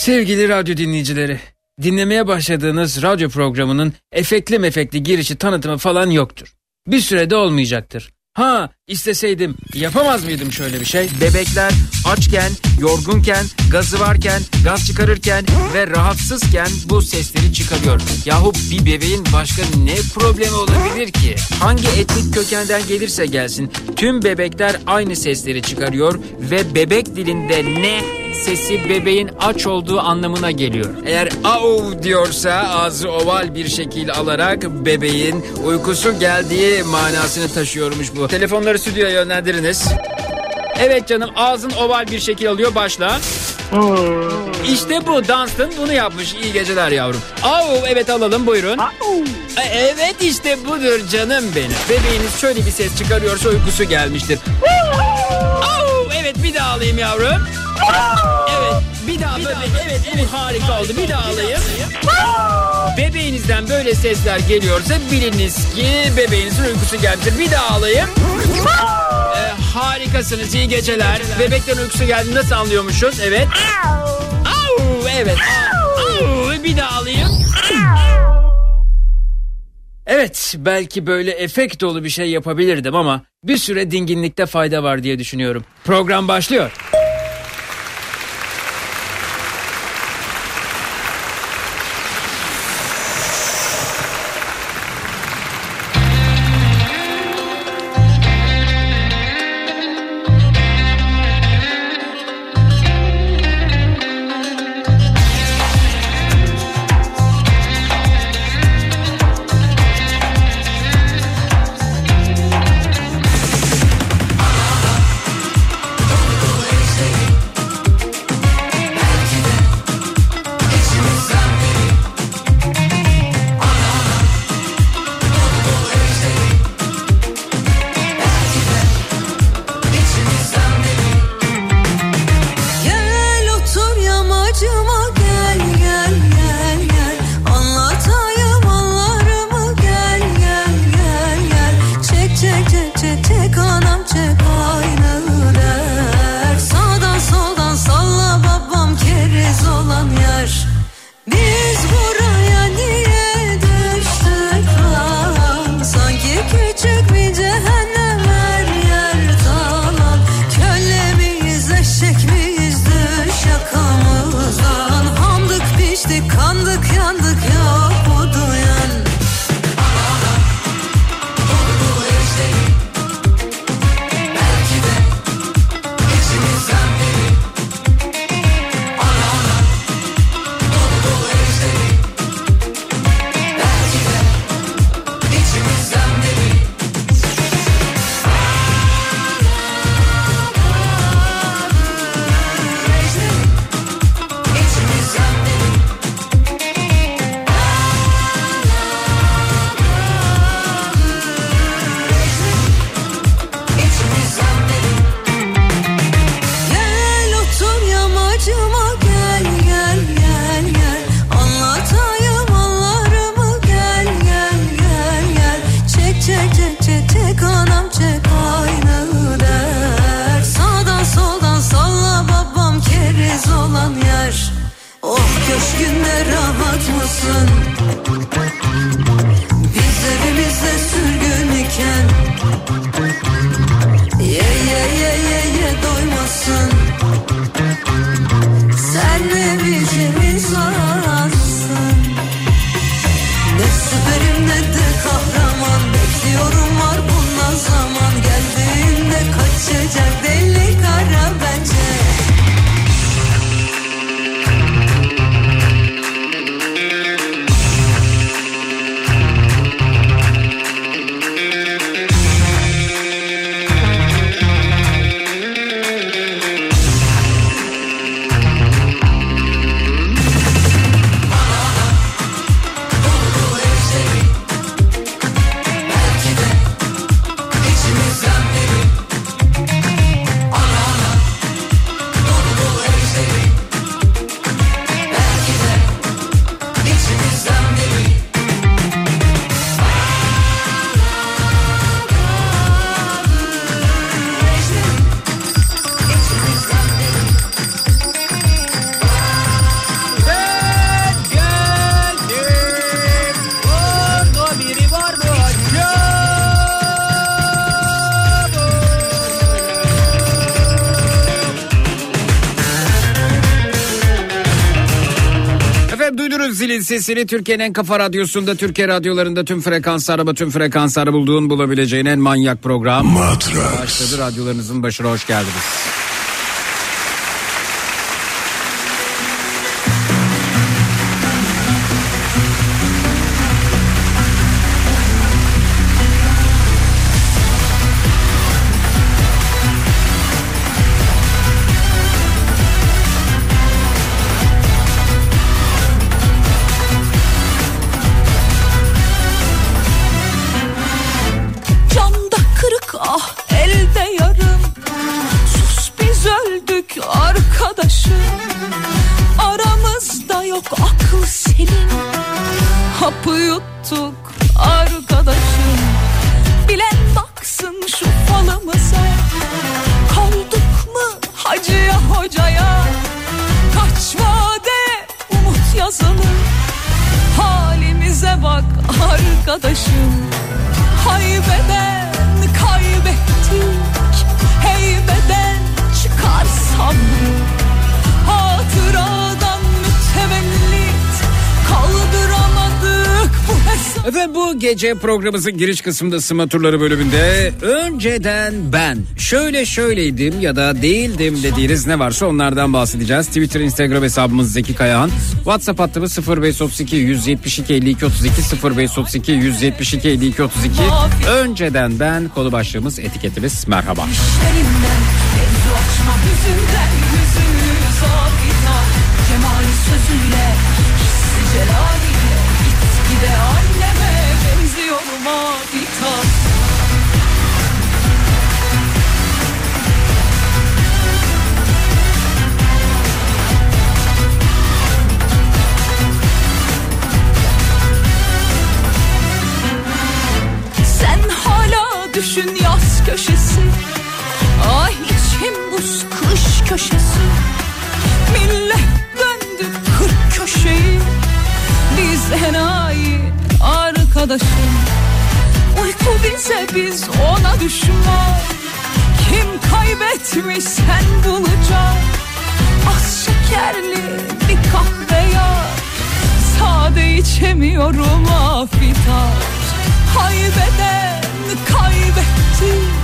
Sevgili radyo dinleyicileri, dinlemeye başladığınız radyo programının efekli mefekli girişi tanıtımı falan yoktur. Bir sürede olmayacaktır. Ha isteseydim yapamaz mıydım şöyle bir şey? Bebekler açken, yorgunken, gazı varken, gaz çıkarırken ve rahatsızken bu sesleri çıkarıyor. Yahu bir bebeğin başka ne problemi olabilir ki? Hangi etnik kökenden gelirse gelsin tüm bebekler aynı sesleri çıkarıyor ve bebek dilinde ne sesi bebeğin aç olduğu anlamına geliyor. Eğer au diyorsa ağzı oval bir şekil alarak bebeğin uykusu geldiği manasını taşıyormuş bu. Telefonları stüdyoya yönlendiriniz. Evet canım ağzın oval bir şekil alıyor başla. İşte bu Dunstan bunu yapmış. İyi geceler yavrum. Au evet alalım buyurun. E, Evet işte budur canım benim. Bebeğiniz şöyle bir ses çıkarıyorsa uykusu gelmiştir. Au evet bir daha alayım yavrum. Evet bir daha böyle evet evet harika oldu bir daha alayım. Bebeğinizden böyle sesler geliyorsa biliniz ki bebeğinizin uykusu gelmiştir. Bir daha alayım. Harikasınız iyi geceler. Bebeklerin uykusu geldi nasıl anlıyormuşuz? Evet. Au, evet. Au, bir daha alayım. Evet belki böyle efekt dolu bir şey yapabilirdim ama bir süre dinginlikte fayda var diye düşünüyorum. Program başlıyor. Sesini Türkiye'nin en kafa radyosunda Türkiye radyolarında tüm frekanslarda tüm frekansları bulduğun bulabileceğin en manyak program. Matrax. Başladı radyolarınızın başına hoş geldiniz. Gece programımızın giriş kısmında sıma turları bölümünde önceden ben şöyle şöyleydim ya da değildim dediğiniz ne varsa onlardan bahsedeceğiz. Twitter, Instagram hesabımız Zeki Kayahan. WhatsApp hattımız 0532 172 52 32 0532 172 52 32. Önceden ben konu başlığımız etiketimiz merhaba. İşlerinden düşün yaz köşesi. Ay içim buz kış köşesi. Millet döndü kırk köşeyi. Biz enayi arkadaşım Uyku bize biz ona düşman. Kim kaybetmiş sen bulacak Az şekerli bir kahve yap Sade içemiyorum afitar Haybeden kaybettik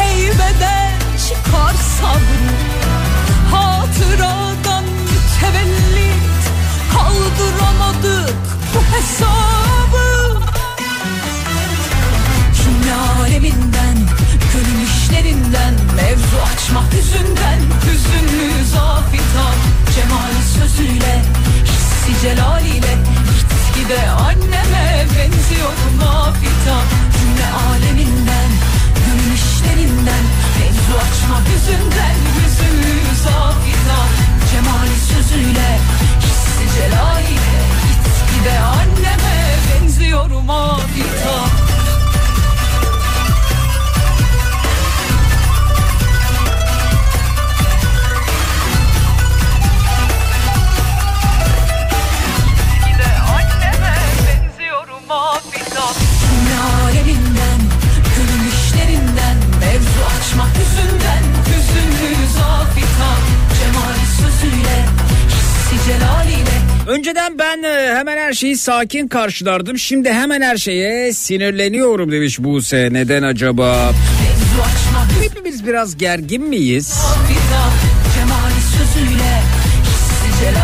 Heybeden çıkar sabrı. Hatıradan mütevellit Kaldıramadık bu hesabı. Cümle aleminden Gönül işlerinden Mevzu açma hüzünden Hüzünlü zafitan Cemali sözüyle Hissi celaliyle Gitgide anneme benziyorum afitan Cümle aleminden Gönül işlerinden Mevzu açma hüzünden Hüzünlü zafitan Cemali sözüyle Hissi celaliyle afitan Gide anneme benziyorum afitan Cümle açma hüzünden Hüzünlü zafitan Cemali sözüyle Hissi celaliyle Önceden ben e, hemen her şeyi sakin karşılardım. Şimdi hemen her şeye sinirleniyorum demiş Buse. Neden acaba? Hepimiz biraz gergin miyiz?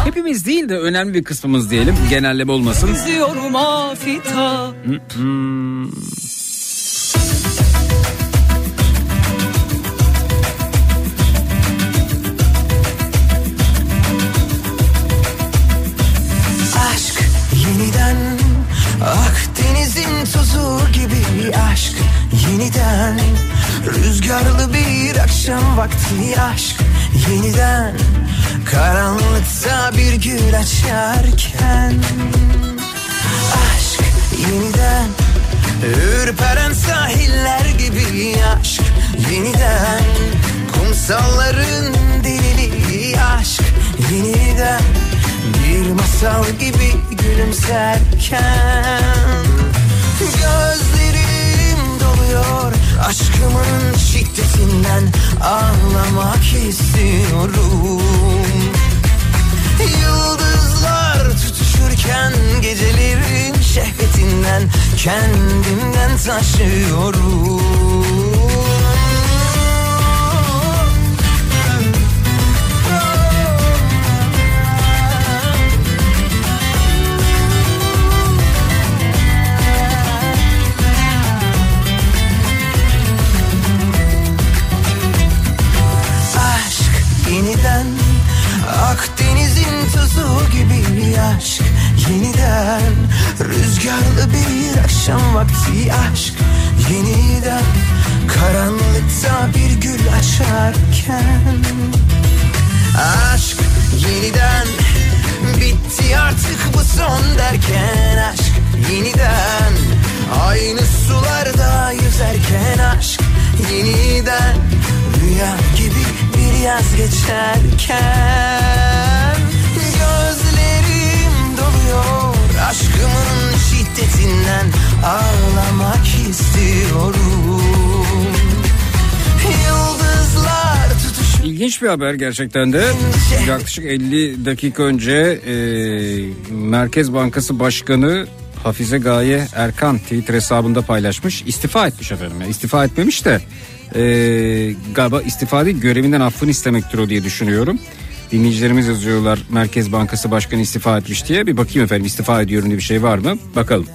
Hepimiz değil de önemli bir kısmımız diyelim. Genelleme olmasın. Tozu gibi aşk yeniden. Rüzgarlı bir akşam vakti aşk yeniden. Karanlıkta bir gül açarken. Aşk yeniden. Ürperen sahiller gibi aşk yeniden. Kumsalların deliliği aşk yeniden. Bir masal gibi gülümserken gözlerim doluyor. Aşkımın şiddetinden ağlamak istiyorum. Yıldızlar tutuşurken gecelerin şehvetinden Kendimden taşıyorum. Akdeniz'in tuzu gibi aşk Yeniden. Rüzgarlı bir akşam vakti aşk Yeniden. Karanlıkta bir gül açarken. Aşk yeniden Bitti artık bu son derken. Aşk yeniden Aynı sularda yüzerken. Aşk yeniden Rüya gibi yaz geçerken Gözlerim doluyor Aşkımın şiddetinden Ağlamak istiyorum Yıldızlar tutuş İlginç bir haber gerçekten de. Yaklaşık 50 dakika önce e, Merkez Bankası Başkanı Hafize Gaye Erkan Twitter hesabında paylaşmış. İstifa etmiş efendim. Yani istifa etmemiş de e, galiba istifa değil görevinden affını istemektir o diye düşünüyorum. Dinleyicilerimiz yazıyorlar Merkez Bankası Başkanı istifa etmiş diye. Bir bakayım efendim istifa ediyorum diye bir şey var mı? Bakalım.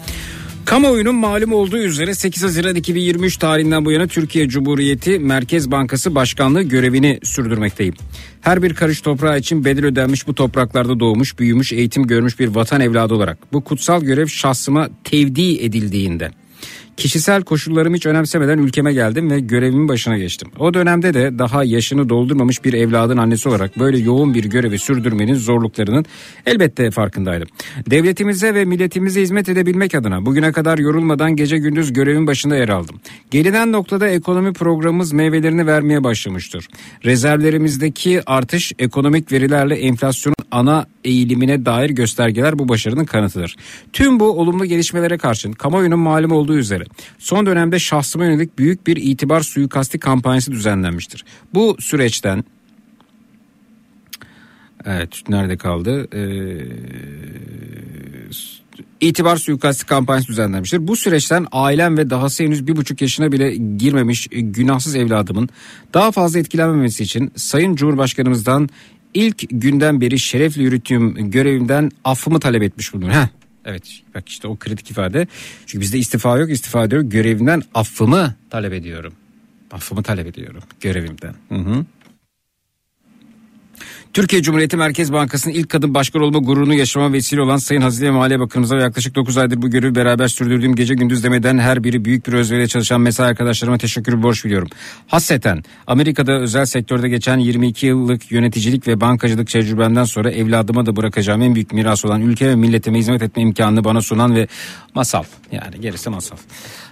Kamuoyunun malum olduğu üzere 8 Haziran 2023 tarihinden bu yana Türkiye Cumhuriyeti Merkez Bankası Başkanlığı görevini sürdürmekteyim. Her bir karış toprağı için bedel ödenmiş bu topraklarda doğmuş, büyümüş, eğitim görmüş bir vatan evladı olarak bu kutsal görev şahsıma tevdi edildiğinde Kişisel koşullarımı hiç önemsemeden ülkeme geldim ve görevimin başına geçtim. O dönemde de daha yaşını doldurmamış bir evladın annesi olarak böyle yoğun bir görevi sürdürmenin zorluklarının elbette farkındaydım. Devletimize ve milletimize hizmet edebilmek adına bugüne kadar yorulmadan gece gündüz görevin başında yer aldım. Gelinen noktada ekonomi programımız meyvelerini vermeye başlamıştır. Rezervlerimizdeki artış ekonomik verilerle enflasyonun ana eğilimine dair göstergeler bu başarının kanıtıdır. Tüm bu olumlu gelişmelere karşın kamuoyunun malum olduğu üzere son dönemde şahsıma yönelik büyük bir itibar suikasti kampanyası düzenlenmiştir. Bu süreçten Evet nerede kaldı? Ee, itibar suikasti kampanyası düzenlenmiştir. Bu süreçten ailem ve dahası henüz bir buçuk yaşına bile girmemiş günahsız evladımın daha fazla etkilenmemesi için Sayın Cumhurbaşkanımızdan ilk günden beri şerefli yürüttüğüm görevimden affımı talep etmiş bulunuyorum. Heh, evet bak işte o kritik ifade. Çünkü bizde istifa yok istifa ediyorum görevimden affımı talep ediyorum. Affımı talep ediyorum görevimden. Hı hı. Türkiye Cumhuriyeti Merkez Bankası'nın ilk kadın başkan olma gururunu yaşama vesile olan Sayın Hazine ve Maliye Bakanımıza yaklaşık 9 aydır bu görevi beraber sürdürdüğüm gece gündüz demeden her biri büyük bir özveriyle çalışan mesai arkadaşlarıma teşekkür borç biliyorum. Hasreten Amerika'da özel sektörde geçen 22 yıllık yöneticilik ve bankacılık tecrübemden sonra evladıma da bırakacağım en büyük miras olan ülke ve milletime hizmet etme imkanını bana sunan ve masal yani gerisi masal.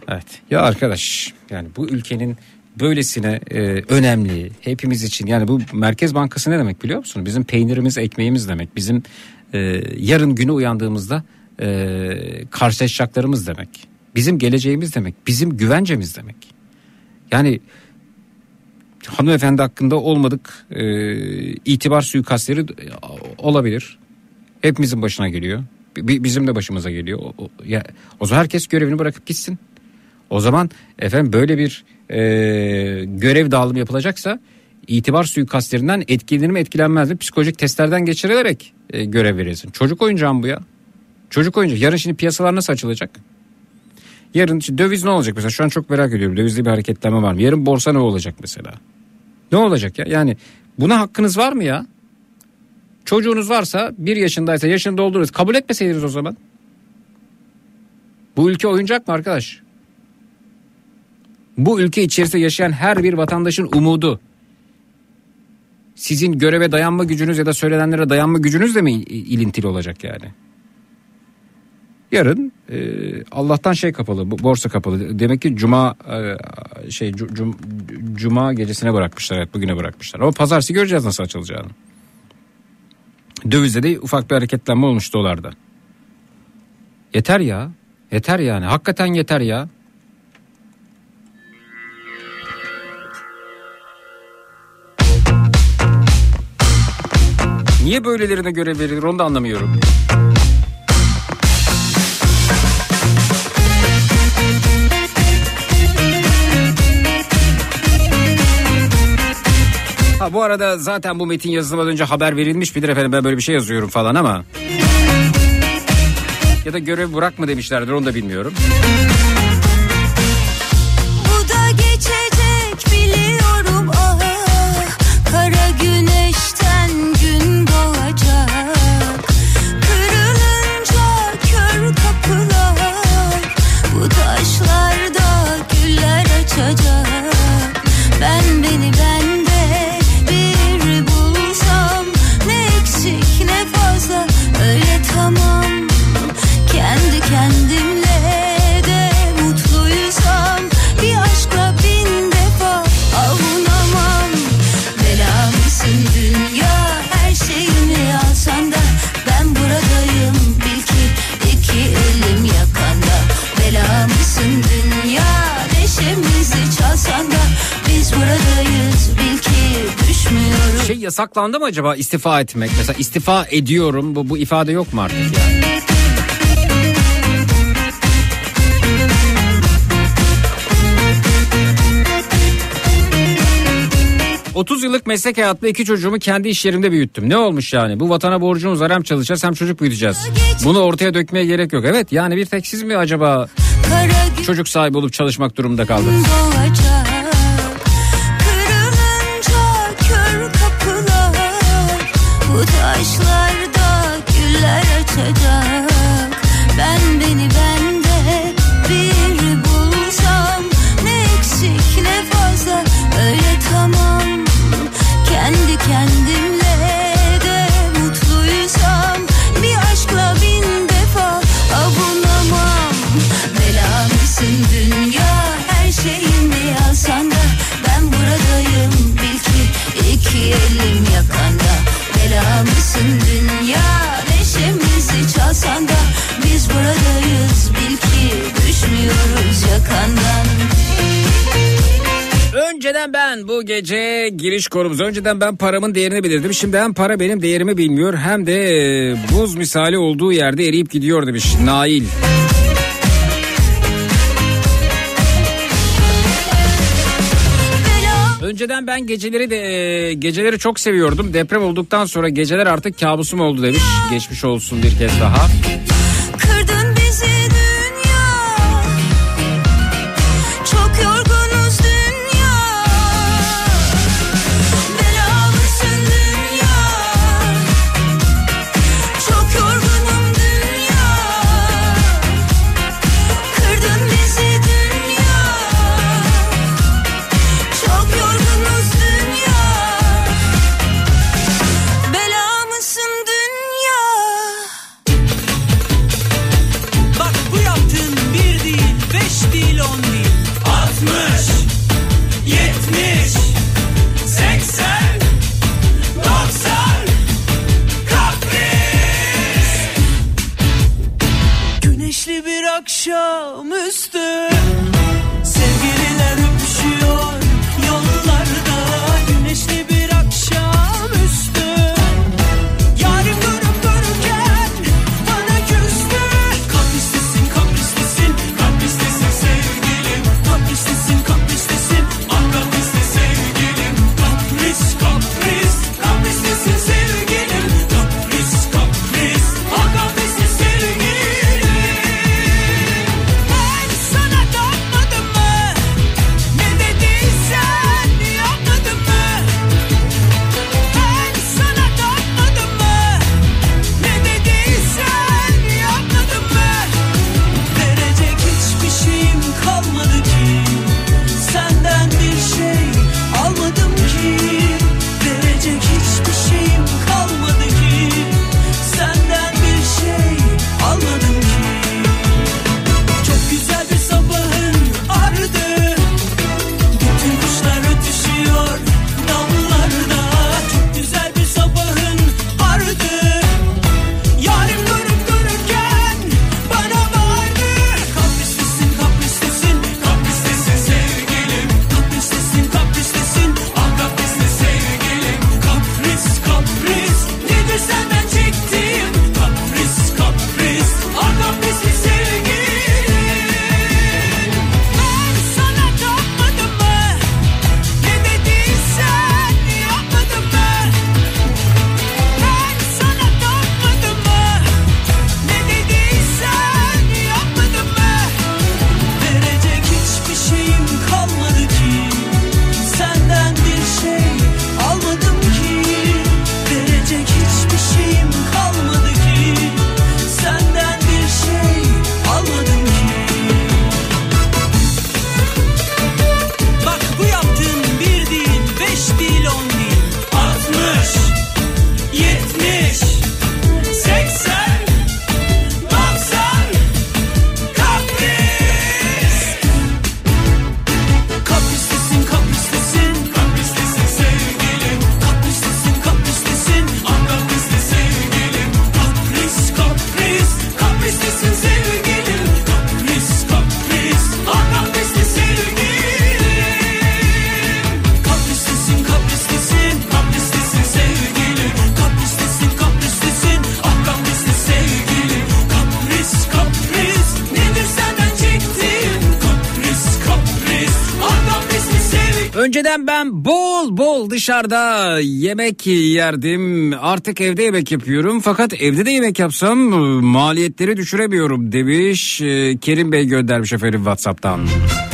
Evet ya arkadaş yani bu ülkenin böylesine e, önemli hepimiz için yani bu Merkez Bankası ne demek biliyor musun? Bizim peynirimiz ekmeğimiz demek. Bizim e, yarın günü uyandığımızda e, karşılaşacaklarımız demek. Bizim geleceğimiz demek. Bizim güvencemiz demek. Yani hanımefendi hakkında olmadık e, itibar suikastleri e, olabilir. Hepimizin başına geliyor. Bi- bizim de başımıza geliyor. O, o, ya, o zaman herkes görevini bırakıp gitsin. O zaman efendim böyle bir e, görev dağılımı yapılacaksa itibar suikastlerinden etkilenir mi etkilenmez mi psikolojik testlerden geçirilerek e, görev verilsin. Çocuk oyuncağı mı bu ya? Çocuk oyuncağı. Yarın şimdi piyasalar nasıl açılacak? Yarın işte döviz ne olacak mesela? Şu an çok merak ediyorum. Dövizde bir hareketlenme var mı? Yarın borsa ne olacak mesela? Ne olacak ya? Yani buna hakkınız var mı ya? Çocuğunuz varsa bir yaşındaysa yaşını doldururuz. Kabul etmeseydiniz o zaman. Bu ülke oyuncak mı arkadaş? Bu ülke içerisinde yaşayan her bir vatandaşın umudu. Sizin göreve dayanma gücünüz ya da söylenenlere dayanma gücünüz de mi ilintili olacak yani? Yarın e, Allah'tan şey kapalı, borsa kapalı. Demek ki cuma e, şey cu- cum- cuma gecesine bırakmışlar, evet bugüne bırakmışlar. Ama pazartesi göreceğiz nasıl açılacağını. Dövizde de ufak bir hareketlenme olmuş dolarda. Yeter ya. Yeter yani. Hakikaten yeter ya. Niye böylelerine görev verilir onu da anlamıyorum. Ha bu arada zaten bu metin yazılmadan önce haber verilmiş midir efendim ben böyle bir şey yazıyorum falan ama. Ya da görev bırakma demişlerdir onu da bilmiyorum. şey yasaklandı mı acaba istifa etmek? Mesela istifa ediyorum bu, bu ifade yok mu artık yani? ...30 yıllık meslek hayatımda iki çocuğumu kendi iş yerimde büyüttüm. Ne olmuş yani? Bu vatana borcumuz var hem çalışacağız hem çocuk büyüteceğiz. Bunu ortaya dökmeye gerek yok. Evet yani bir tek siz mi acaba çocuk sahibi olup çalışmak durumunda kaldınız? Doğacak. Neden ben bu gece giriş korumuz? Önceden ben paramın değerini bilirdim. Şimdi hem para benim değerimi bilmiyor hem de e, buz misali olduğu yerde eriyip gidiyor demiş Nail. Önceden ben geceleri de e, geceleri çok seviyordum. Deprem olduktan sonra geceler artık kabusum oldu demiş. Geçmiş olsun bir kez daha. Dışarıda yemek yerdim. Artık evde yemek yapıyorum. Fakat evde de yemek yapsam maliyetleri düşüremiyorum demiş. Ee, Kerim Bey göndermiş efendim Whatsapp'tan. Yak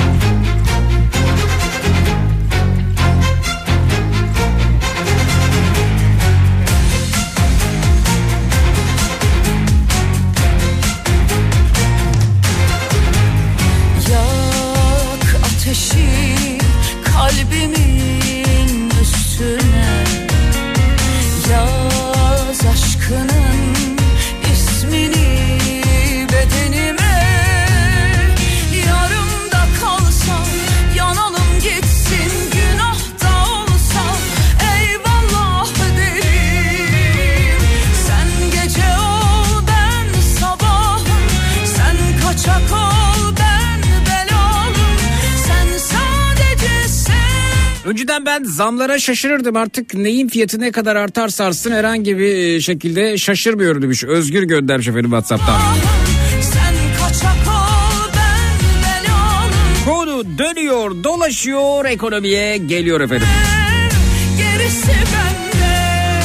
zamlara şaşırırdım artık neyin fiyatı ne kadar artarsa artsın herhangi bir şekilde şaşırmıyorum demiş. Özgür göndermiş efendim Whatsapp'tan. Konu dönüyor dolaşıyor ekonomiye geliyor efendim. Gerisi bende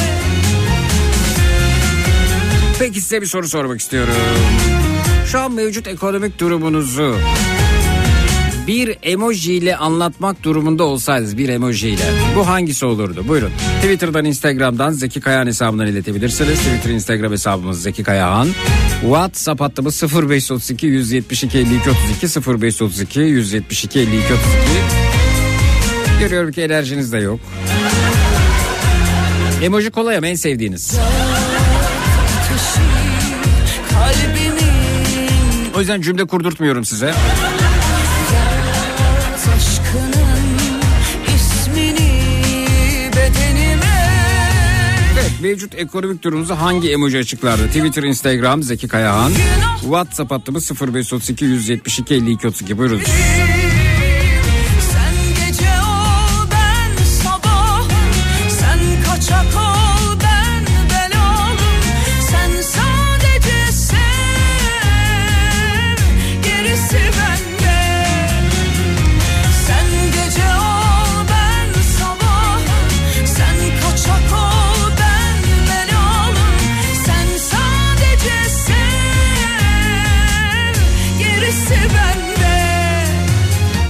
Peki size bir soru sormak istiyorum. Şu an mevcut ekonomik durumunuzu bir emoji ile anlatmak durumunda olsaydınız bir emoji ile bu hangisi olurdu? Buyurun. Twitter'dan, Instagram'dan Zeki Kayahan hesabından iletebilirsiniz. Twitter, Instagram hesabımız Zeki Kayahan. WhatsApp hattımız 0532 172 52 32 0532 172 52 32. Görüyorum ki enerjiniz de yok. Emoji kolay ama en sevdiğiniz. O yüzden cümle kurdurtmuyorum size. Mevcut ekonomik durumunuzu hangi emoji açıklardı? Twitter, Instagram Zeki Kayahan. WhatsApp hattımız 0532 172 52 32 buyurun.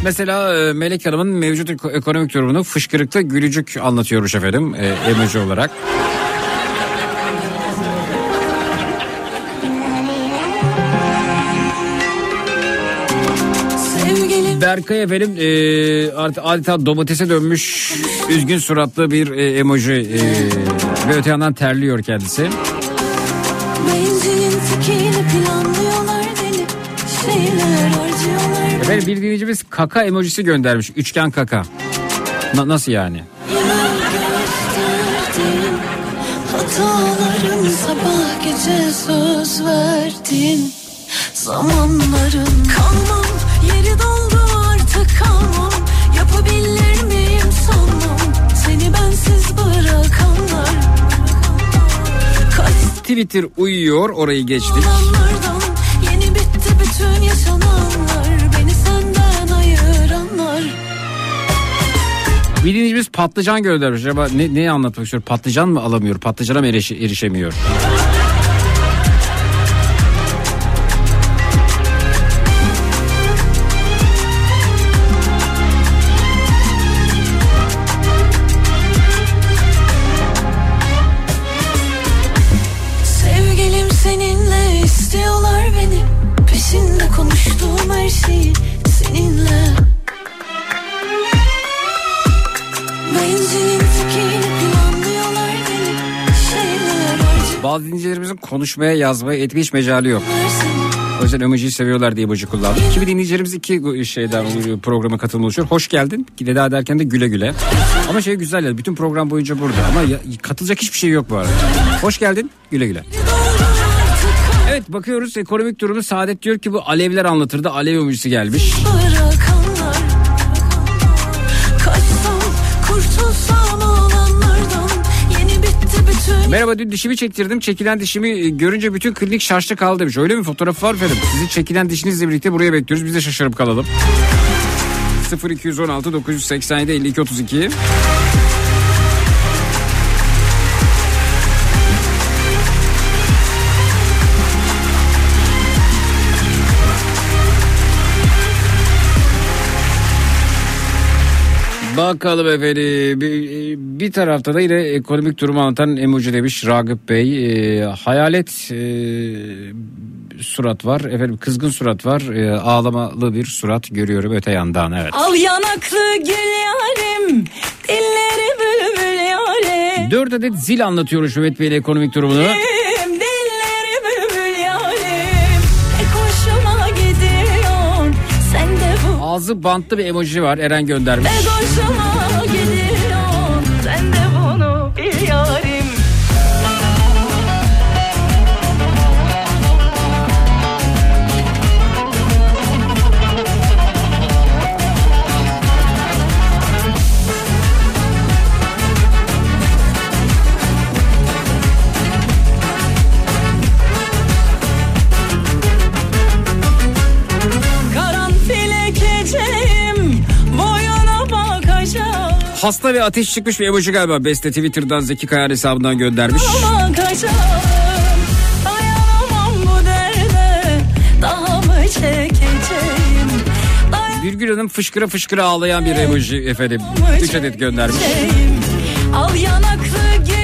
Mesela e, Melek Hanım'ın mevcut eko- ekonomik durumunu fışkırıkta gülücük anlatıyormuş efendim e, emoji olarak. Berkay efendim e, artık adeta domatese dönmüş üzgün suratlı bir e, emoji e, ve öte yandan terliyor kendisi. Bencilin tekini planlıyorlar Efendim bir dinleyicimiz kaka emojisi göndermiş üçgen kaka. Na- nasıl yani? Hatalarım sabah gece söz verdin Zamanların kalmam Yeri doldu artık kalmam Yapabilir miyim sanmam Seni bensiz bırakanlar Twitter uyuyor orayı geçtik. zamanlardan dinleyicimiz patlıcan göndermiş. Acaba ne, neyi anlatmak istiyor? Patlıcan mı alamıyor? Patlıcana mı erişe- erişemiyor? Konuşmaya, yazmaya, etmeye hiç mecali yok. O yüzden emojiyi seviyorlar diye emoji kullandım. Kimi dinleyicilerimiz iki şeyden programa katılma oluşuyor. Hoş geldin. Veda ederken de güle güle. Ama şey güzel ya bütün program boyunca burada. Ama ya- katılacak hiçbir şey yok bu arada. Hoş geldin. Güle güle. Evet bakıyoruz ekonomik durumu Saadet diyor ki bu alevler anlatırdı. Alev emojisi gelmiş. bırakanlar Merhaba dün dişimi çektirdim. Çekilen dişimi e, görünce bütün klinik şaştı kaldı demiş. Öyle mi? Fotoğrafı var efendim. Sizi çekilen dişinizle birlikte buraya bekliyoruz. Biz de şaşırıp kalalım. 0216 987 52 32. Bakalım efendim bir, bir tarafta da yine ekonomik durumu anlatan emoji demiş Ragıp Bey Ee, hayalet e, surat var efendim kızgın surat var Ee, ağlamalı bir surat görüyorum öte yandan evet. Al yanaklı gül yarim Dilleri bülbül yarim Dört adet zil anlatıyormuş Mehmet Bey'in ekonomik durumunu. Dilleri Ağzı bantlı bir emoji var Eren göndermiş. Hasta ve ateş çıkmış bir emoji galiba. Beste Twitter'dan Zeki Kayar hesabından göndermiş. derde Dayanamam Birgül Hanım fışkıra fışkıra ağlayan bir emoji efendim. Üç adet göndermiş. Al yanaklı gül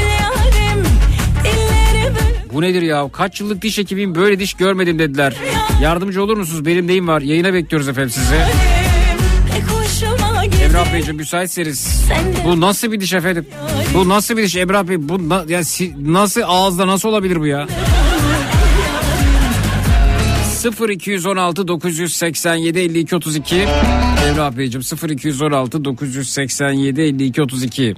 Bu nedir ya? Kaç yıllık diş hekimiyim böyle diş görmedim dediler. Yardımcı olur musunuz? Benim neyim var? Yayına bekliyoruz efendim sizi. Emrah Beyciğim müsaitseniz. Bu nasıl bir diş efendim? Bu nasıl bir diş Emrah Bey? Bu na- ya si- nasıl ağızda nasıl olabilir bu ya? 0216 987 52 32 Emrah Beyciğim 0216 987 52 32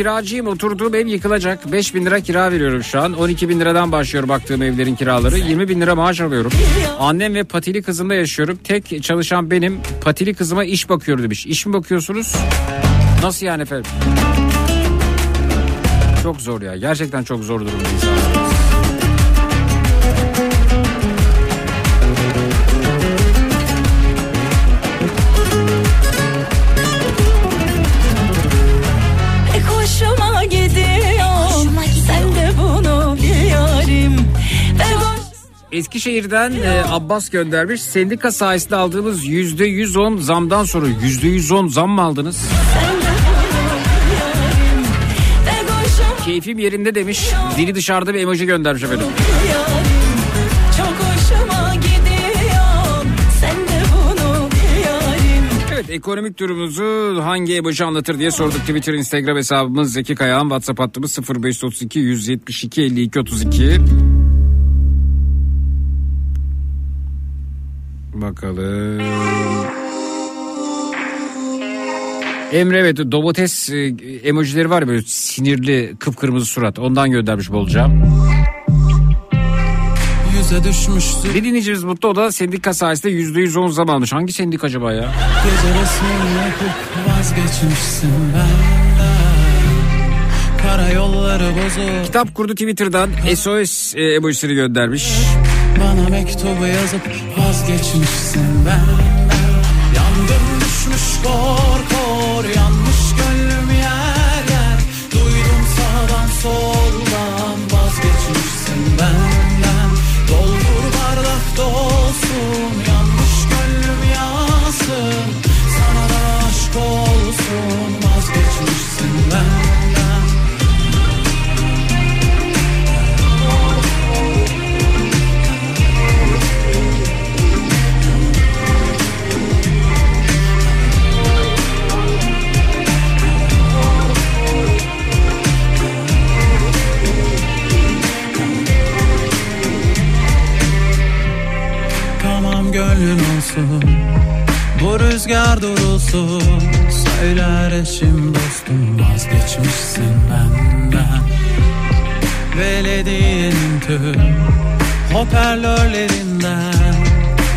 kiracıyım oturduğum ev yıkılacak. 5 bin lira kira veriyorum şu an. 12 bin liradan başlıyor baktığım evlerin kiraları. 20 bin lira maaş alıyorum. Annem ve patili kızımda yaşıyorum. Tek çalışan benim. Patili kızıma iş bakıyor demiş. İş mi bakıyorsunuz? Nasıl yani efendim? Çok zor ya. Gerçekten çok zor durumda insanlar. Eskişehir'den e, Abbas göndermiş sendika sayesinde aldığımız %110 zamdan sonra %110 zam mı aldınız? Keyfim yerinde demiş dili dışarıda bir emoji göndermiş efendim. Evet ekonomik durumunuzu hangi emoji anlatır diye sorduk Twitter Instagram hesabımız Zeki Kayağan WhatsApp hattımız 0532 172 52 32 Bakalım Emre evet domates e, emojileri var ya böyle sinirli kıpkırmızı surat ondan göndermiş bolca. Yüze düşmüştü Bir dinleyicimiz mutlu o da sendika sayesinde %110 zam almış. Hangi sendika acaba ya? Gece resmini yapıp vazgeçmişsin benden Karayolları bozuk Kitap kurdu Twitter'dan SOS e, emojisini göndermiş. Bana mektubu yazıp vazgeçmişsin. Benden Yandım düşmüş kor olsun. Bu rüzgar durulsun. Söyler eşim dostum Vazgeçmişsin benden. Belediyenin tüm Hoparlörlerinden.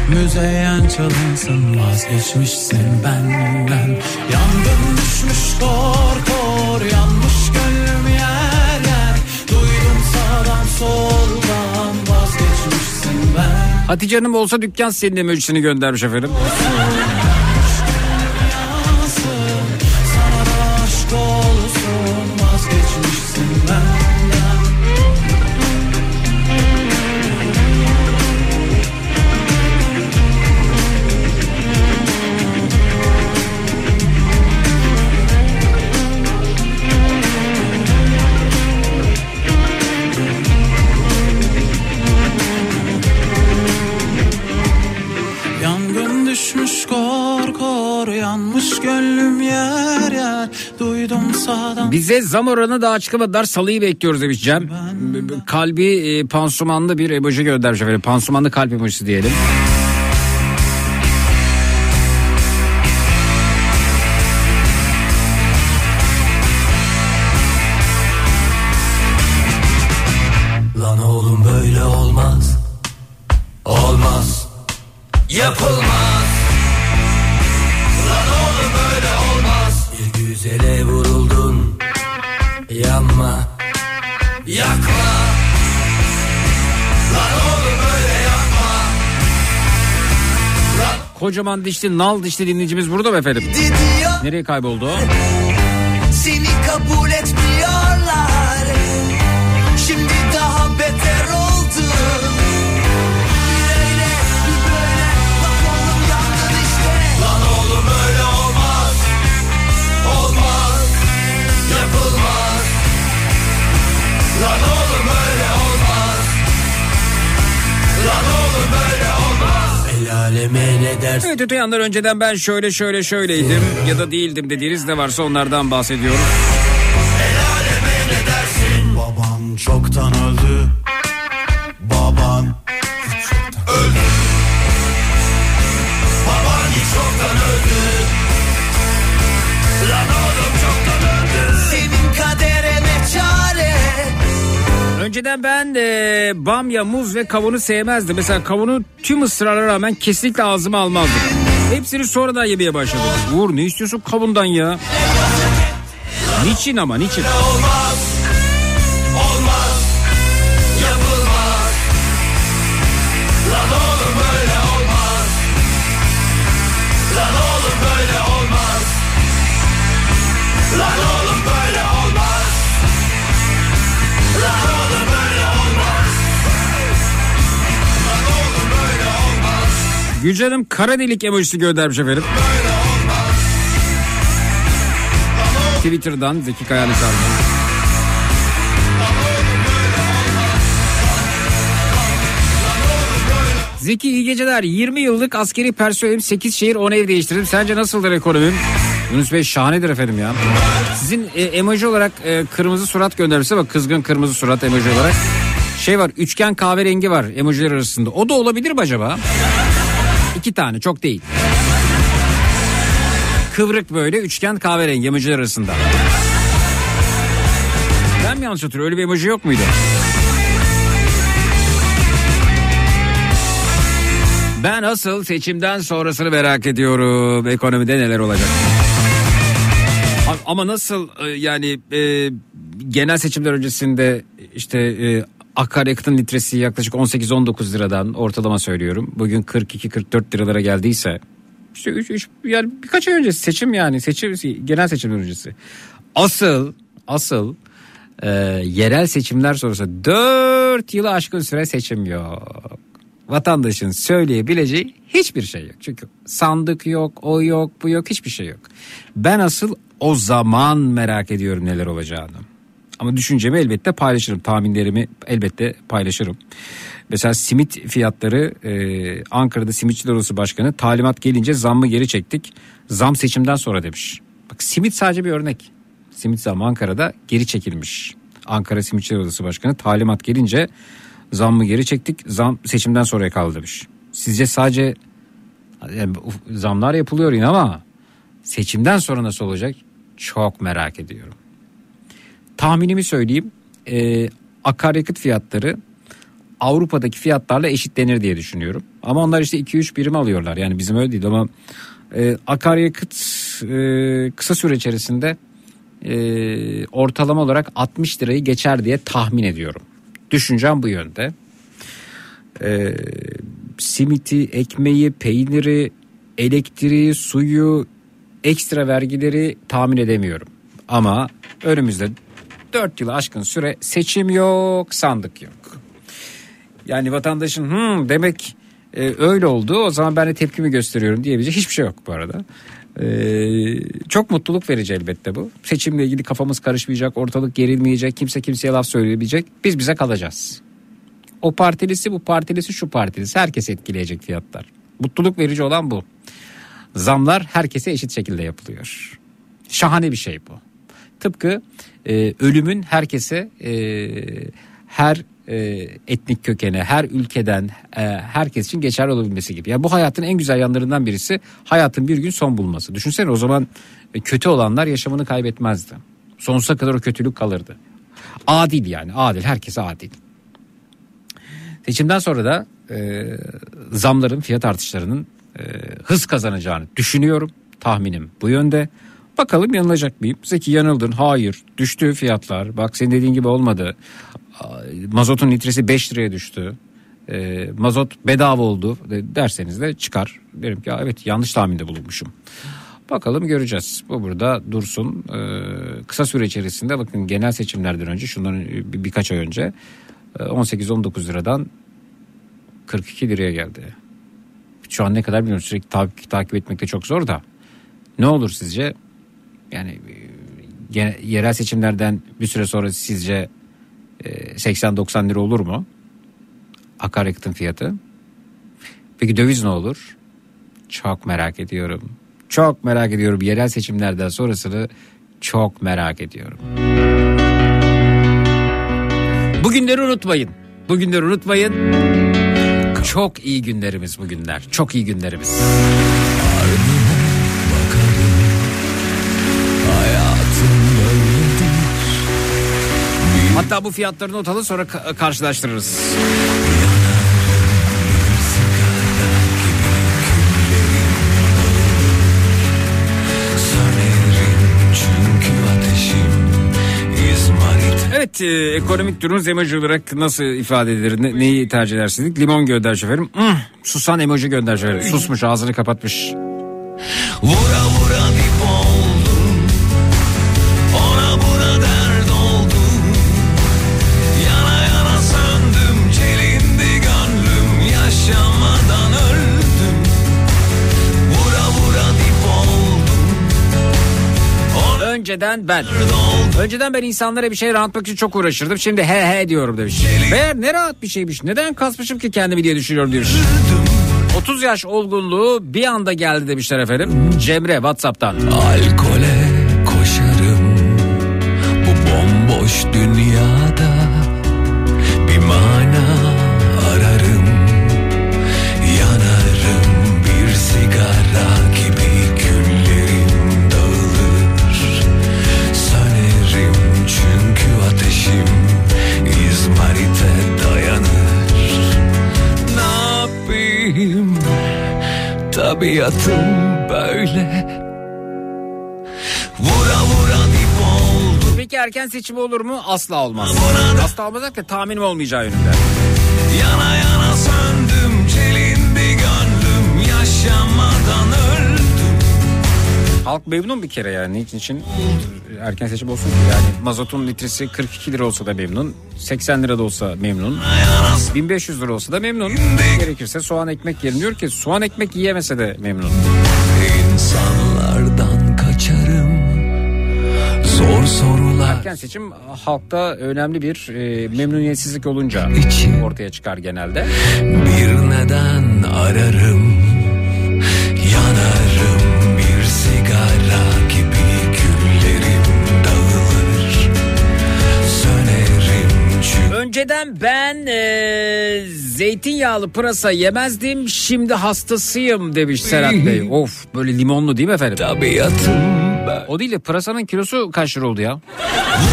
Müzeyyen çalınsın Vazgeçmişsin benden. Yangın düşmüş kor kor Yanmış gönlüm yer yer Duydum sağdan ben Hatice Hanım olsa dükkan senin emojisini göndermiş efendim. Bize zam oranı daha açıklamadılar. Salıyı bekliyoruz demiş Cem. Kalbi e, pansumanlı bir emoji göndermiş efendim. Pansumanlı kalp emojisi diyelim. Kocaman dişli nal dişli dinleyicimiz burada mı efendim? Nereye kayboldu? Seni kabul etmiyorlar aleme ne dersin Evet öte yandan önceden ben şöyle şöyle şöyleydim. Ya da değildim dediğiniz ne varsa onlardan bahsediyorum. Baban çoktan öldü Önceden ben de bamya, muz ve kavunu sevmezdim. Mesela kavunu tüm ısrara rağmen kesinlikle ağzıma almazdım. Hepsini sonradan yemeye başladım. Uğur ne istiyorsun kavundan ya? Niçin ama niçin? Olmaz Gülcan'ım kara delik emojisi göndermiş efendim. Twitter'dan Zeki Kayali sardı. Zeki iyi geceler. 20 yıllık askeri personelim 8 şehir 10 ev değiştirdim. Sence nasıldır ekonomim? Yunus Bey şahanedir efendim ya. Sizin e, emoji olarak e, kırmızı surat göndermişse bak kızgın kırmızı surat emoji olarak. Şey var üçgen kahverengi var emojiler arasında. O da olabilir mi acaba? İki tane çok değil. Kıvrık böyle üçgen kahverengi emojiler arasında. Ben mi yanlış hatırlıyorum? Öyle bir emoji yok muydu? Ben asıl seçimden sonrasını merak ediyorum. Ekonomide neler olacak? Ama nasıl e, yani e, genel seçimler öncesinde işte e, akaryakıtın litresi yaklaşık 18-19 liradan ortalama söylüyorum. Bugün 42-44 liralara geldiyse işte 3, 3 yani birkaç ay öncesi seçim yani seçim genel seçimler öncesi. Asıl asıl e, yerel seçimler sonrası 4 yılı aşkın süre seçim yok. Vatandaşın söyleyebileceği hiçbir şey yok. Çünkü sandık yok, o yok, bu yok, hiçbir şey yok. Ben asıl o zaman merak ediyorum neler olacağını. Ama düşüncemi elbette paylaşırım. Tahminlerimi elbette paylaşırım. Mesela simit fiyatları e, Ankara'da Simitçiler Odası Başkanı talimat gelince zammı geri çektik. Zam seçimden sonra demiş. Bak simit sadece bir örnek. Simit zammı Ankara'da geri çekilmiş. Ankara Simitçiler Odası Başkanı talimat gelince zammı geri çektik. Zam seçimden sonraya kaldı demiş. Sizce sadece Yani zamlar yapılıyor yine ama seçimden sonra nasıl olacak çok merak ediyorum. Tahminimi söyleyeyim. Ee, akaryakıt fiyatları Avrupa'daki fiyatlarla eşitlenir diye düşünüyorum. Ama onlar işte 2-3 birim alıyorlar. Yani bizim öyle değil ama e, akaryakıt e, kısa süre içerisinde e, ortalama olarak 60 lirayı geçer diye tahmin ediyorum. Düşüncem bu yönde. E, simiti, ekmeği, peyniri, elektriği, suyu, ekstra vergileri tahmin edemiyorum. Ama önümüzde 4 yılı aşkın süre seçim yok, sandık yok. Yani vatandaşın "Hmm, demek e, öyle oldu o zaman ben de tepkimi gösteriyorum diyebilecek hiçbir şey yok bu arada. Ee, çok mutluluk verici elbette bu. Seçimle ilgili kafamız karışmayacak, ortalık gerilmeyecek, kimse kimseye laf söyleyemeyecek. Biz bize kalacağız. O partilisi bu partilisi şu partilisi herkes etkileyecek fiyatlar. Mutluluk verici olan bu. Zamlar herkese eşit şekilde yapılıyor. Şahane bir şey bu. Tıpkı e, ölümün herkese e, her e, etnik kökene, her ülkeden e, herkes için geçerli olabilmesi gibi. Yani bu hayatın en güzel yanlarından birisi hayatın bir gün son bulması. Düşünsene o zaman e, kötü olanlar yaşamını kaybetmezdi. Sonsuza kadar o kötülük kalırdı. Adil yani adil herkese adil. Seçimden sonra da e, zamların fiyat artışlarının e, hız kazanacağını düşünüyorum. Tahminim bu yönde. Bakalım yanılacak mıyım? Zeki yanıldın. Hayır. Düştü fiyatlar. Bak senin dediğin gibi olmadı. Mazotun litresi 5 liraya düştü. E, mazot bedava oldu de- derseniz de çıkar. Derim ki "Ya evet yanlış tahminde bulunmuşum. Bakalım göreceğiz. Bu burada dursun. E, kısa süre içerisinde bakın genel seçimlerden önce şundan bir, birkaç ay önce e, 18-19 liradan 42 liraya geldi. Şu an ne kadar bilmiyorum sürekli takip, takip etmek de çok zor da. Ne olur sizce? Yani e, yerel seçimlerden bir süre sonra sizce e, 80-90 lira olur mu? Akaryakıtın fiyatı. Peki döviz ne olur? Çok merak ediyorum. Çok merak ediyorum. Yerel seçimlerden sonrasını çok merak ediyorum. Bugünleri unutmayın. Bugünleri unutmayın. Çok iyi günlerimiz bugünler. Çok iyi günlerimiz. Hatta bu fiyatları not alın sonra ka- karşılaştırırız. Evet e, ekonomik durum emoji olarak nasıl ifade edilir? Ne- neyi tercih edersiniz? Limon gönder şoförüm. Hmm, susan emoji gönder şoförüm. Susmuş ağzını kapatmış. Vura vura Önceden ben. Önceden ben insanlara bir şey rahatmak için çok uğraşırdım. Şimdi he he diyorum demiş. Meğer ne rahat bir şeymiş. Neden kasmışım ki kendimi diye düşünüyorum demiş. 30 yaş olgunluğu bir anda geldi demişler efendim. Cemre Whatsapp'tan. Alkole Tabiatım böyle Vura vura dip oldu Peki erken seçim olur mu? Asla olmaz. Asla olmaz ki tahminim olmayacağı yönünde. Yana yana söndüm Çelindi gönlüm Yaşamadan öldüm Halk memnun bir kere yani. Niçin için erken seçim olsun ki? Yani mazotun litresi 42 lira olsa da memnun. 80 lira da olsa memnun. 1500 lira olsa da memnun. Gerekirse soğan ekmek yerim diyor ki soğan ekmek yiyemese de memnun. İnsanlardan kaçarım Zor sorular Erken seçim halkta önemli bir e, memnuniyetsizlik olunca İçim. ortaya çıkar genelde. Bir neden ararım Önceden ben e, zeytinyağlı pırasa yemezdim şimdi hastasıyım demiş Serhat Bey. Of böyle limonlu değil mi efendim? Tabiatım ben O değil de pırasanın kilosu kaç lira oldu ya?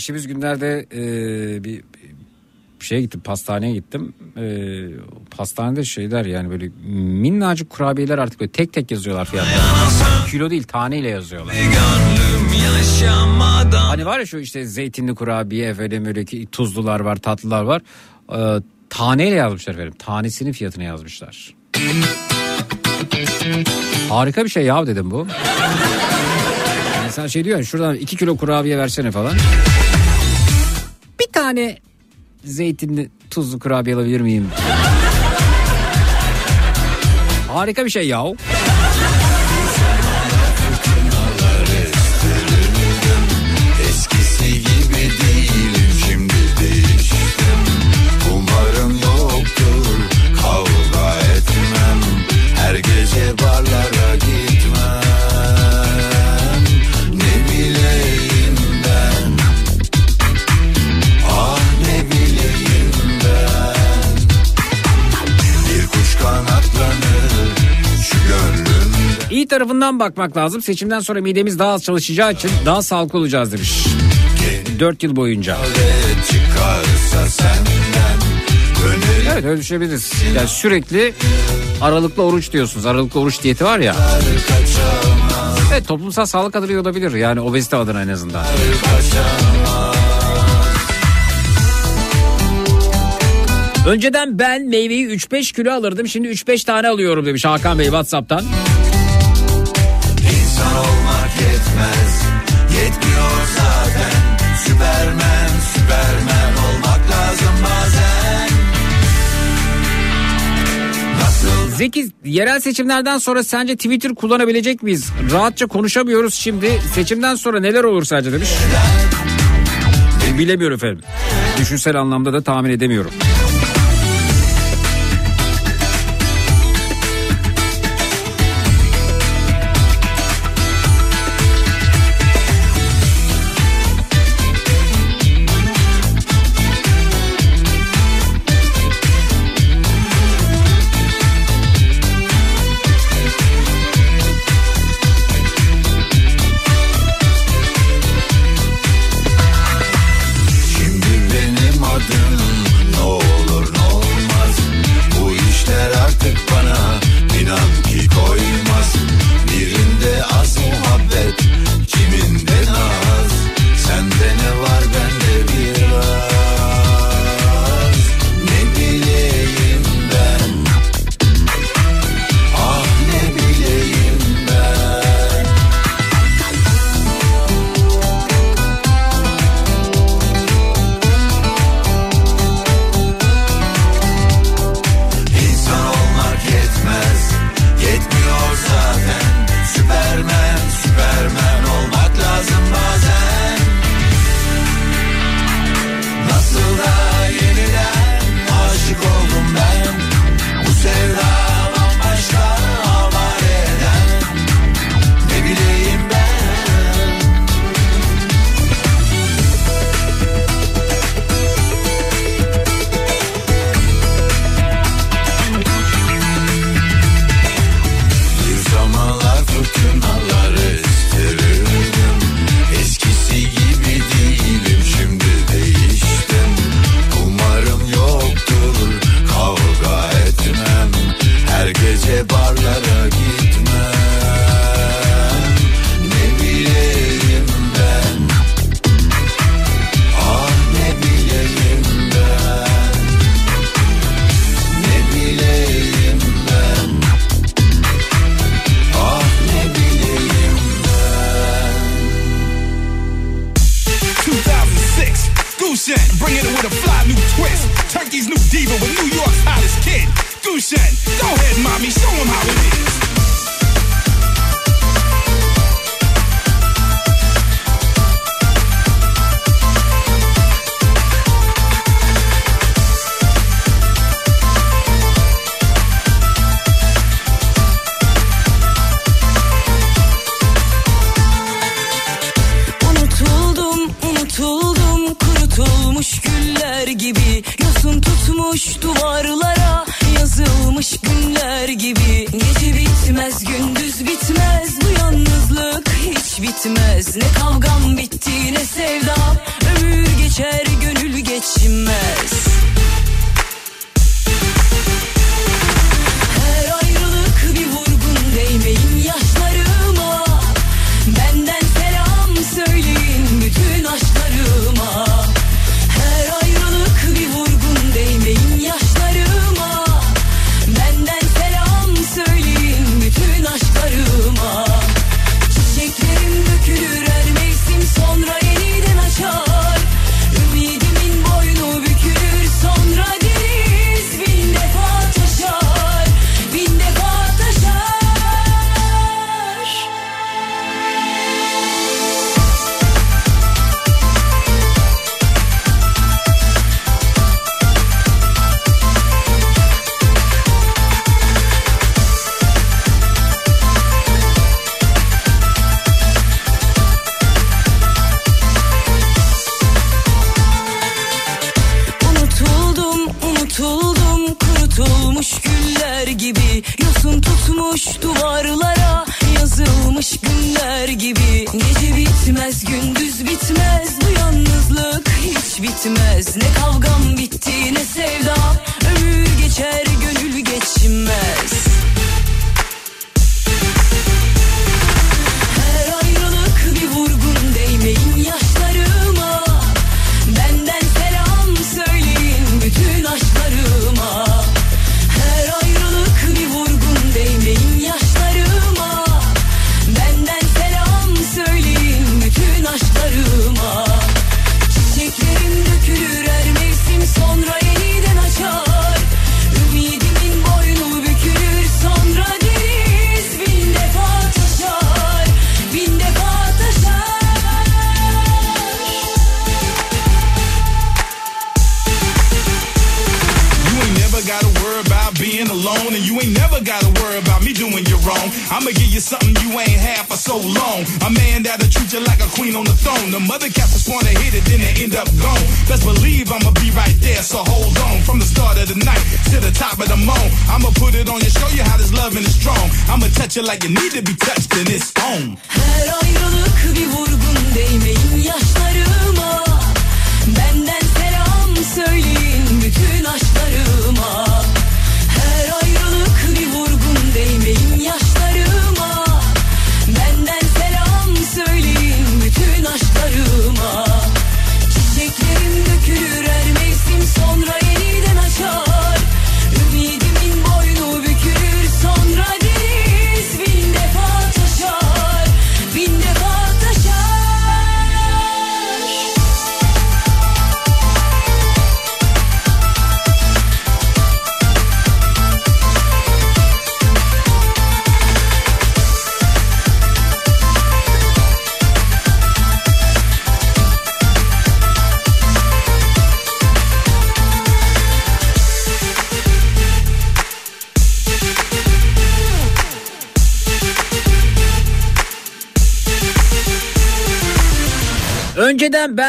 geçtiğimiz günlerde e, bir bir şeye gittim pastaneye gittim. E, pastanede şeyler yani böyle minnacık kurabiyeler artık böyle tek tek yazıyorlar fiyatları. Kilo değil taneyle yazıyorlar. Hani var ya şu işte zeytinli kurabiye efendim böyle ki tuzlular var tatlılar var. E, taneyle yazmışlar efendim. Tanesinin fiyatını yazmışlar. Harika bir şey ya dedim bu. Sen şey diyor şuradan 2 kilo kurabiye versene falan. Bir tane zeytinli tuzlu kurabiye alabilir miyim? Harika bir şey yahu. Eskisi gibi İyi tarafından bakmak lazım. Seçimden sonra midemiz daha az çalışacağı için daha sağlıklı olacağız demiş. 4 yıl boyunca. Evet öyle düşünebiliriz. Yani sürekli aralıklı oruç diyorsunuz. Aralıklı oruç diyeti var ya. Evet toplumsal sağlık adına olabilir. Yani obezite adına en azından. Önceden ben meyveyi 3-5 kilo alırdım. Şimdi 3-5 tane alıyorum demiş Hakan Bey Whatsapp'tan. Zeki yerel seçimlerden sonra sence Twitter kullanabilecek miyiz? Rahatça konuşamıyoruz şimdi. Seçimden sonra neler olur sence demiş. Bilemiyorum efendim. Düşünsel anlamda da tahmin edemiyorum.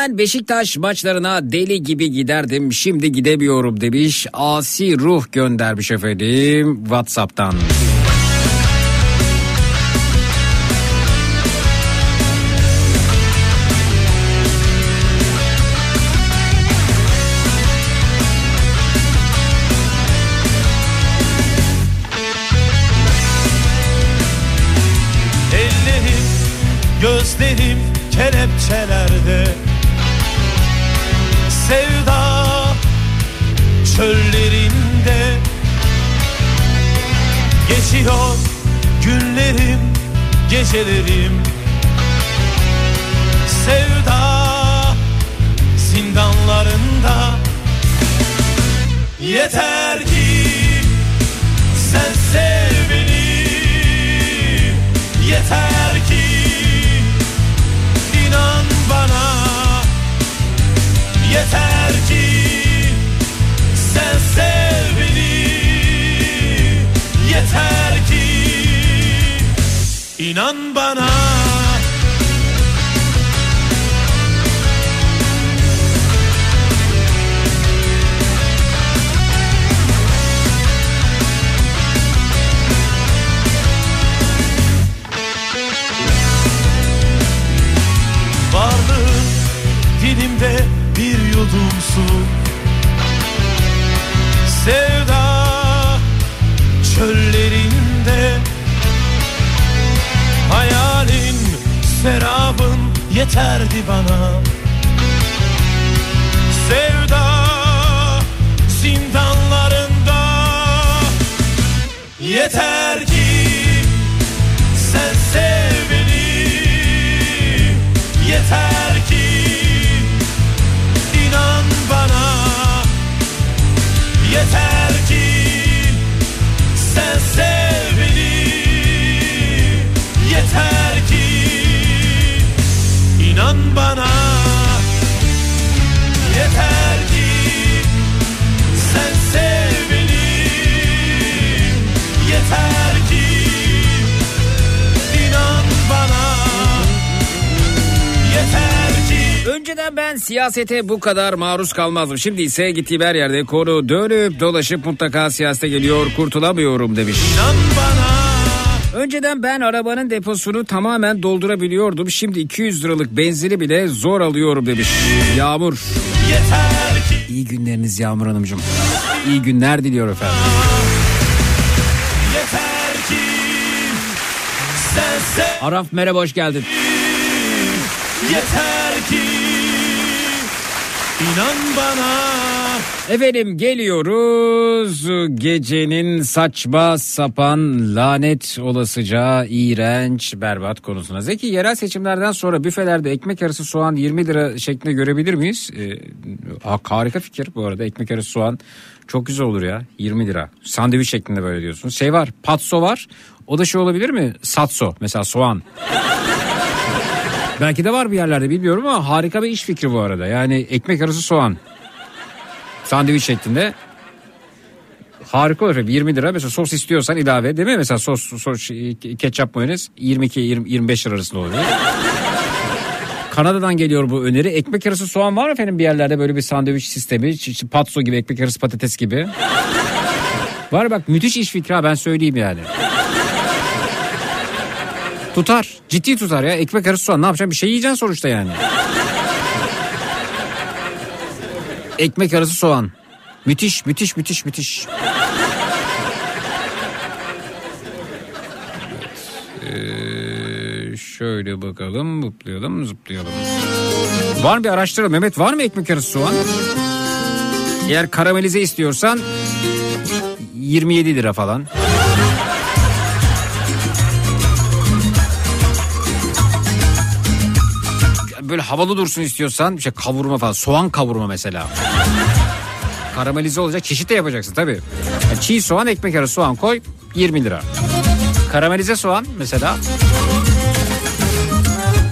Ben Beşiktaş maçlarına deli gibi giderdim şimdi gidemiyorum demiş. Asi Ruh göndermiş efendim Whatsapp'tan. Ellerim, gözlerim kelepçelerde çöllerinde Geçiyor günlerim, gecelerim Sevda zindanlarında Yeter ki sen sev beni. Yeter ki inan bana. Yeter ki Sev beni yeter ki inan bana. Varlığın dilimde bir yudum su. Sevda çöllerinde. Hayalin serabın yeterdi bana. Sevda zindanlarında Yeter ki bana Yeter ki sen sev beni Yeter ki inan bana Yeter ki Önceden ben siyasete bu kadar maruz kalmazdım. Şimdi ise gittiğim her yerde konu dönüp dolaşıp mutlaka siyasete geliyor kurtulamıyorum demiş. inan bana Önceden ben arabanın deposunu tamamen doldurabiliyordum. Şimdi 200 liralık benzini bile zor alıyorum demiş. Yağmur. Yeter ki İyi günleriniz Yağmur Hanımcığım. İyi günler diliyor efendim. Yeter ki sen sev Araf merhaba hoş geldin. Yeter ki inan bana Efendim geliyoruz gecenin saçma sapan lanet olasıca iğrenç berbat konusuna. Zeki yerel seçimlerden sonra büfelerde ekmek arası soğan 20 lira şeklinde görebilir miyiz? Ee, ha- harika fikir bu arada ekmek arası soğan çok güzel olur ya 20 lira. Sandviç şeklinde böyle diyorsun. Şey var patso var o da şey olabilir mi? Satso mesela soğan. Belki de var bir yerlerde bilmiyorum ama harika bir iş fikri bu arada. Yani ekmek arası soğan sandviç şeklinde. Harika olur. 20 lira mesela sos istiyorsan ilave değil mi? Mesela sos, sos ketçap mayonez 22 20, 25 lira arasında oluyor. Kanada'dan geliyor bu öneri. Ekmek arası soğan var mı efendim bir yerlerde böyle bir sandviç sistemi? Patso gibi ekmek arası patates gibi. Var bak müthiş iş fikri ben söyleyeyim yani. Tutar. Ciddi tutar ya. Ekmek arası soğan ne yapacaksın? Bir şey yiyeceksin sonuçta yani. Ekmek arası soğan. Müthiş, müthiş, müthiş, müthiş. Ee, şöyle bakalım, zıplayalım, zıplayalım. Var mı bir araştıralım. Mehmet var mı ekmek arası soğan? Eğer karamelize istiyorsan 27 lira falan. Böyle havalı dursun istiyorsan işte kavurma falan soğan kavurma mesela. Karamelize olacak çeşit de yapacaksın tabii. Yani çiğ soğan ekmek arası soğan koy 20 lira. Karamelize soğan mesela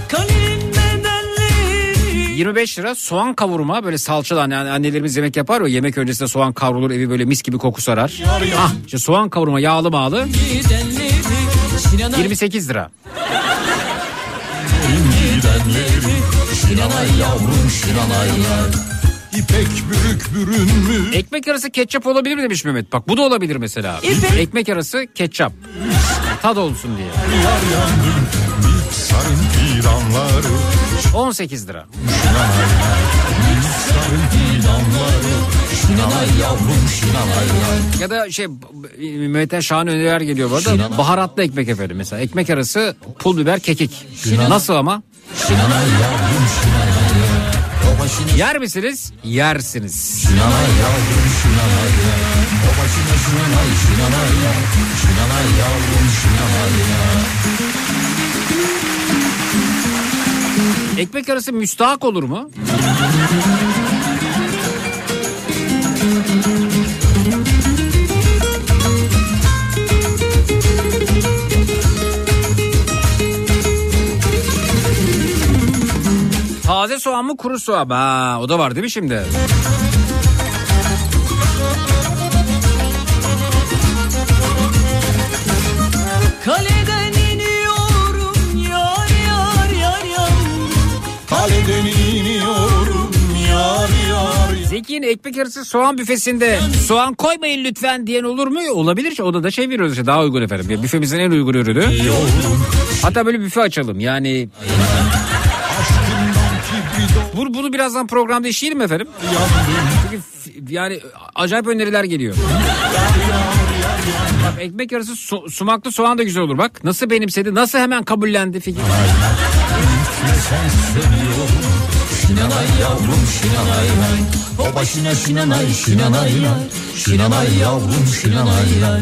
Kalenin bedelleri 25 lira soğan kavurma böyle salçalı hani annelerimiz yemek yapar ya yemek öncesinde soğan kavrulur evi böyle mis gibi koku sarar. Ah işte soğan kavurma yağlı mağlı 28 lira. İpek bürük bürünmüş Ekmek arası ketçap olabilir mi demiş Mehmet. Bak bu da olabilir mesela. Ekmek arası ketçap. Tad olsun diye. yar yandım Bir sarın fidanları 18 lira. Sarın fidanları Şinanay yavrum şinanay Ya da şey Mehmet'ten şahane öneriler geliyor bu arada. Baharatlı ekmek efendim mesela. Ekmek arası pul biber kekik. Nasıl ama? Şinanay yavrum şinanay Yer misiniz? Yersiniz. şinanay yavrum şinanay şinanay şinanay Şinanay yavrum şinanay Ekmek arası müstahak olur mu? Taze soğan mı kuru soğan mı? Ha, o da var değil mi şimdi? Kaleden iniyorum yar yar yar yar Kaleden iniyorum yar yar Zeki'nin ekmek arası soğan büfesinde soğan koymayın lütfen diyen olur mu? Olabilir. O da da şey veriyoruz işte daha uygun efendim. Ya büfemizin en uygun ürünü. Hatta böyle büfe açalım. Yani Bu, bunu birazdan programda işleyelim efendim? Çünkü yani acayip öneriler geliyor. Bak ekmek arası su- sumaklı soğan da güzel olur bak. Nasıl benimsedi nasıl hemen kabullendi fikir. Şinanay yavrum şinanay nay O başına şinanay şinanay nay Şinanay yavrum şinanay nay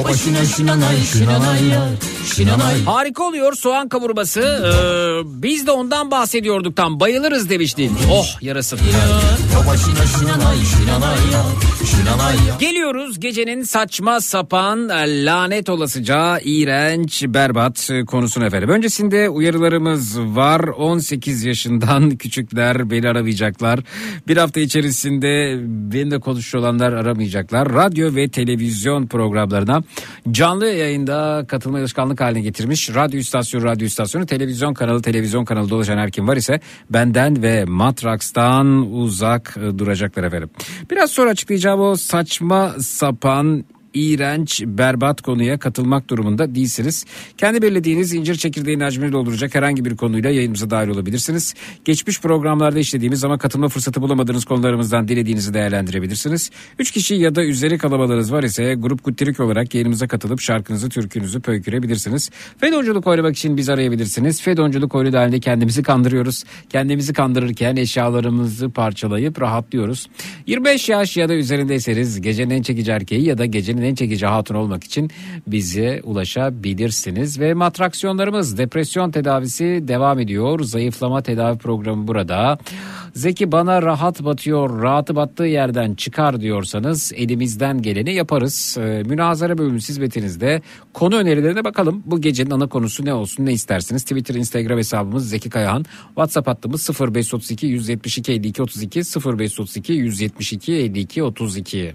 O başına şinanay şinanay nay Şinanay Harika oluyor soğan kavurması. Ee, biz de ondan bahsediyorduk tam. Bayılırız demiştin. Oh yarasın. O başına şinanay şinanay nay Şinanay Geliyoruz gecenin saçma sapan e, lanet olasıca iğrenç berbat e, konusuna efendim. Öncesinde uyarılarımız var. 18 yaşından küçükler beni aramayacaklar. Bir hafta içerisinde benimle konuşuyor olanlar aramayacaklar. Radyo ve televizyon programlarına canlı yayında katılma alışkanlık haline getirmiş. Radyo istasyonu radyo istasyonu televizyon kanalı televizyon kanalı dolaşan her kim var ise benden ve Matrax'tan uzak e, duracaklar efendim. Biraz sonra açıklayacağım o saçma sapan iğrenç, berbat konuya katılmak durumunda değilsiniz. Kendi belirlediğiniz incir çekirdeğini hacmini dolduracak herhangi bir konuyla yayınımıza dahil olabilirsiniz. Geçmiş programlarda işlediğimiz ama katılma fırsatı bulamadığınız konularımızdan dilediğinizi değerlendirebilirsiniz. Üç kişi ya da üzeri kalabalığınız var ise grup kuttirik olarak yayınımıza katılıp şarkınızı, türkünüzü pöykürebilirsiniz. Fedonculuk oynamak için bizi arayabilirsiniz. Fedonculuk oyunu dahilinde kendimizi kandırıyoruz. Kendimizi kandırırken eşyalarımızı parçalayıp rahatlıyoruz. 25 yaş ya da üzerindeyseniz gecenin en çekici erkeği ya da gecenin en çekici hatun olmak için bize ulaşabilirsiniz. Ve matraksiyonlarımız depresyon tedavisi devam ediyor. Zayıflama tedavi programı burada. Zeki bana rahat batıyor, rahatı battığı yerden çıkar diyorsanız elimizden geleni yaparız. Ee, münazara bölümü hizmetinizde konu önerilerine bakalım. Bu gecenin ana konusu ne olsun ne istersiniz? Twitter, Instagram hesabımız Zeki Kayahan. WhatsApp hattımız 0532 172 52 32 0532 172 52 32.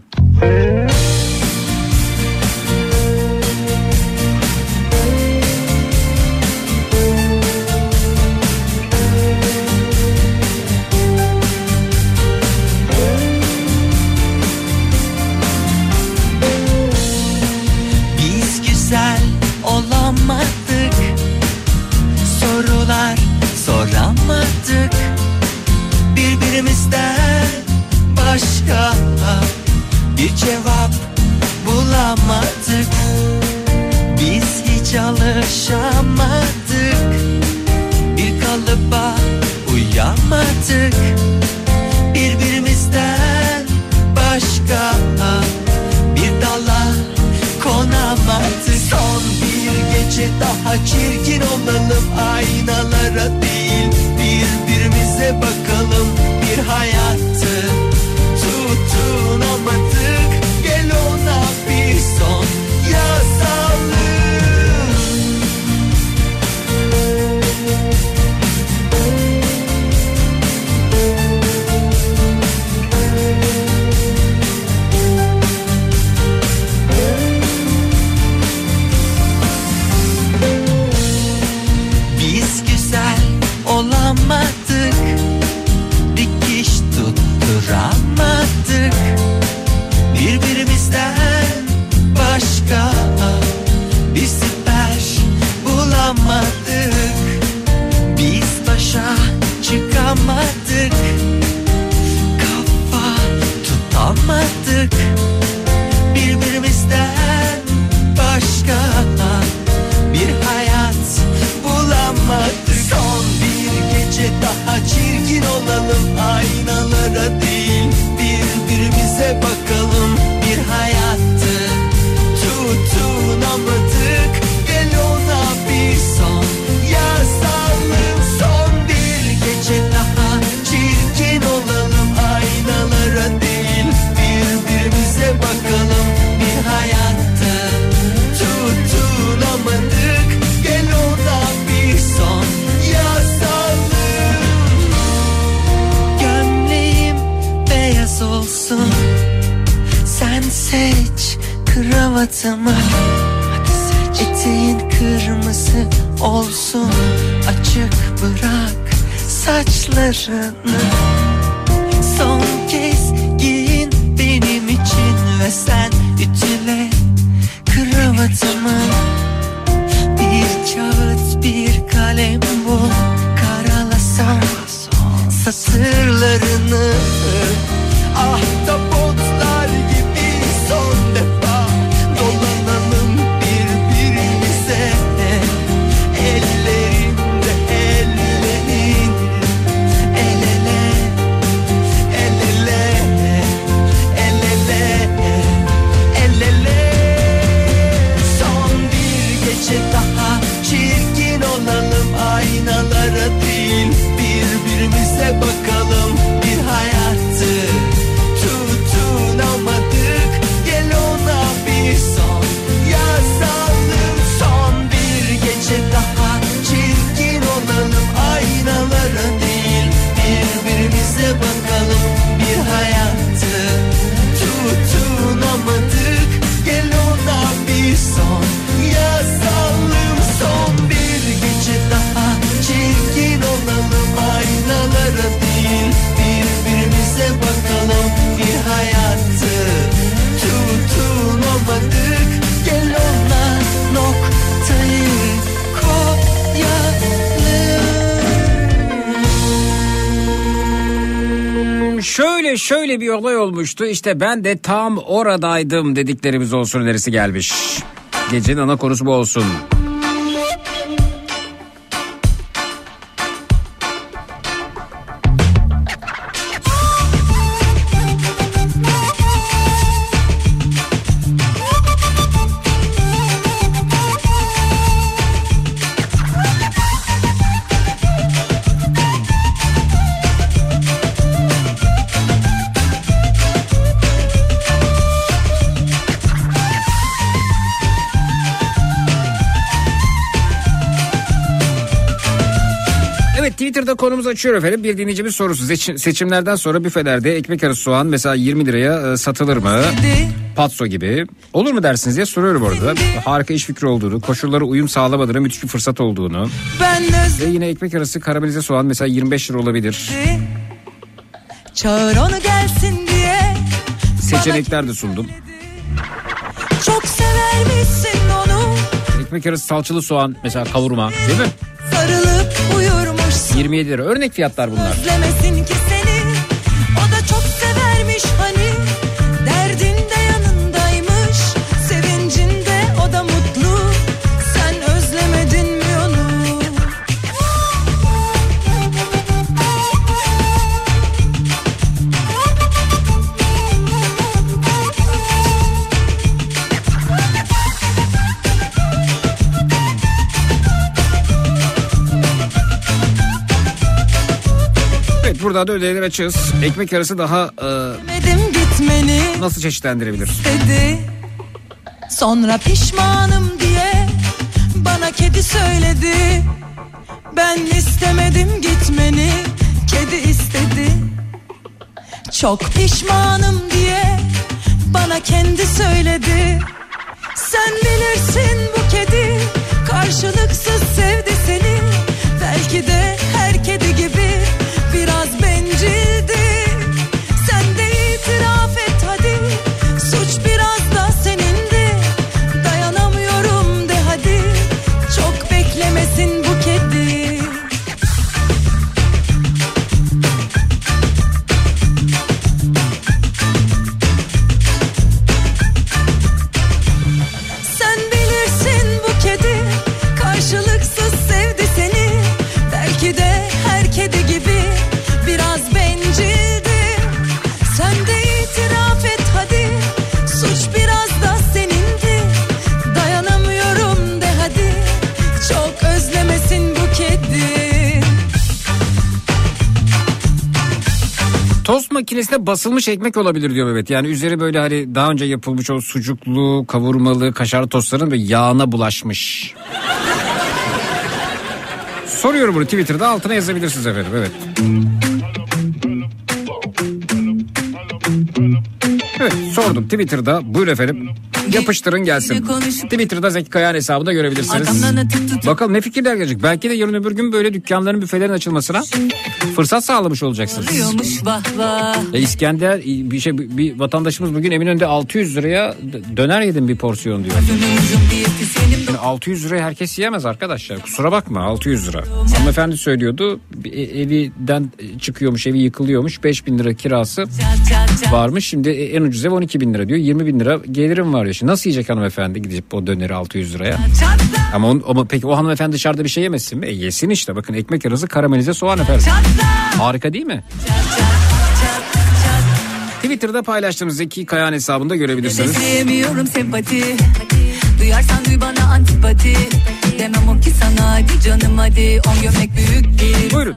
olmuştu. İşte ben de tam oradaydım dediklerimiz olsun önerisi gelmiş. Gecenin ana konusu bu olsun. Twitter'da konumuzu açıyor efendim. Bir dinleyicimiz sorusu. Seçim- seçimlerden sonra büfelerde ekmek arası soğan mesela 20 liraya e, satılır mı? Patso gibi. Olur mu dersiniz diye soruyorum orada. Harika iş fikri olduğunu, koşullara uyum sağlamadığını, müthiş bir fırsat olduğunu. Ve yine ekmek arası karamelize soğan mesela 25 lira olabilir. Çağır onu gelsin diye Seçenekler de sundum. Çok severmişsin onu Ekmek arası salçalı soğan mesela kavurma değil mi? Sarılıp uyurmuşsun 27 lira. Örnek fiyatlar bunlar. Özlemesin ki Evet burada da ödeneler açığız. Ekmek arası daha e, nasıl çeşitlendirebilir? dedi Sonra pişmanım diye Bana kedi söyledi. Ben istemedim gitmeni Kedi istedi. Çok pişmanım diye Bana kendi söyledi. Sen bilirsin bu kedi Karşılıksız sevdi seni. Belki de Tost makinesinde basılmış ekmek olabilir diyor evet. Yani üzeri böyle hani daha önce yapılmış o sucuklu, kavurmalı, kaşarlı tostların ve yağına bulaşmış. Soruyorum bunu Twitter'da altına yazabilirsiniz efendim evet. Evet sordum Twitter'da buyur efendim. Yapıştırın gelsin. Twitter'da Zeki Kayağan hesabında görebilirsiniz. Bakalım ne fikirler gelecek. Belki de yarın öbür gün böyle dükkanların büfelerin açılmasına fırsat sağlamış olacaksınız. E, İskender bir şey bir vatandaşımız bugün Eminönü'nde 600 liraya döner yedim bir porsiyon diyor. Yani 600 liraya herkes yiyemez arkadaşlar. Kusura bakma 600 lira. Hanımefendi söylüyordu. E- Eviden çıkıyormuş evi yıkılıyormuş. 5000 lira kirası varmış. Şimdi en ucuz ev 12 bin lira diyor. 20 bin lira gelirim var diyor. Şimdi nasıl yiyecek hanımefendi gidip o döneri 600 liraya? Ama, on, ama peki o hanımefendi dışarıda bir şey yemesin mi? E, yesin işte bakın ekmek arası karamelize soğan efendim. Harika değil mi? Twitter'da paylaştığımız Zeki Kayağan hesabında görebilirsiniz. Besleyemiyorum sempati. Duyarsan duy bana antipati. Demem o ki sana hadi canım hadi. On gömlek büyük bir. Buyurun.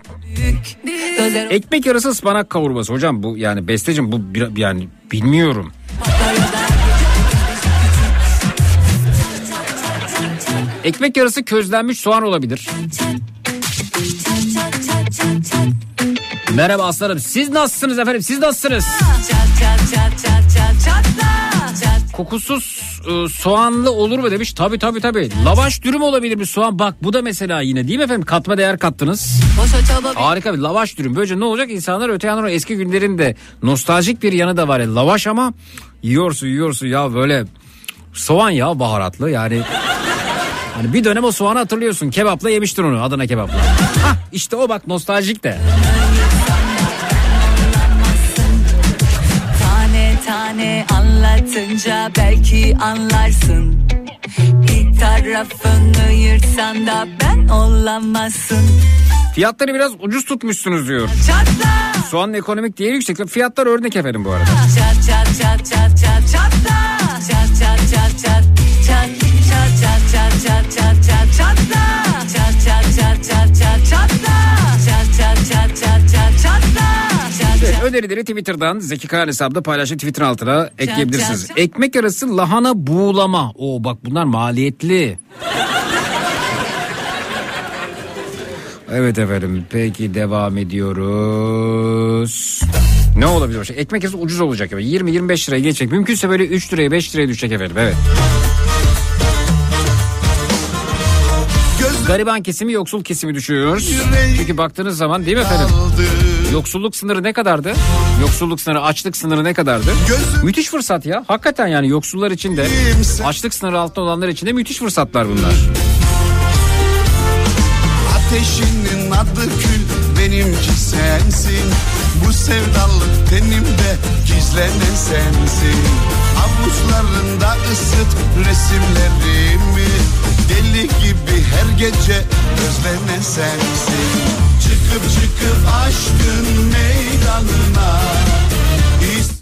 Ekmek arası ıspanak kavurması hocam bu yani bestecim bu bir, yani bilmiyorum. Ekmek arası közlenmiş soğan olabilir. Merhaba aslanım siz nasılsınız efendim siz nasılsınız? Çat çat çatla. Çat. Kokusuz e, soğanlı olur mu demiş. Tabii tabii tabii. Lavaş dürüm olabilir bir soğan. Bak bu da mesela yine değil mi efendim? Katma değer kattınız. Harika bir lavaş dürüm. Böylece ne olacak? İnsanlar öte yandan o eski günlerin de nostaljik bir yanı da var. ya. Lavaş ama yiyorsun yiyorsun ya böyle soğan ya baharatlı yani. Hani bir dönem o soğanı hatırlıyorsun. Kebapla yemiştin onu Adana kebapla. Hah işte o bak nostaljik de. Tane anlatınca belki anlarsın. Bir tarafını yırtsan da ben olamazsın. Fiyatları biraz ucuz tutmuşsunuz diyor. Çatla. Soğanın ekonomik değeri yüksek. Fiyatlar örnek efendim bu arada. Çat çat çat çat çat önerileri Twitter'dan Zeki Kayhan hesabında paylaştık Twitter altına ekleyebilirsiniz. çat. Ekmek arası lahana buğulama. Oo bak bunlar maliyetli. Evet efendim peki devam ediyoruz. Ne olabilir? başka? Ekmek arası ucuz olacak. 20-25 liraya geçecek. Mümkünse böyle 3 liraya 5 liraya düşecek efendim. Evet. Gariban kesimi yoksul kesimi düşüyoruz. Çünkü baktığınız zaman değil mi efendim? Yoksulluk sınırı ne kadardı? Yoksulluk sınırı, açlık sınırı ne kadardı? Müthiş fırsat ya. Hakikaten yani yoksullar için de, açlık sınırı altında olanlar için de müthiş fırsatlar bunlar. Ateşinin adı kül benimki sensin Bu sevdalık tenimde gizlenen sensin Avuçlarında ısıt resimlerimi Deli gibi her gece özlenen sensin Çıkıp çıkıp aşkın meydanına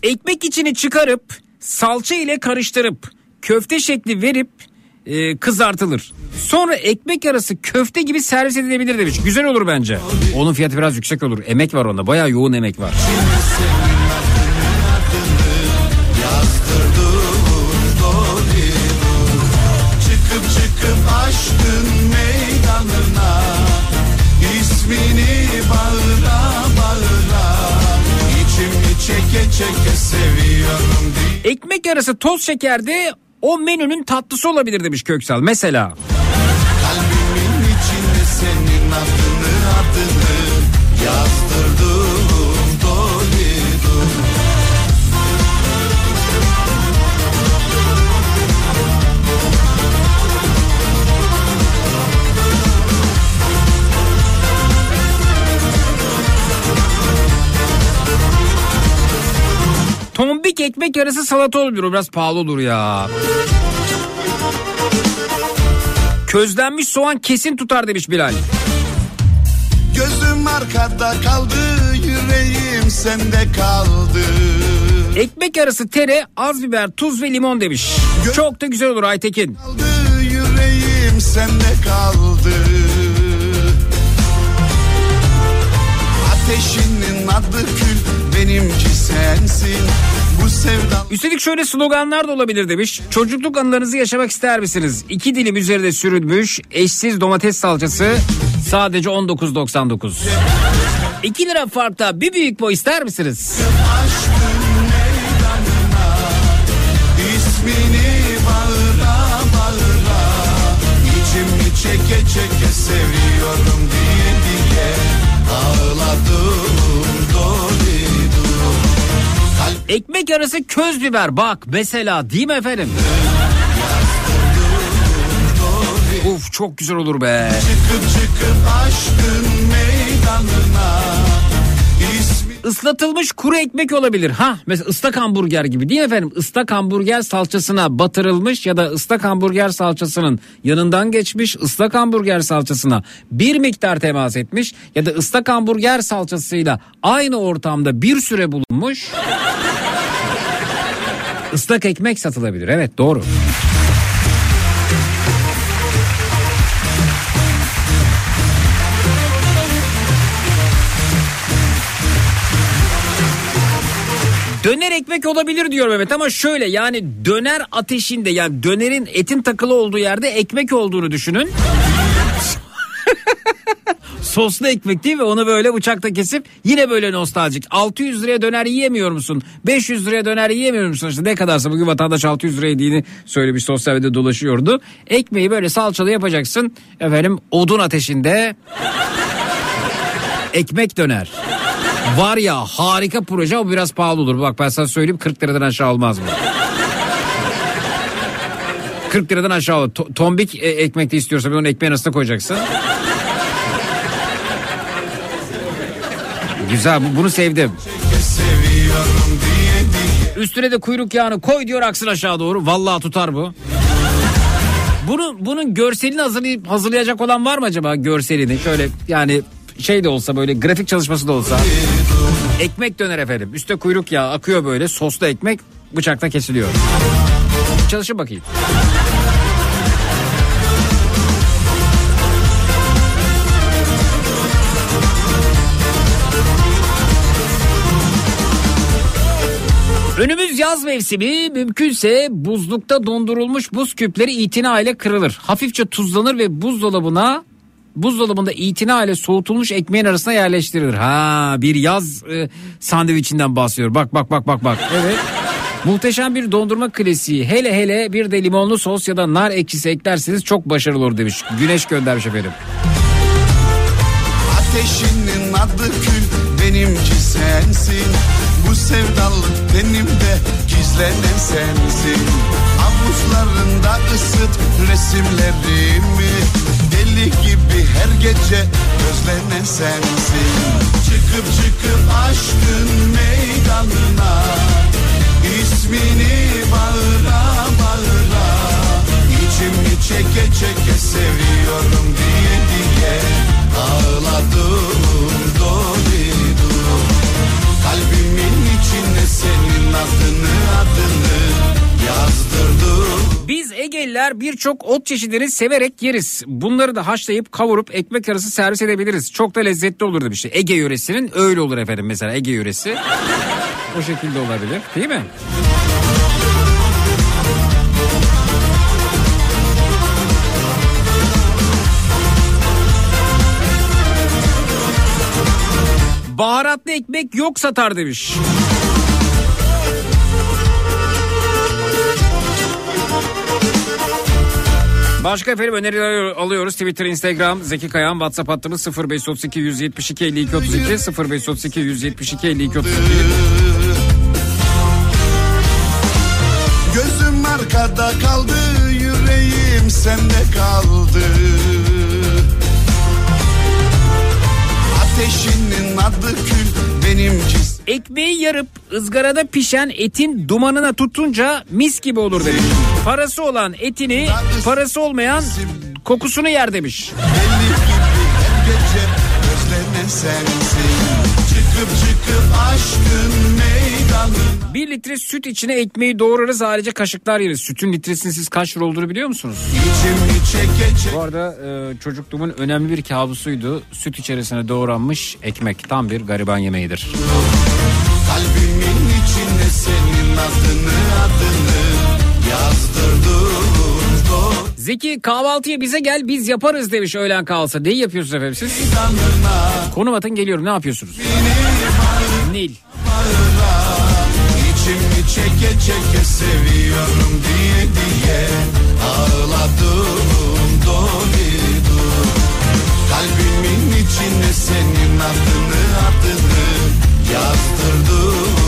Ekmek içini çıkarıp salça ile karıştırıp köfte şekli verip e, kızartılır. Sonra ekmek arası köfte gibi servis edilebilir demiş. Güzel olur bence. Onun fiyatı biraz yüksek olur. Emek var onda. Bayağı yoğun emek var. Çıkıp çıkıp aşkın meydanına ismini çeke çeke seviyorum diye. Ekmek arası toz şekerde o menünün tatlısı olabilir demiş Köksal. Mesela. Kalbimin içinde senin adını adını yazdırdım tombik ekmek arası salata olabilir. O biraz pahalı olur ya. Közlenmiş soğan kesin tutar demiş Bilal. Gözüm arkada kaldı yüreğim sende kaldı Ekmek arası tere, az biber, tuz ve limon demiş. Çok da güzel olur Aytekin. Kaldı yüreğim sende kaldı Ateşinin adı kül benimki sensin bu sevdan... Üstelik şöyle sloganlar da olabilir demiş. Çocukluk anılarınızı yaşamak ister misiniz? İki dilim üzerinde sürülmüş eşsiz domates salçası sadece 19.99. 2 lira farkta bir büyük boy ister misiniz? Çeke çeke seviyorum Ekmek arası köz biber bak mesela değil mi efendim? Uf çok güzel olur be. Çıkıp çıkıp aşkın meydanına İsmi Islatılmış kuru ekmek olabilir. Ha mesela ıslak hamburger gibi değil mi efendim? Islak hamburger salçasına batırılmış ya da ıslak hamburger salçasının yanından geçmiş ıslak hamburger salçasına bir miktar temas etmiş ya da ıslak hamburger salçasıyla aynı ortamda bir süre bulunmuş. Islak ekmek satılabilir. Evet doğru. Döner ekmek olabilir diyor Mehmet ama şöyle yani döner ateşinde yani dönerin etin takılı olduğu yerde ekmek olduğunu düşünün. Soslu ekmek değil mi? Onu böyle bıçakta kesip yine böyle nostaljik. 600 liraya döner yiyemiyor musun? 500 liraya döner yiyemiyor musun? İşte ne kadarsa bugün vatandaş 600 liraya yediğini söylemiş sosyal medyada dolaşıyordu. Ekmeği böyle salçalı yapacaksın. Efendim odun ateşinde ekmek döner. Var ya harika proje ama biraz pahalı olur. Bak ben sana söyleyeyim 40 liradan aşağı olmaz mı? 40 liradan aşağı olur. To- tombik e, ekmek de istiyorsan bir onu ekmeğin arasına koyacaksın. Güzel bu- bunu sevdim. Üstüne de kuyruk yağını koy diyor aksın aşağı doğru. Vallahi tutar bu. Bunu bunun görselini hazırlayıp hazırlayacak olan var mı acaba görselini? Şöyle yani şey de olsa böyle grafik çalışması da olsa. Ekmek döner efendim. Üste kuyruk yağı akıyor böyle soslu ekmek bıçakta kesiliyor. Çalışın bakayım. Önümüz yaz mevsimi mümkünse buzlukta dondurulmuş buz küpleri itina ile kırılır. Hafifçe tuzlanır ve buzdolabına buzdolabında itina ile soğutulmuş ekmeğin arasına yerleştirilir. Ha bir yaz e, sandviçinden bahsediyor. Bak bak bak bak bak. Evet. Muhteşem bir dondurma klasiği. Hele hele bir de limonlu sos ya da nar ekşisi eklerseniz çok başarılı olur demiş. Güneş göndermiş efendim. Ateşinin adı kül benimki sensin Bu sevdalık benim de gizlenen sensin Avuçlarında ısıt resimlerimi Deli gibi her gece özlenen sensin. Çıkıp çıkıp aşkın meydanına ismini bağıra bağıra İçimi çeke çeke seviyorum diye diye Ağladım dolidum Kalbimin içine senin adını adını Biz Egeliler birçok ot çeşidini severek yeriz. Bunları da haşlayıp kavurup ekmek arası servis edebiliriz. Çok da lezzetli olur demiş. Ege yöresinin öyle olur efendim mesela Ege yöresi. o şekilde olabilir değil mi? Baharatlı ekmek yok satar demiş. Başka efendim öneriler alıyoruz. Twitter, Instagram, Zeki Kayağan, WhatsApp hattımız 0532 172 52 32 0532 172 52 32. Gözüm arkada kaldı yüreğim sende kaldı Ateşinin adı kül benimki Ekmeği yarıp ızgarada pişen etin dumanına tutunca mis gibi olur demiş. Parası olan etini, parası olmayan kokusunu yer demiş. Bir litre süt içine ekmeği doğrarız ayrıca kaşıklar yeriz. Sütün litresinin siz kaç lira olduğunu biliyor musunuz? Bu arada e, çocukluğumun önemli bir kabusuydu. Süt içerisine doğranmış ekmek tam bir gariban yemeğidir. Kalbimin içine senin adını adını Zeki kahvaltıya bize gel biz yaparız demiş öğlen kalsa. Neyi yapıyorsunuz efendim siz? Konum atın geliyorum ne yapıyorsunuz? Nil. İçimi çeke çeke seviyorum diye diye Ağladım dolidu Kalbimin içine senin adını adını yazdırdım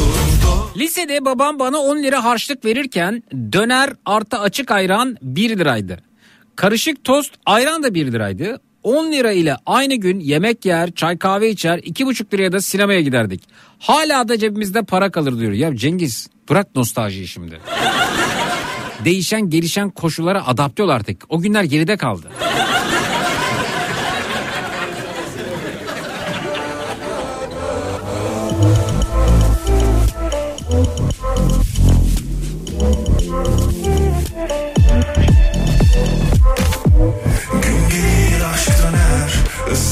Lisede babam bana 10 lira harçlık verirken döner artı açık ayran 1 liraydı. Karışık tost ayran da 1 liraydı. 10 lira ile aynı gün yemek yer, çay kahve içer, 2,5 liraya da sinemaya giderdik. Hala da cebimizde para kalır diyor. Ya Cengiz bırak nostaljiyi şimdi. Değişen gelişen koşullara adapte ol artık. O günler geride kaldı.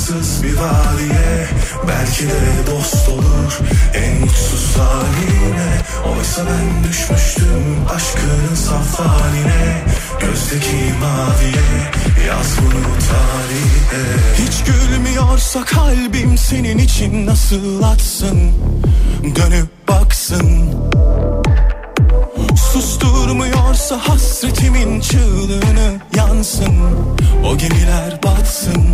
Issız bir vadiye Belki de dost olur en mutsuz haline. Oysa ben düşmüştüm aşkın saf haline Gözdeki maviye yaz bunu tarihe. Hiç gülmüyorsa kalbim senin için nasıl atsın? Dönüp baksın. Susturmuyorsa hasretimin çığlığını yansın. O gemiler batsın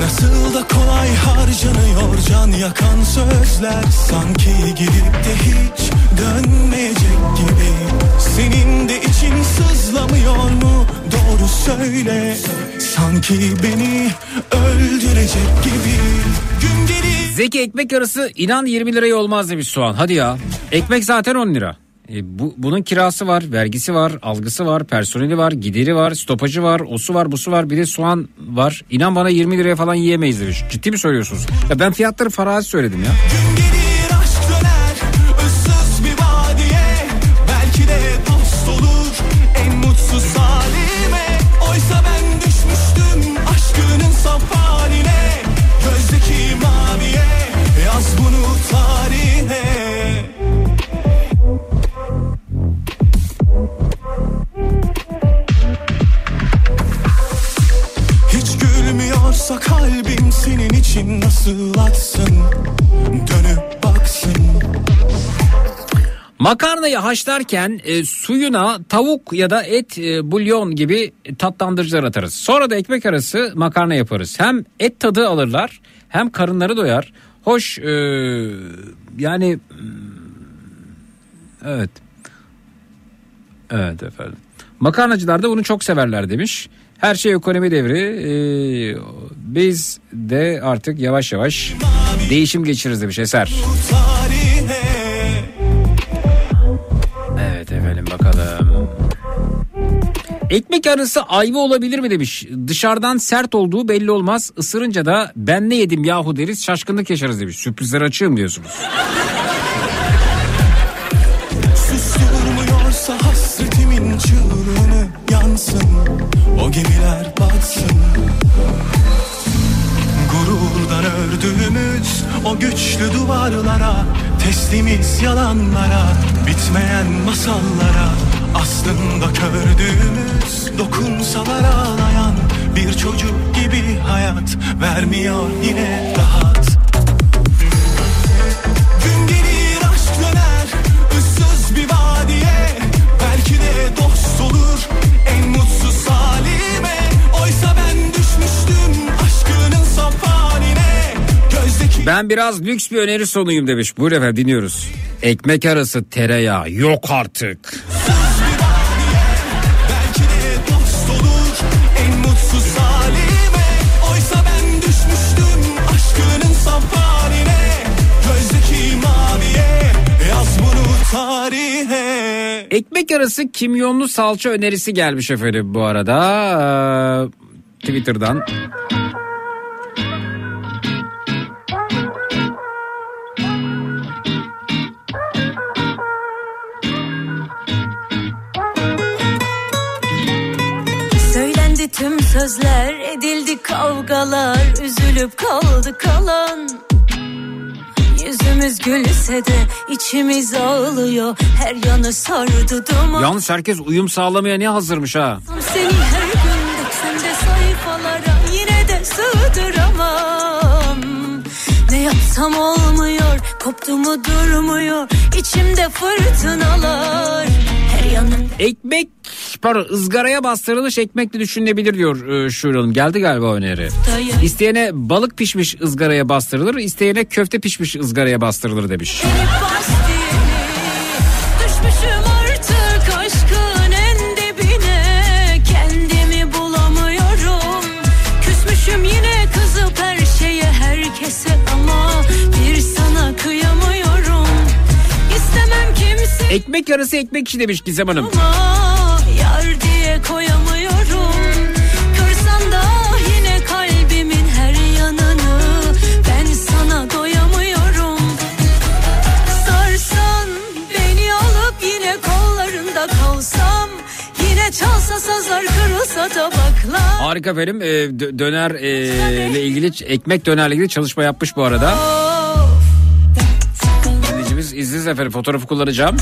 Nasıl da kolay harcanıyor can yakan sözler Sanki gidip de hiç dönmeyecek gibi Senin de için sızlamıyor mu doğru söyle Sanki beni öldürecek gibi Gün gelir Zeki ekmek arası inan 20 liraya olmaz demiş soğan. Hadi ya. Ekmek zaten 10 lira. E, bu, bunun kirası var, vergisi var, algısı var, personeli var, gideri var, stopajı var, osu var, busu var, bir de soğan var. İnan bana 20 liraya falan yiyemeyiz demiş. Ciddi mi söylüyorsunuz? Ya ben fiyatları farazi söyledim ya. Gülmüyorsa kalbim senin için nasıl atsın Dönüp baksın Makarnayı haşlarken e, suyuna tavuk ya da et e, bulyon gibi tatlandırıcılar atarız. Sonra da ekmek arası makarna yaparız. Hem et tadı alırlar hem karınları doyar. Hoş e, yani hmm, evet. Evet efendim. Makarnacılar da bunu çok severler demiş. Her şey ekonomi devri. E, biz de artık yavaş yavaş değişim geçiririz demiş Eser. Evet efendim bakalım. Ekmek arası ayva olabilir mi demiş. Dışarıdan sert olduğu belli olmaz. Isırınca da ben ne yedim yahu deriz şaşkınlık yaşarız demiş. Sürprizler açığım diyorsunuz. Susturmuyorsa hasretimin çığlığını yansın O gemiler batsın. Gururdan ördüğümüz o güçlü duvarlara Teslimiz yalanlara bitmeyen masallara Aslında kördüğümüz dokunsalar ağlayan Bir çocuk gibi hayat vermiyor yine rahat. Gün gelir aşk döner ıssız bir vadiye Belki de dost olur Ben biraz lüks bir öneri sonuyum demiş. Buyurun efendim dinliyoruz. Ekmek arası tereyağı yok artık. Ekmek arası kimyonlu salça önerisi gelmiş efendim bu arada. Ee, Twitter'dan. Söylendi tüm sözler edildi kavgalar Üzülüp kaldı kalan. Yüzümüz gülse de içimiz ağlıyor Her yanı sardı duman. Yalnız herkes uyum sağlamaya ne hazırmış ha. Seni her gün döksem de sayfalara Yine de sığdıramam. Ne yapsam olmuyor Koptu mu durmuyor İçimde fırtınalar. Her yanım Ekmek pardon ızgaraya bastırılmış ekmekle düşünülebilir diyor e, Şule Hanım. Geldi galiba öneri. İsteyene balık pişmiş ızgaraya bastırılır, isteyene köfte pişmiş ızgaraya bastırılır demiş. Ekmek yarısı ekmek işi demiş Gizem Hanım. ama koyamıyorum Kırsan da yine kalbimin her yanını Ben sana doyamıyorum Sarsan beni alıp yine kollarında kalsam Yine çalsa sazlar kırılsa tabaklar Harika efendim. E, dö- döner e, ile ilgili ekmek dönerle ilgili çalışma yapmış bu arada. Dinleyicimiz iziniz efendim fotoğrafı kullanacağım.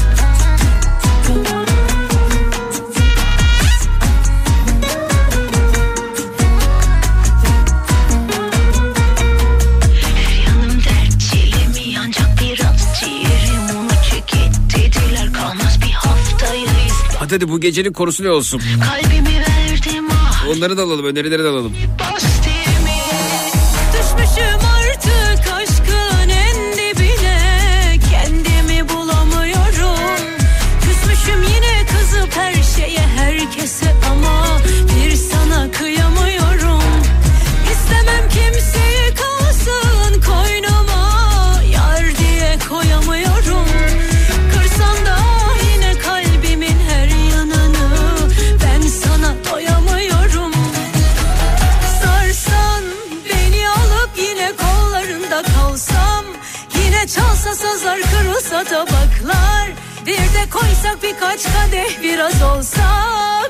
Hadi bu gecenin korusu ne olsun? Kalbimi verdim ah Onları da alalım önerileri de alalım. bastemi birkaç kadeh biraz olsak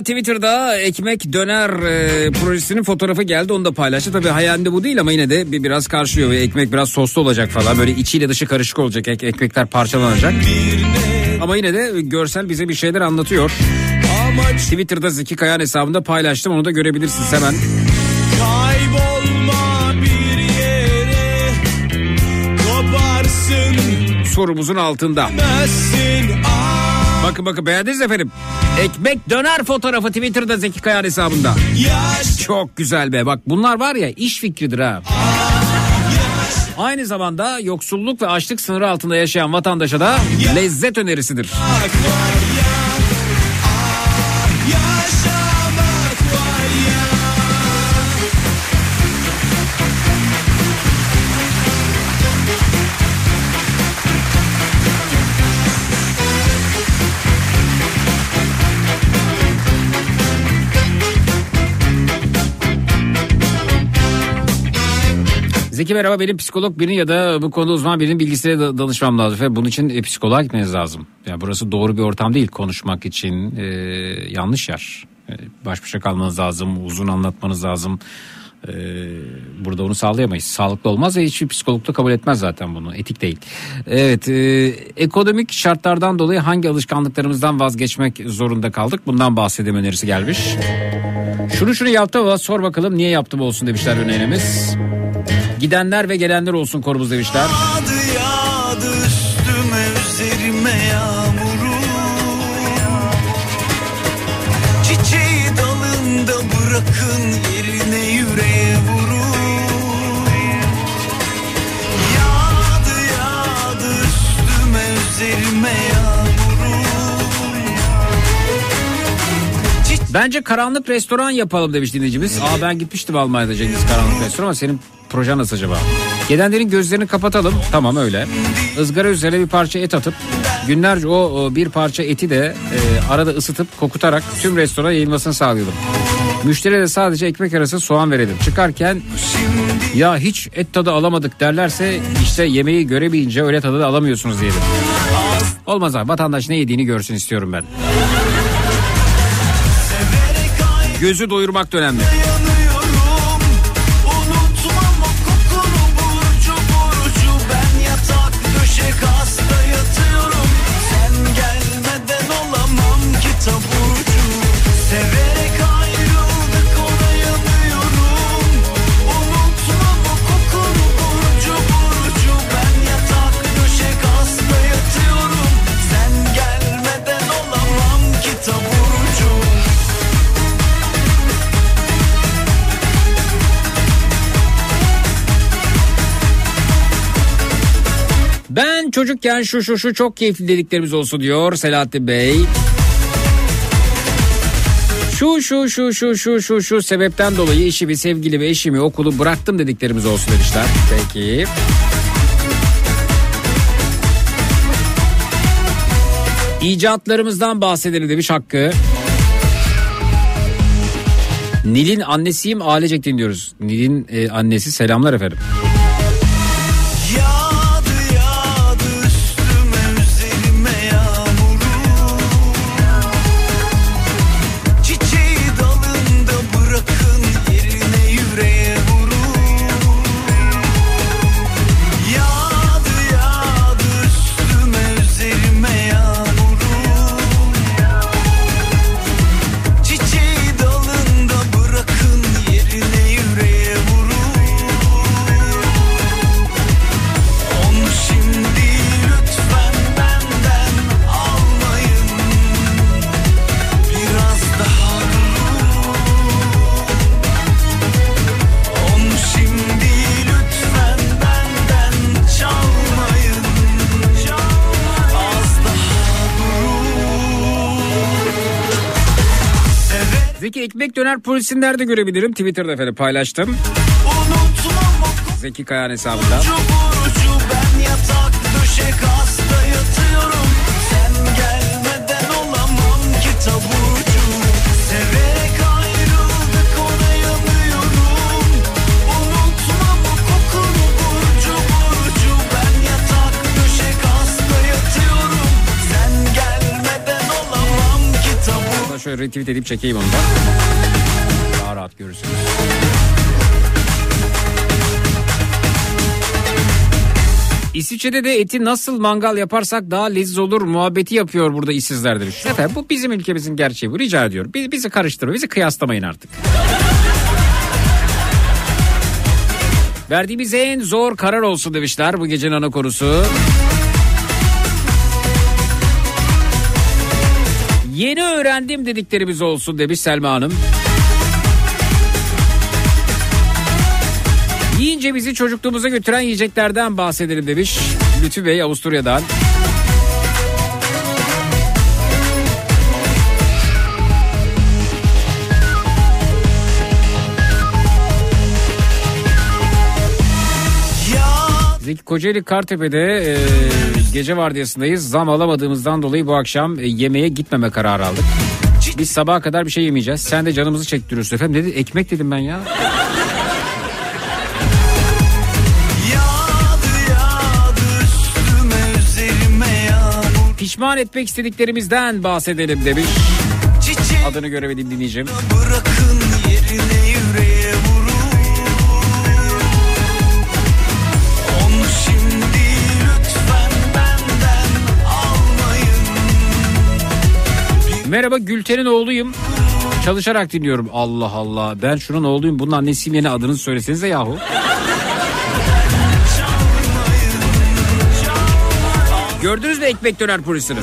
Twitter'da ekmek döner e, projesinin fotoğrafı geldi onu da paylaştı. Tabii hayalinde bu değil ama yine de bir biraz karşılıyor ve ekmek biraz soslu olacak falan. Böyle içiyle dışı karışık olacak ek- ekmekler parçalanacak. Ama yine de görsel bize bir şeyler anlatıyor. Twitter'da Zeki Kayan hesabında paylaştım onu da görebilirsiniz hemen. Kaybolma bir yere Koparsın Sorumuzun altında. Ah Bakın bakın beğendiniz efendim. Ekmek döner fotoğrafı Twitter'da Zeki Kayan hesabında. yaş Çok güzel be bak bunlar var ya iş fikridir ha. Aynı zamanda yoksulluk ve açlık sınırı altında yaşayan vatandaşa da lezzet önerisidir. ya Zeki merhaba benim psikolog birinin ya da bu konuda uzman birinin bilgisine da- danışmam lazım. Ve bunun için e, psikoloğa gitmeniz lazım. Yani burası doğru bir ortam değil konuşmak için e, yanlış yer. E, baş başa kalmanız lazım, uzun anlatmanız lazım. E, burada onu sağlayamayız. Sağlıklı olmaz ve hiçbir psikolog da kabul etmez zaten bunu. Etik değil. Evet, e, ekonomik şartlardan dolayı hangi alışkanlıklarımızdan vazgeçmek zorunda kaldık? Bundan bahsedeyim önerisi gelmiş. Şunu şunu yaptım ama sor bakalım niye yaptım olsun demişler önerimiz. Gidenler ve gelenler olsun korumuz demişler. Yağdı yağdı üstüme üzerime yağmuru Bence karanlık restoran yapalım demiş dinleyicimiz. Aa ben gitmiştim Almanya'da Cengiz karanlık restoran ama senin projen nasıl acaba? Gelenlerin gözlerini kapatalım. Tamam öyle. Izgara üzerine bir parça et atıp günlerce o, o bir parça eti de e, arada ısıtıp kokutarak tüm restorana yayılmasını sağlayalım. Müşteriye de sadece ekmek arası soğan verelim. Çıkarken ya hiç et tadı alamadık derlerse işte yemeği göremeyince öyle tadı da alamıyorsunuz diyelim. Olmaz abi vatandaş ne yediğini görsün istiyorum ben. Gözü doyurmak da önemli. Ben çocukken şu şu şu çok keyifli dediklerimiz olsun diyor Selahattin Bey. Şu şu şu şu şu şu şu sebepten dolayı eşimi, sevgilimi, eşimi, okulu bıraktım dediklerimiz olsun demişler. Peki. İcatlarımızdan bahsedelim demiş Hakkı. Nil'in annesiyim ailecek dinliyoruz. Nil'in e, annesi selamlar efendim. Döner polisini nerede görebilirim? Twitter'da efendim paylaştım. Zeki Kayan hesabında. Burcu burcu ben yatak döşek hasta yatıyorum Sen gelmeden olamam ki taburcu Severek ayrıldık ona yanıyorum Unutmam o kokunu burcu burcu Ben yatak döşek hasta yatıyorum Sen gelmeden olamam ki taburcu Hatta şöyle retweet edip çekeyim onu da. Görürsünüz. İsviçre'de de eti nasıl mangal yaparsak daha leziz olur muhabbeti yapıyor burada işsizler demiş. Efendim bu bizim ülkemizin gerçeği bu rica ediyorum. Bizi, bizi karıştırma bizi kıyaslamayın artık. Verdiğimiz en zor karar olsun demişler bu gecenin ana konusu. Yeni öğrendim dediklerimiz olsun demiş Selma Hanım. Yiyince bizi çocukluğumuza götüren yiyeceklerden bahsedelim demiş Lütfü Bey Avusturya'dan. Zeki Kocaeli Kartepe'de e, gece vardiyasındayız. Zam alamadığımızdan dolayı bu akşam e, yemeğe gitmeme kararı aldık. Biz sabaha kadar bir şey yemeyeceğiz. Sen de canımızı çektiriyorsun efendim. Dedi ekmek dedim ben ya. Pişman etmek istediklerimizden bahsedelim demiş. Çiçek Adını göremediğim dinleyeceğim. bırakın yerine yüreğe vurun Onu şimdi lütfen benden almayın Merhaba Gülten'in oğluyum. Çalışarak dinliyorum. Allah Allah. Ben şunun oğluyum. Bunun annesiyim yine adını söylesenize yahu. Gördünüz mü ekmek döner polisini?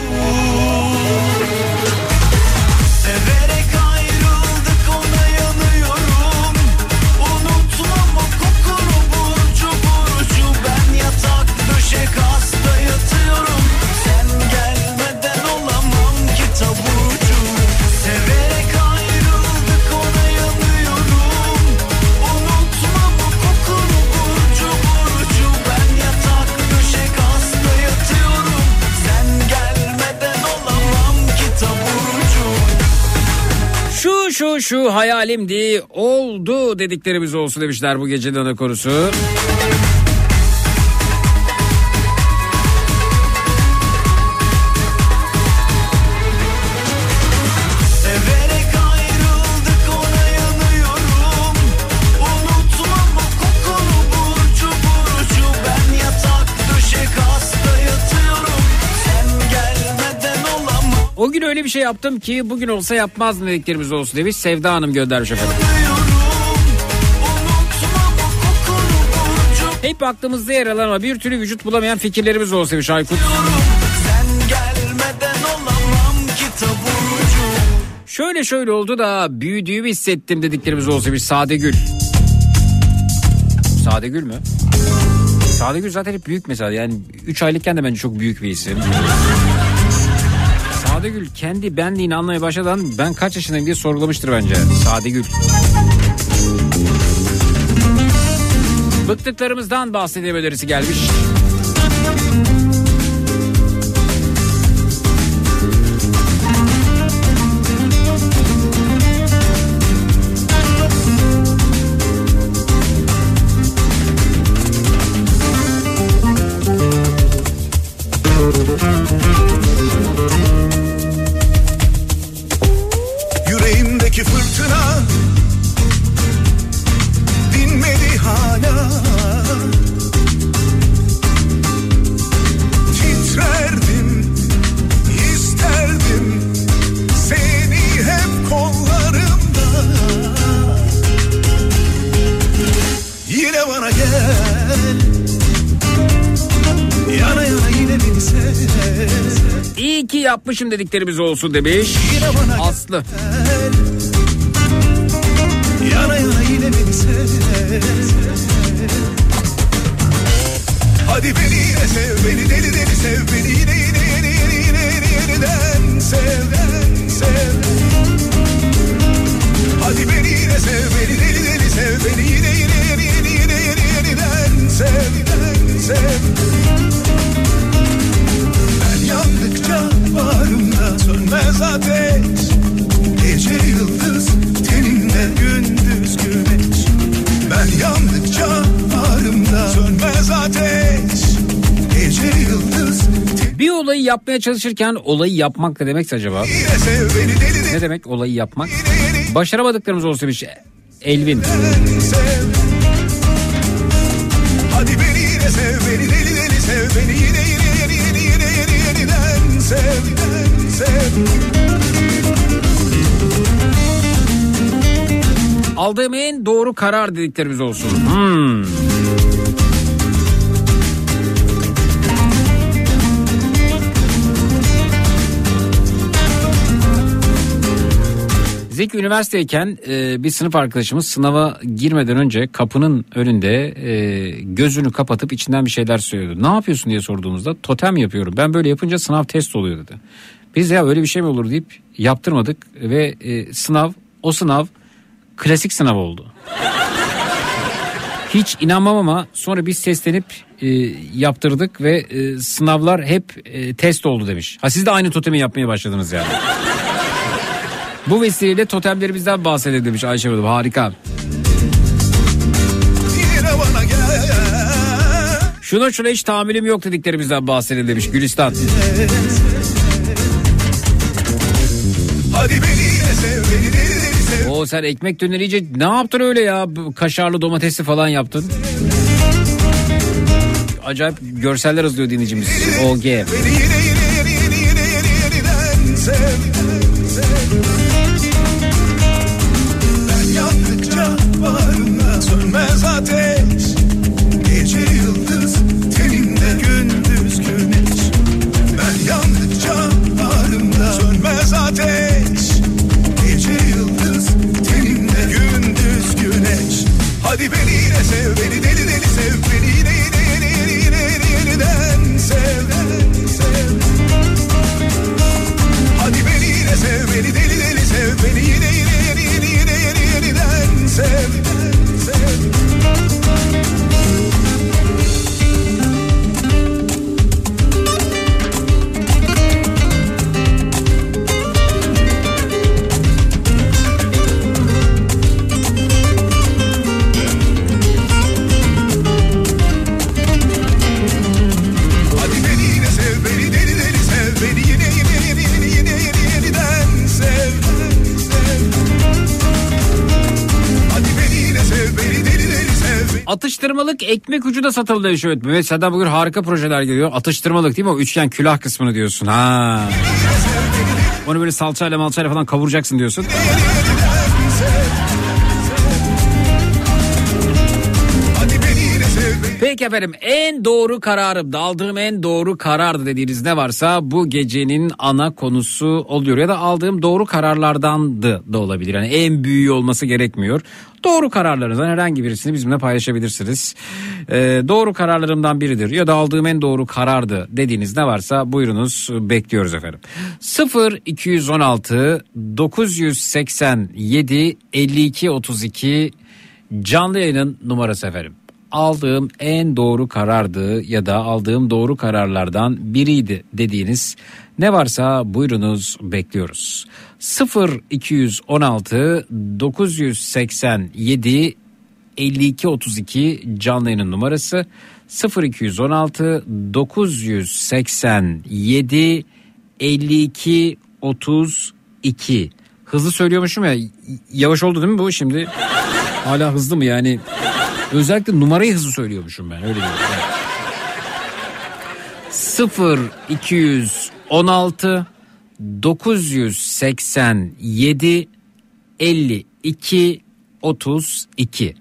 Şu şu hayalimdi oldu dediklerimiz olsun demişler bu gecenin ana konusu. Şey yaptım ki bugün olsa yapmazdım dediklerimiz olsun demiş Sevda Hanım göndermiş efendim. Hep aklımızda yer alan ama bir türlü vücut bulamayan fikirlerimiz olsun demiş Aykut. Şöyle şöyle oldu da büyüdüğümü hissettim dediklerimiz olsun demiş Sadegül. Sadegül mü? Sadegül zaten hep büyük mesela yani 3 aylıkken de bence çok büyük bir isim. Sadegül kendi benliğini anlamaya başladan ben kaç yaşındayım diye sorgulamıştır bence. Sadegül. Bıktıklarımızdan bahsedelim önerisi gelmiş. Yüreğimdeki yapmışım dediklerimiz olsun demiş. Aslı. Yapmaya çalışırken olayı yapmak ne demek acaba? Ne demek olayı yapmak? Başaramadıklarımız olsun demiş. Elvin. sev Hadi beni yine sev beni deli deli sev beni yine yine yine yine yine yeniden sev sev Aldığım en doğru karar dediklerimiz olsun. Hmm. Zeki üniversiteyken e, bir sınıf arkadaşımız sınava girmeden önce kapının önünde e, gözünü kapatıp içinden bir şeyler söylüyordu. Ne yapıyorsun diye sorduğumuzda totem yapıyorum. Ben böyle yapınca sınav test oluyor dedi. Biz ya öyle bir şey mi olur deyip yaptırmadık ve e, sınav o sınav klasik sınav oldu. Hiç inanmam ama sonra biz seslenip e, yaptırdık ve e, sınavlar hep e, test oldu demiş. Ha siz de aynı totemi yapmaya başladınız yani. Bu vesileyle totemlerimizden bahsedelim demiş Ayşe Hanım. Harika. Şuna şuna hiç tahammülüm yok dediklerimizden bahsedelim demiş Gülistan. Hadi beni sev beni sev sen ekmek döneri iyice ne yaptın öyle ya? Kaşarlı domatesli falan yaptın. Acayip görseller hazırlıyor dinleyicimiz. OG. Beni yine yine yine yine yine yine yeniden sev. Atıştırmalık ekmek ucu da satıldı şu Mehmet senden bugün harika projeler geliyor. Atıştırmalık değil mi o üçgen külah kısmını diyorsun. Ha. Onu böyle salçayla malçayla falan kavuracaksın diyorsun. Peki efendim en doğru kararım aldığım en doğru karardı dediğiniz ne varsa bu gecenin ana konusu oluyor. Ya da aldığım doğru kararlardandı da olabilir. Yani en büyüğü olması gerekmiyor. Doğru kararlarınızdan herhangi birisini bizimle paylaşabilirsiniz. Ee, doğru kararlarımdan biridir ya da aldığım en doğru karardı dediğiniz ne varsa buyurunuz bekliyoruz efendim. 0 216 987 52 32 canlı yayının numarası efendim aldığım en doğru karardı ya da aldığım doğru kararlardan biriydi dediğiniz ne varsa buyurunuz bekliyoruz. 0 216 987 52 32 canlı yayının numarası 0 216 987 52 32 Hızlı söylüyormuşum ya yavaş oldu değil mi bu şimdi? Hala hızlı mı yani? Özellikle numarayı hızlı söylüyormuşum ben öyle. Evet. 0 216 987 52 32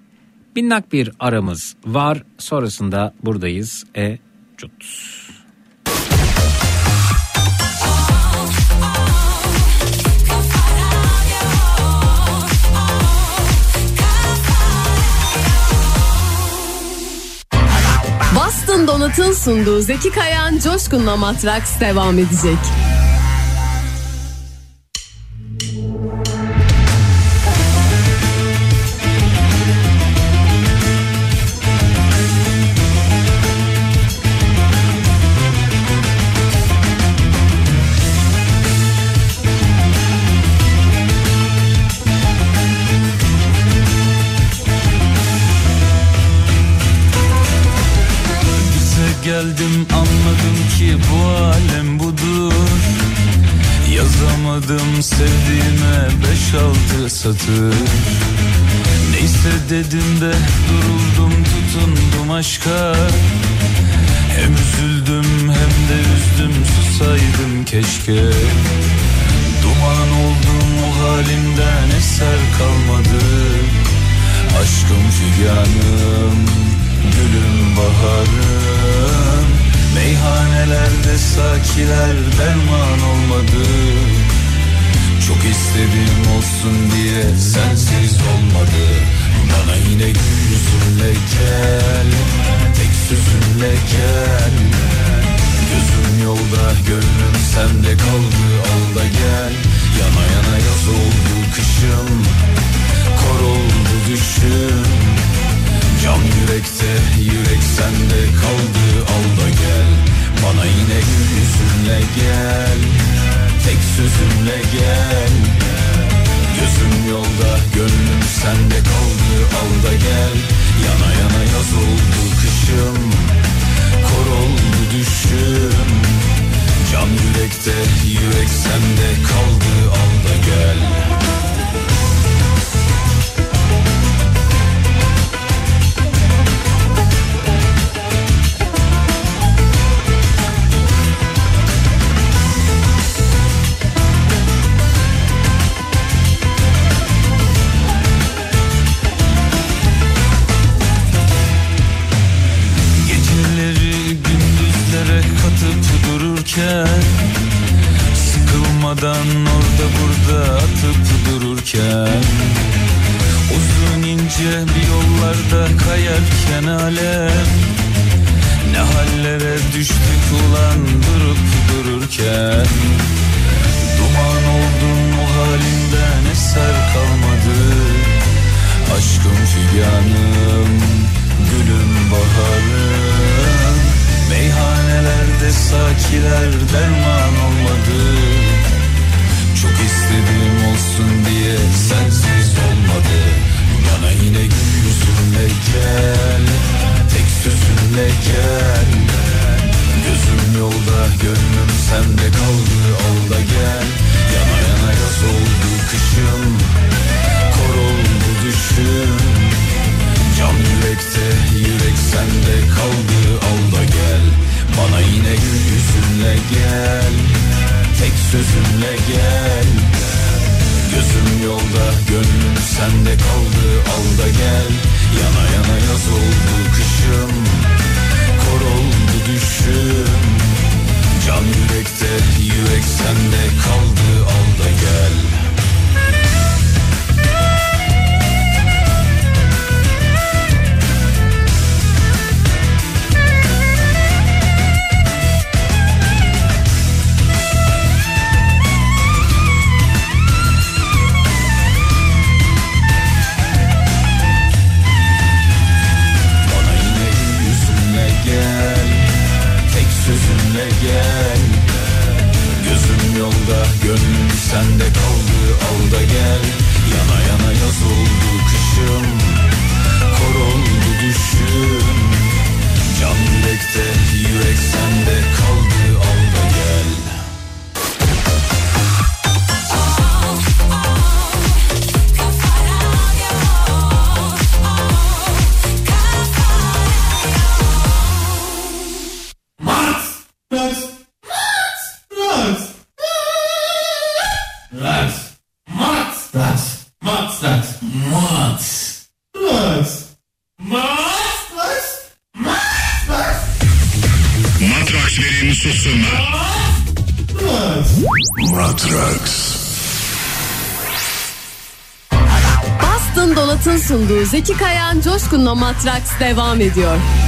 Minnak bir aramız var sonrasında buradayız e cut. Boston Donut'un sunduğu Zeki Kayan Coşkun'la Matraks devam edecek. Satır. Neyse dedim de duruldum tutundum aşka. Hem üzüldüm hem de üzdüm susaydım keşke. Duman oldum o halimden eser kalmadı. Aşkım figanım gülüm baharım. Meyhanelerde sakiler derman olmadı Çok istedim olsun diye sensiz olmadı. Bana yine gül yüzünle gel Tek sözünle gel. Gözüm yolda gönlüm sende kaldı al da gel. Yana yana yaz oldu kışım Kor oldu düşüm. Can yürekte yürek sende kaldı al da gel. Bana yine gül yüzünle gel Tek sözümle gel Gözüm yolda gönlüm sende kaldı al da gel. Yana yana yaz oldu kışım Kor oldu düşüm. Can yürekte yürek sende kaldı al da gel kayarken alem. Ne hallere düştük ulan durup dururken. Duman oldun o halinden eser kalmadı. Aşkım figanım, gülüm baharım. Meyhanelerde sakiler derman olmadı. Çok istedim olsun diye sensiz olmadı Bana yine gül yüzünle gel. Tek sözünle gel. Gözüm yolda gönlüm sende kaldı al gel. Yana yana yaz oldu kışım Kor oldu düşüm Can yürekte yürek sende kaldı al gel. Bana yine gül yüzünle gel Tek sözünle gel Gözüm yolda gönlüm sende kaldı. Al da gel Yana yana yaz oldu kışım. Kor oldu düşüm. Can yürekte yürek sende kaldı. Al da gel yolda gönlüm sende kaldı al da gel. Yana yana yaz oldu kışım Kor oldu düşüm. Can yürekte yürek sende kaldı al da gel Coşkun'la Matraks devam ediyor.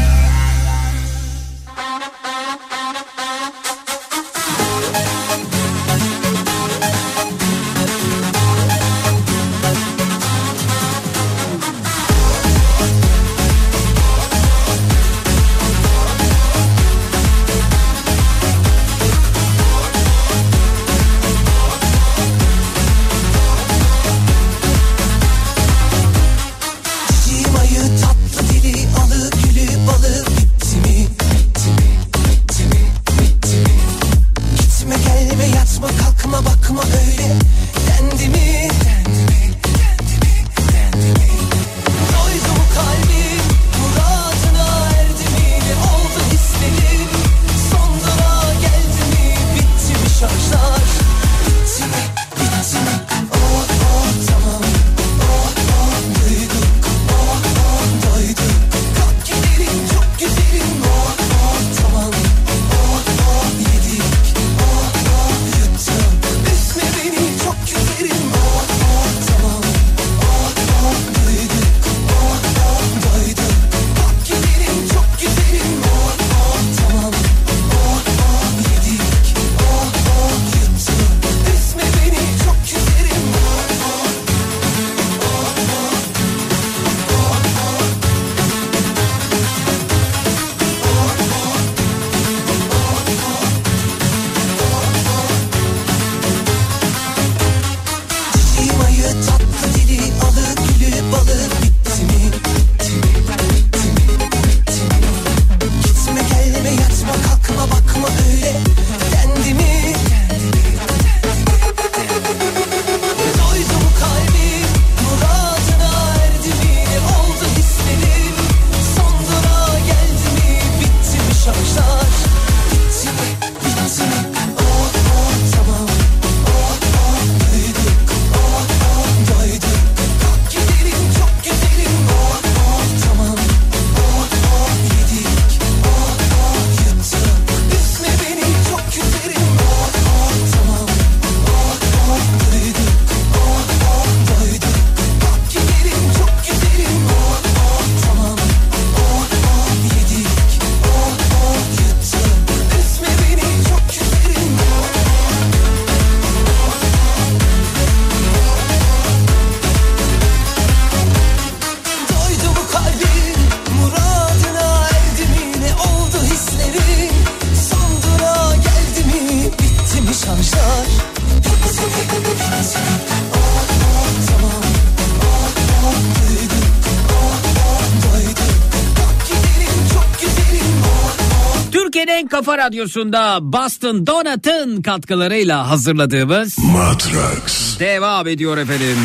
Kafa Radyosu'nda Boston Donut'ın katkılarıyla hazırladığımız Matrax. devam ediyor efendim.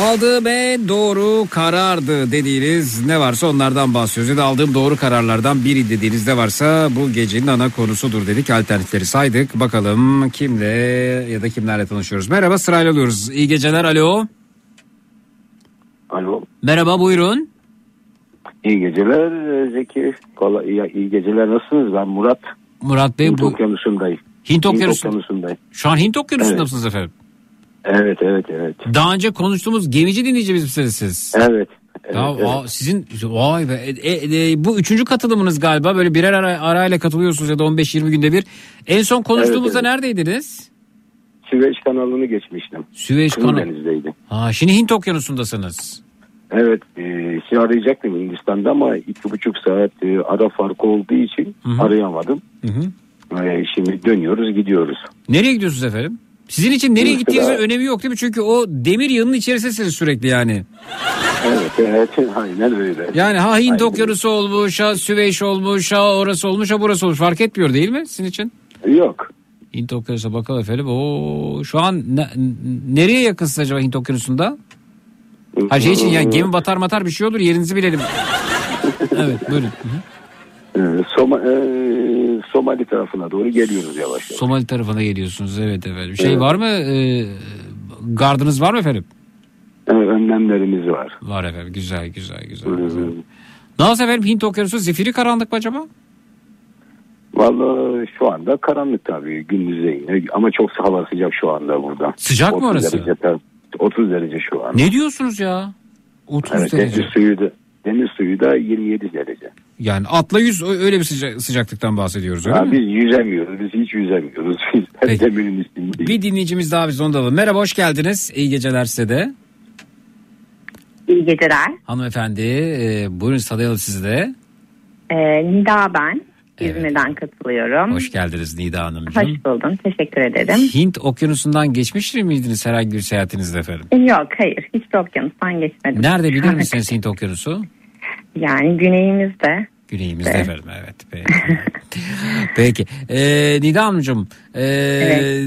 Aldığım en doğru karardı dediğiniz ne varsa onlardan bahsediyoruz. Ya da aldığım doğru kararlardan biri dediğiniz ne varsa bu gecenin ana konusudur dedik. Alternatifleri saydık. Bakalım kimle ya da kimlerle tanışıyoruz. Merhaba sırayla alıyoruz. İyi geceler alo. Alo. Merhaba buyurun. İyi geceler e, Zeki. Kolay, iyi, iyi geceler nasılsınız? Ben Murat. Murat Bey Hint bu Okyanusu'ndayım. Hint Okyanusu. Okyanusu'ndayım. Şu an Hint Okyanusu'nda Evet. mısınız efendim? Evet evet evet. Daha önce konuştuğumuz gemici dinleyicimiz misiniz siz? Evet. evet, Ya, evet. aa, sizin vay be E, e, e, bu üçüncü katılımınız galiba böyle birer ara, arayla katılıyorsunuz ya da 15-20 günde bir. En son konuştuğumuzda Evet, neredeydiniz? Süveyş kanalını geçmiştim. Süveyş kanalı. Ha, şimdi Hint Okyanusu'ndasınız. Evet. E, sizi arayacaktım Hindistan'da ama iki buçuk saat e, ara farkı olduğu için Hı hı. arayamadım. Hı hı. E, şimdi dönüyoruz gidiyoruz. Nereye gidiyorsunuz efendim? Sizin için nereye Mesela- gittiğinizin önemi yok değil mi? Çünkü o demir yığının içerisindesiniz sürekli yani. Evet evet aynen öyle. Yani ha Hint. Okyanusu olmuş, ha Süveyş olmuş, ha orası olmuş, ha burası olmuş. Fark etmiyor değil mi sizin için? Yok. Hint Okyanusu'na bakalım efendim. Oo, şu an ne- nereye yakınsınız acaba Hint Okyanusu'nda? Ha şey için yani gemi batar matar bir şey olur yerinizi bilelim. evet buyurun. Hı hı. E, Soma, e, Somali tarafına doğru geliyoruz yavaş yavaş. Somali tarafına geliyorsunuz evet efendim. Şey Evet. var mı? E, gardınız var mı efendim? E, önlemlerimiz var. Var efendim güzel güzel güzel. güzel. Nasıl efendim Hint Okyanusu zifiri karanlık mı acaba? Vallahi şu anda karanlık tabii gündüzde yine ama çok hava sıcak şu anda burada. Sıcak mı 30 orası? Derece. 30 derece şu an. Ne diyorsunuz ya? 30 Evet, derece. deniz suyu da deniz suyu da 27 derece. Yani atla yüz öyle bir sıca- sıcaklıktan bahsediyoruz öyle Ha, mi? biz yüzemiyoruz. Biz hiç yüzemiyoruz. Biz Peki. demirin üstündeyiz. Bir dinleyicimiz daha biz onu da alalım. Merhaba hoş geldiniz. İyi geceler size de. İyi geceler. Hanımefendi e, buyurun tanıyalım sizi de. Ee, Nida ben. İzmir'den katılıyorum. Hoş geldiniz Nida Hanımcığım. Hoş buldum. Teşekkür ederim. Hint okyanusundan geçmiş miydiniz herhangi bir seyahatinizde efendim? Yok hayır. Hiç de okyanustan geçmedim. Nerede bilir misiniz Hint okyanusu? Yani güneyimizde. Güneyimizde Evet. efendim evet. Peki. Peki. Ee, Nida Hanımcığım ee,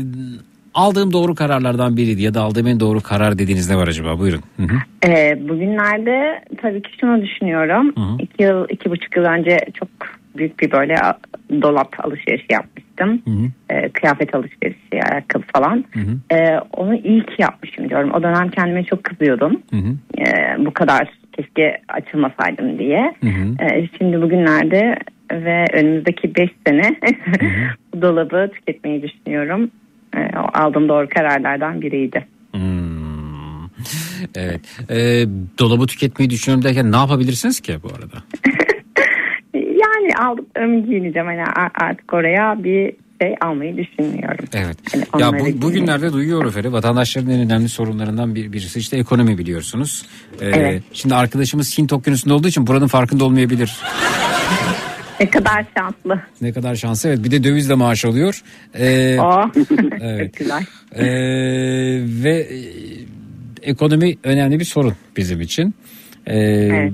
aldığım doğru kararlardan biriydi ya da aldığım en doğru karar dediğiniz ne var acaba? Buyurun. Hı hı. Ee, bugünlerde tabii ki şunu düşünüyorum. Hı hı. İki yıl, iki buçuk yıl önce çok büyük bir böyle dolap alışverişi yapmıştım. Hı hı. Ee, kıyafet alışverişi, ayakkabı falan. Hı hı. Ee, onu iyi ki yapmışım diyorum. O dönem kendime çok kızıyordum. Hı hı. Ee, bu kadar keşke açılmasaydım diye. Hı hı. Şimdi bugünlerde ve önümüzdeki 5 sene bu dolabı tüketmeyi düşünüyorum. O aldığım doğru kararlardan biriydi. Hmm. Evet. Ee, dolabı tüketmeyi düşünüyorum derken ne yapabilirsiniz ki bu arada? Yani aldıklarımı giyineceğim. Hani artık oraya bir şey almayı düşünmüyorum. Evet. Hani Ya bu, bugünlerde duyuyor efendim vatandaşların en önemli sorunlarından bir, birisi işte ekonomi biliyorsunuz. Ee, Evet. Şimdi arkadaşımız Hint okyanusunda olduğu için buranın farkında olmayabilir. Ne kadar şanslı. Ne kadar şanslı evet bir de dövizle maaş alıyor. Ee, Oh. evet. Çok güzel. Ee, ve e, ekonomi önemli bir sorun bizim için. Ee, Evet.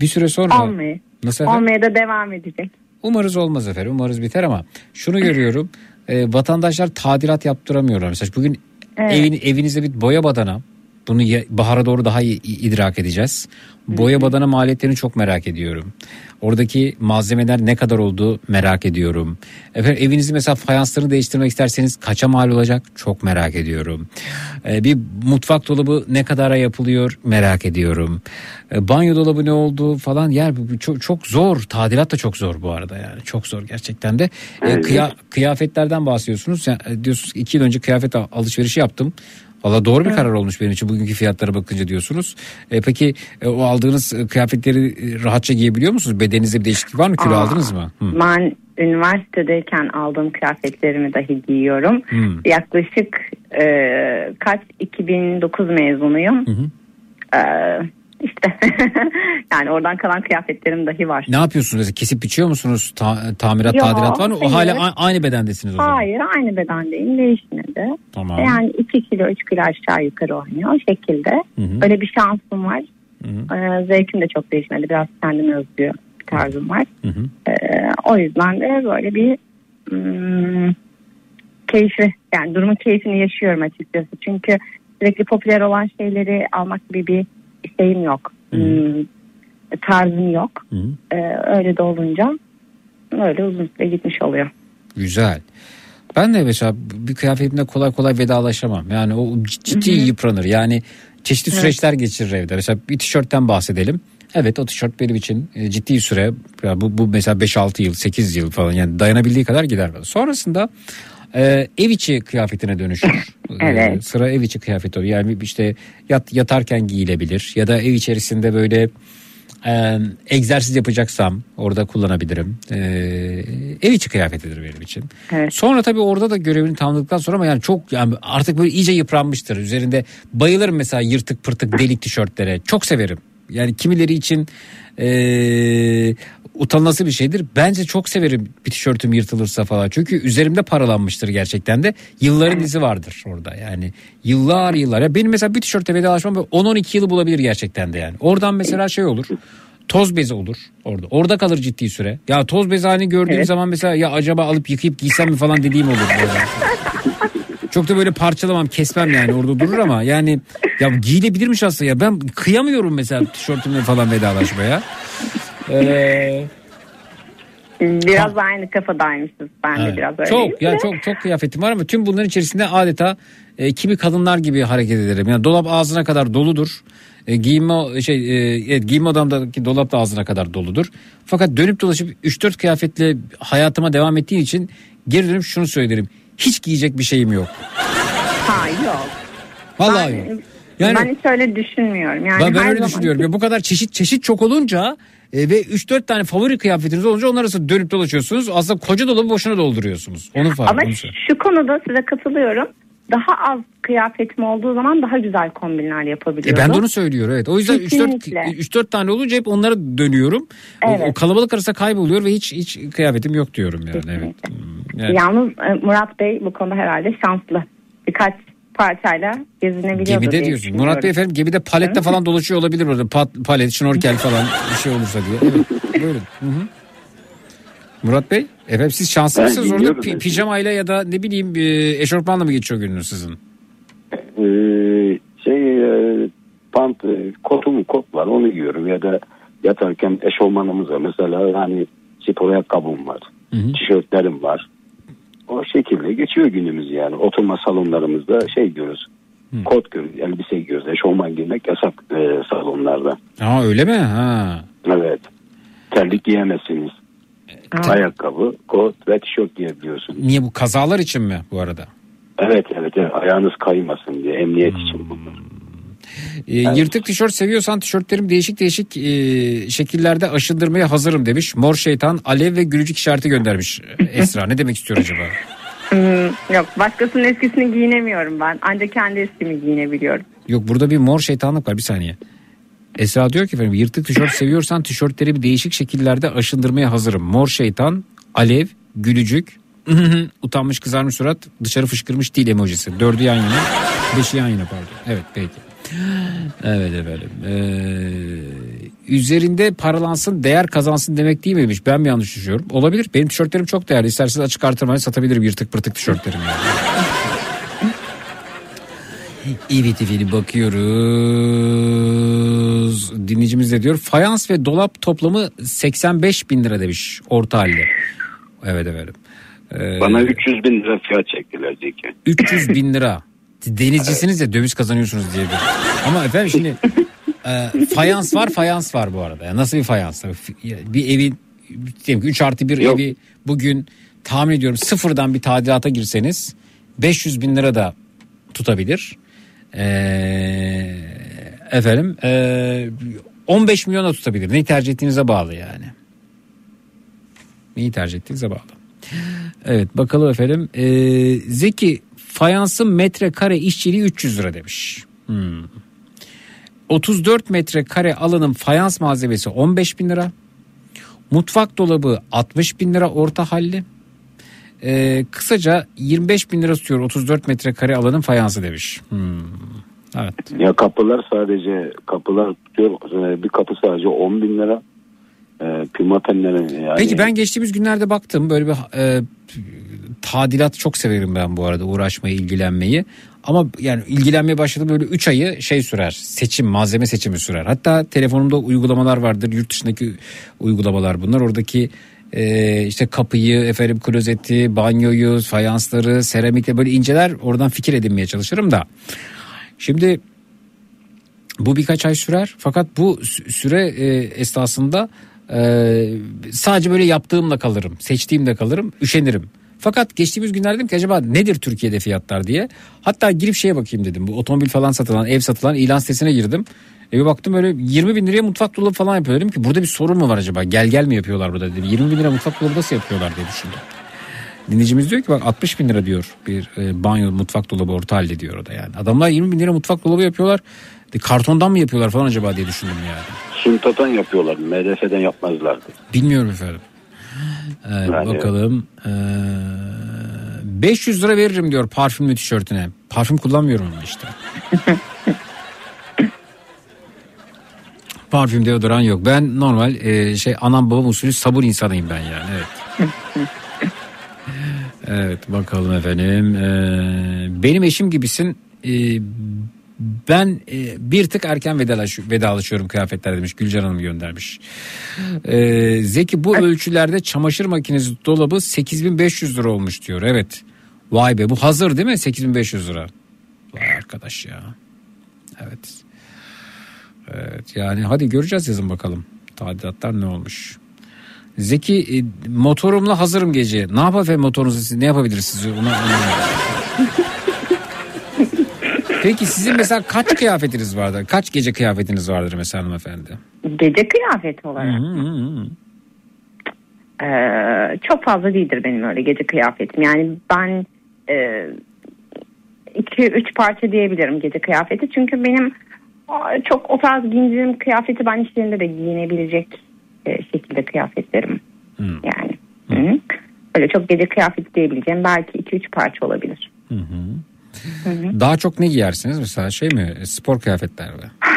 Bir süre sonra Olmayı. Nasıl efendim? Olmaya da devam edecek. Umarız olmaz efendim. Umarız biter ama şunu görüyorum. e, vatandaşlar tadilat yaptıramıyorlar. Mesela bugün Evet. evin, evinizde bir boya badana. Bunu bahara doğru daha iyi idrak edeceğiz. Boya badana maliyetlerini çok merak ediyorum. Oradaki malzemeler ne kadar olduğu merak ediyorum. Efendim evinizi mesela fayanslarını değiştirmek isterseniz kaça mal olacak çok merak ediyorum. Ee, bir mutfak dolabı ne kadara yapılıyor merak ediyorum. Ee, banyo dolabı ne oldu falan yer çok, çok zor. Tadilat da çok zor bu arada yani çok zor gerçekten de. Ee, kıya- kıyafetlerden bahsediyorsunuz. Yani, e, diyorsunuz ki iki yıl önce kıyafet al- alışverişi yaptım. Valla doğru bir karar olmuş benim için bugünkü fiyatlara bakınca diyorsunuz. E, peki e, o aldığınız e, kıyafetleri e, rahatça giyebiliyor musunuz? Bedeninizde bir değişiklik var mı? Kilo Aa, aldınız mı? Hı. Ben üniversitedeyken aldığım kıyafetlerimi dahi giyiyorum. Hmm. Yaklaşık e, kaç 2009 mezunuyum. Hı hı. E, işte yani oradan kalan kıyafetlerim dahi var. Ne yapıyorsunuz? Mesela kesip biçiyor musunuz? Ta- tamirat, Yok, tadilat var mı? O hayır. hala aynı bedendesiniz o zaman. Hayır aynı bedendeyim değişmedi. Tamam. Yani 2 kilo 3 kilo aşağı yukarı oynuyor o şekilde. Hı hı. Öyle bir şansım var. Ee, zevkim de çok değişmedi. Biraz kendime özgü bir tarzım var. Hı hı. Ee, o yüzden de böyle bir hmm, keyfi yani durumun keyfini yaşıyorum açıkçası. Çünkü sürekli popüler olan şeyleri almak gibi bir şeyim yok. Hmm, tarzım yok. Ee, öyle de olunca öyle uzun süre gitmiş oluyor. Güzel. Ben de mesela bir kıyafetimle kolay kolay vedalaşamam. Yani o ciddi yıpranır. Yani çeşitli Evet. süreçler geçirir evde. Mesela bir tişörtten bahsedelim. Evet o tişört benim için e, ciddi süre ya bu, bu mesela 5-6 yıl 8 yıl falan yani dayanabildiği kadar gider. Sonrasında e, ev içi kıyafetine dönüşür. Evet. E, sıra ev içi kıyafet oluyor. Yani işte yat, yatarken giyilebilir ya da ev içerisinde böyle e, egzersiz yapacaksam orada kullanabilirim. E, ev içi kıyafetidir benim için. Sonra tabii orada da görevini tamamladıktan sonra ama yani çok yani artık böyle iyice yıpranmıştır. Üzerinde bayılırım mesela yırtık pırtık delik tişörtlere. Çok severim. Yani kimileri için e, utanılası bir şeydir. Bence çok severim bir tişörtüm yırtılırsa falan. Çünkü üzerimde paralanmıştır gerçekten de. Yılların izi vardır orada. Yani yıllar yıllar. Ya benim mesela bir tişörte vedalaşmam böyle 10-12 yılı bulabilir gerçekten de yani. Oradan mesela şey olur. Toz bezi olur orada. Orada kalır ciddi süre. Ya toz bezi halini gördüğüm Evet. zaman mesela ya acaba alıp yıkayıp giysem mi falan dediğim olur. Çok da böyle parçalamam kesmem yani orada durur ama yani ya giyilebilirmiş aslında ya ben kıyamıyorum mesela tişörtümle falan vedalaşmaya. Ee, Biraz da aynı kafadaymışız. Ben de evet. biraz öyleyim. çok ya çok çok kıyafetim var ama tüm bunların içerisinde adeta e, kimi kadınlar gibi hareket ederim. Yani dolap ağzına kadar doludur. E, giyinme şey e, evet, giyinme odamdaki dolap da ağzına kadar doludur. Fakat dönüp dolaşıp 3-4 kıyafetle hayatıma devam ettiği için geri dönüp şunu söylerim. Hiç giyecek bir şeyim yok. Ha yok. Vallahi ben, yok. Yani- ben hiç öyle düşünmüyorum. Yani ben, ben öyle düşünüyorum. Ya bu kadar çeşit çeşit çok olunca e, ve 3-4 tane favori kıyafetiniz olunca onlar arasında dönüp dolaşıyorsunuz. Aslında koca dolabı boşuna dolduruyorsunuz. Onun farkı. Ama şu konuda size katılıyorum. Daha az kıyafetim olduğu zaman daha güzel kombinler E yapabiliyorum. ben de onu söylüyorum evet. O yüzden 3-4 Kesinlikle. 3-4 tane olunca hep onlara dönüyorum. O- Evet. O, kalabalık arasında kayboluyor ve hiç hiç kıyafetim yok diyorum yani. Evet. Hmm, yani Yalnız e, Murat Bey bu konuda herhalde şanslı. Birkaç parçayla gezinebiliyordur Gemide diyorsun. Murat Bey efendim gemide palette falan dolaşıyor olabilir orada. Pat, palet, şnorkel falan bir şey olursa diye. Evet. Buyurun. Hı hı. Murat Bey efendim siz şanslı Ben mısınız orada pi- pijamayla ya da ne bileyim e, eşofmanla mı geçiyor gününüz sizin? Ee, şey e, pant e, kotum kot var onu giyiyorum. Ya da yatarken eşofmanımız var. Mesela hani spor ayakkabım var tişörtlerim var. O şekilde geçiyor günümüz yani. Oturma salonlarımızda şey diyoruz kot giyiyoruz elbise giyiyoruz. Eşofman giymek yasak e, salonlarda. Aa öyle mi? Ha. evet. Terlik giyemezsiniz ayakkabı kot ve tişört giyebiliyorsunuz Niye bu kazalar için mi bu arada? evet evet, evet ayağınız kaymasın diye emniyet için bunlar. E, Yırtık tişört seviyorsan tişörtlerim değişik değişik e, şekillerde aşındırmaya hazırım demiş. Mor şeytan, alev ve gülücük işareti göndermiş Esra. ne demek istiyor acaba? Hmm, yok başkasının eskisini giyinemiyorum ben. Ancak kendi eskimi giyinebiliyorum. Yok burada bir mor şeytanlık var bir saniye. Esra diyor ki efendim yırtık tişört seviyorsan tişörtleri bir değişik şekillerde aşındırmaya hazırım. Mor şeytan, alev, gülücük, utanmış kızarmış surat, dışarı fışkırmış dil emojisi. Dördü yan yana, beşi yan yana pardon. Evet peki. Evet efendim. Ee, üzerinde paralansın değer kazansın demek değil miymiş? Ben mi yanlış düşünüyorum? Olabilir. Benim tişörtlerim çok değerli. İsterseniz açık artırmayı satabilirim yırtık pırtık tişörtlerimi. Yani. Evet efendim bakıyoruz. Dinleyicimiz de diyor fayans ve dolap toplamı 85 bin lira demiş orta halde. Evet efendim. Ee, Bana 300 bin lira fiyat çektiler Zeki. 300 bin lira. Denizcisiniz de döviz kazanıyorsunuz diye. bir- Ama efendim şimdi e, fayans var fayans var bu arada. Yani nasıl bir fayans? Bir evin diyelim ki 3 artı bir Yok. evi bugün tahmin ediyorum sıfırdan bir tadilata girseniz 500 bin lira da tutabilir. Ee, efendim e, 15 milyon da tutabilir. Neyi tercih ettiğinize bağlı yani. Neyi tercih ettiğinize bağlı. Evet bakalım efendim. Ee, Zeki fayansın metrekare işçiliği 300 lira demiş. Hmm. 34 metrekare alanın fayans malzemesi 15 bin lira. Mutfak dolabı 60 bin lira orta halli. Ee, kısaca 25 bin lira tutuyor 34 metrekare alanın fayansı demiş. Hmm. Evet. Ya kapılar sadece kapılar tutuyor. Ee, Bir kapı sadece 10 bin lira. Ee, pimapenlerin yani. Peki ben geçtiğimiz günlerde baktım böyle bir e, tadilat çok severim ben bu arada uğraşmayı ilgilenmeyi. Ama yani ilgilenmeye başladım böyle 3 ayı şey sürer seçim malzeme seçimi sürer. Hatta telefonumda uygulamalar vardır yurt dışındaki uygulamalar bunlar oradaki e, işte kapıyı efendim klozeti banyoyu fayansları seramikle böyle inceler oradan fikir edinmeye çalışırım da. Şimdi bu birkaç ay sürer fakat bu sü- süre e, esnasında e, sadece böyle yaptığımla kalırım seçtiğimle kalırım üşenirim. Fakat geçtiğimiz günlerde dedim ki acaba nedir Türkiye'de fiyatlar diye. Hatta girip şeye bakayım dedim. Bu otomobil falan satılan, ev satılan ilan sitesine girdim. E bir baktım böyle 20 bin liraya mutfak dolabı falan yapıyor. Dedim ki burada bir sorun mu var acaba? Gel gel mi yapıyorlar burada dedim. 20 bin lira mutfak dolabı nasıl yapıyorlar diye düşündüm. Dinleyicimiz diyor ki bak 60 bin lira diyor bir e, banyo mutfak dolabı orta halde diyor o da yani. Adamlar 20 bin lira mutfak dolabı yapıyorlar. De, kartondan mı yapıyorlar falan acaba diye düşündüm yani. Suntadan yapıyorlar. MDF'den yapmazlardı. Bilmiyorum efendim. Evet, Yani- bakalım. Ee, 500 lira veririm diyor parfümlü tişörtüne. Parfüm kullanmıyorum ama işte. Parfüm deodoran yok. Ben normal e, şey anam babam usulü sabun insanıyım ben yani. Evet. Evet bakalım efendim. Ee, benim eşim gibisin. Ee, ben e, bir tık erken vedalaş, vedalaşıyorum kıyafetler demiş. Gülcan Hanım göndermiş. Ee, Zeki bu ölçülerde çamaşır makinesi dolabı 8500 lira olmuş diyor. Evet. Vay be bu hazır değil mi 8500 lira? Vay arkadaş ya. Evet. Evet yani hadi göreceğiz yazın bakalım. Tadilatlar ne olmuş. Zeki e, motorumla hazırım gece. Ne yapar motorunuzla siz ne yapabilirsiniz? Ona, ona... Peki sizin mesela kaç kıyafetiniz vardır? Kaç gece kıyafetiniz vardır mesela hanımefendi? Gece kıyafeti olarak. Ee, çok fazla değildir benim öyle gece kıyafetim. Yani ben e, iki üç parça diyebilirim gece kıyafeti. Çünkü benim çok o tarz giyindiğim kıyafeti ben iş yerinde de giyinebilecek e, şekilde kıyafetlerim. Yani. Hı. Öyle çok gece kıyafeti diyebileceğim belki iki üç parça olabilir. Hı hı. Daha çok ne giyersiniz mesela şey mi spor kıyafetler mi?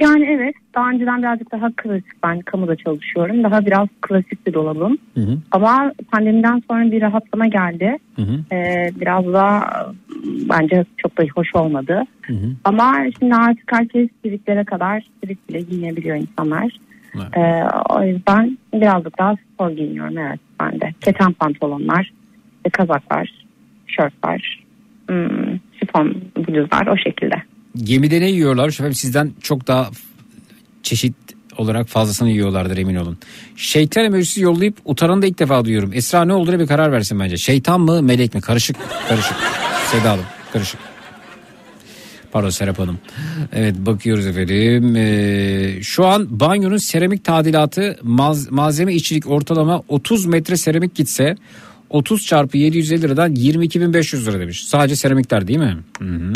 Yani evet daha önceden birazcık daha klasik ben kamuda çalışıyorum. Daha biraz klasik bir dolabım. Hı hı. Ama pandemiden sonra bir rahatlama geldi. Hı hı. Ee, biraz daha bence çok da hoş olmadı. Hı hı. Ama şimdi artık herkes sivriklere kadar sivrik bile giyinebiliyor insanlar. Ee, o yüzden birazcık daha spor giyiniyorum evet ben de. Keten pantolonlar, kazaklar, şortlar, hmm, şifon bluzlar o şekilde. Gemide ne yiyorlar? Efendim sizden çok daha çeşit olarak fazlasını yiyorlardır emin olun. Şeytan emojisi yollayıp utaranı da ilk defa duyuyorum. Esra ne olduğuna bir karar versin bence. Şeytan mı melek mi? Karışık. Karışık. Seda Hanım karışık. Pardon Serap Hanım. Evet bakıyoruz efendim. Ee, şu an banyonun seramik tadilatı maz- malzeme işçilik ortalama 30 metre seramik gitse 30 çarpı 750 liradan 22.500 lira demiş. Sadece seramikler değil mi? Hı hı.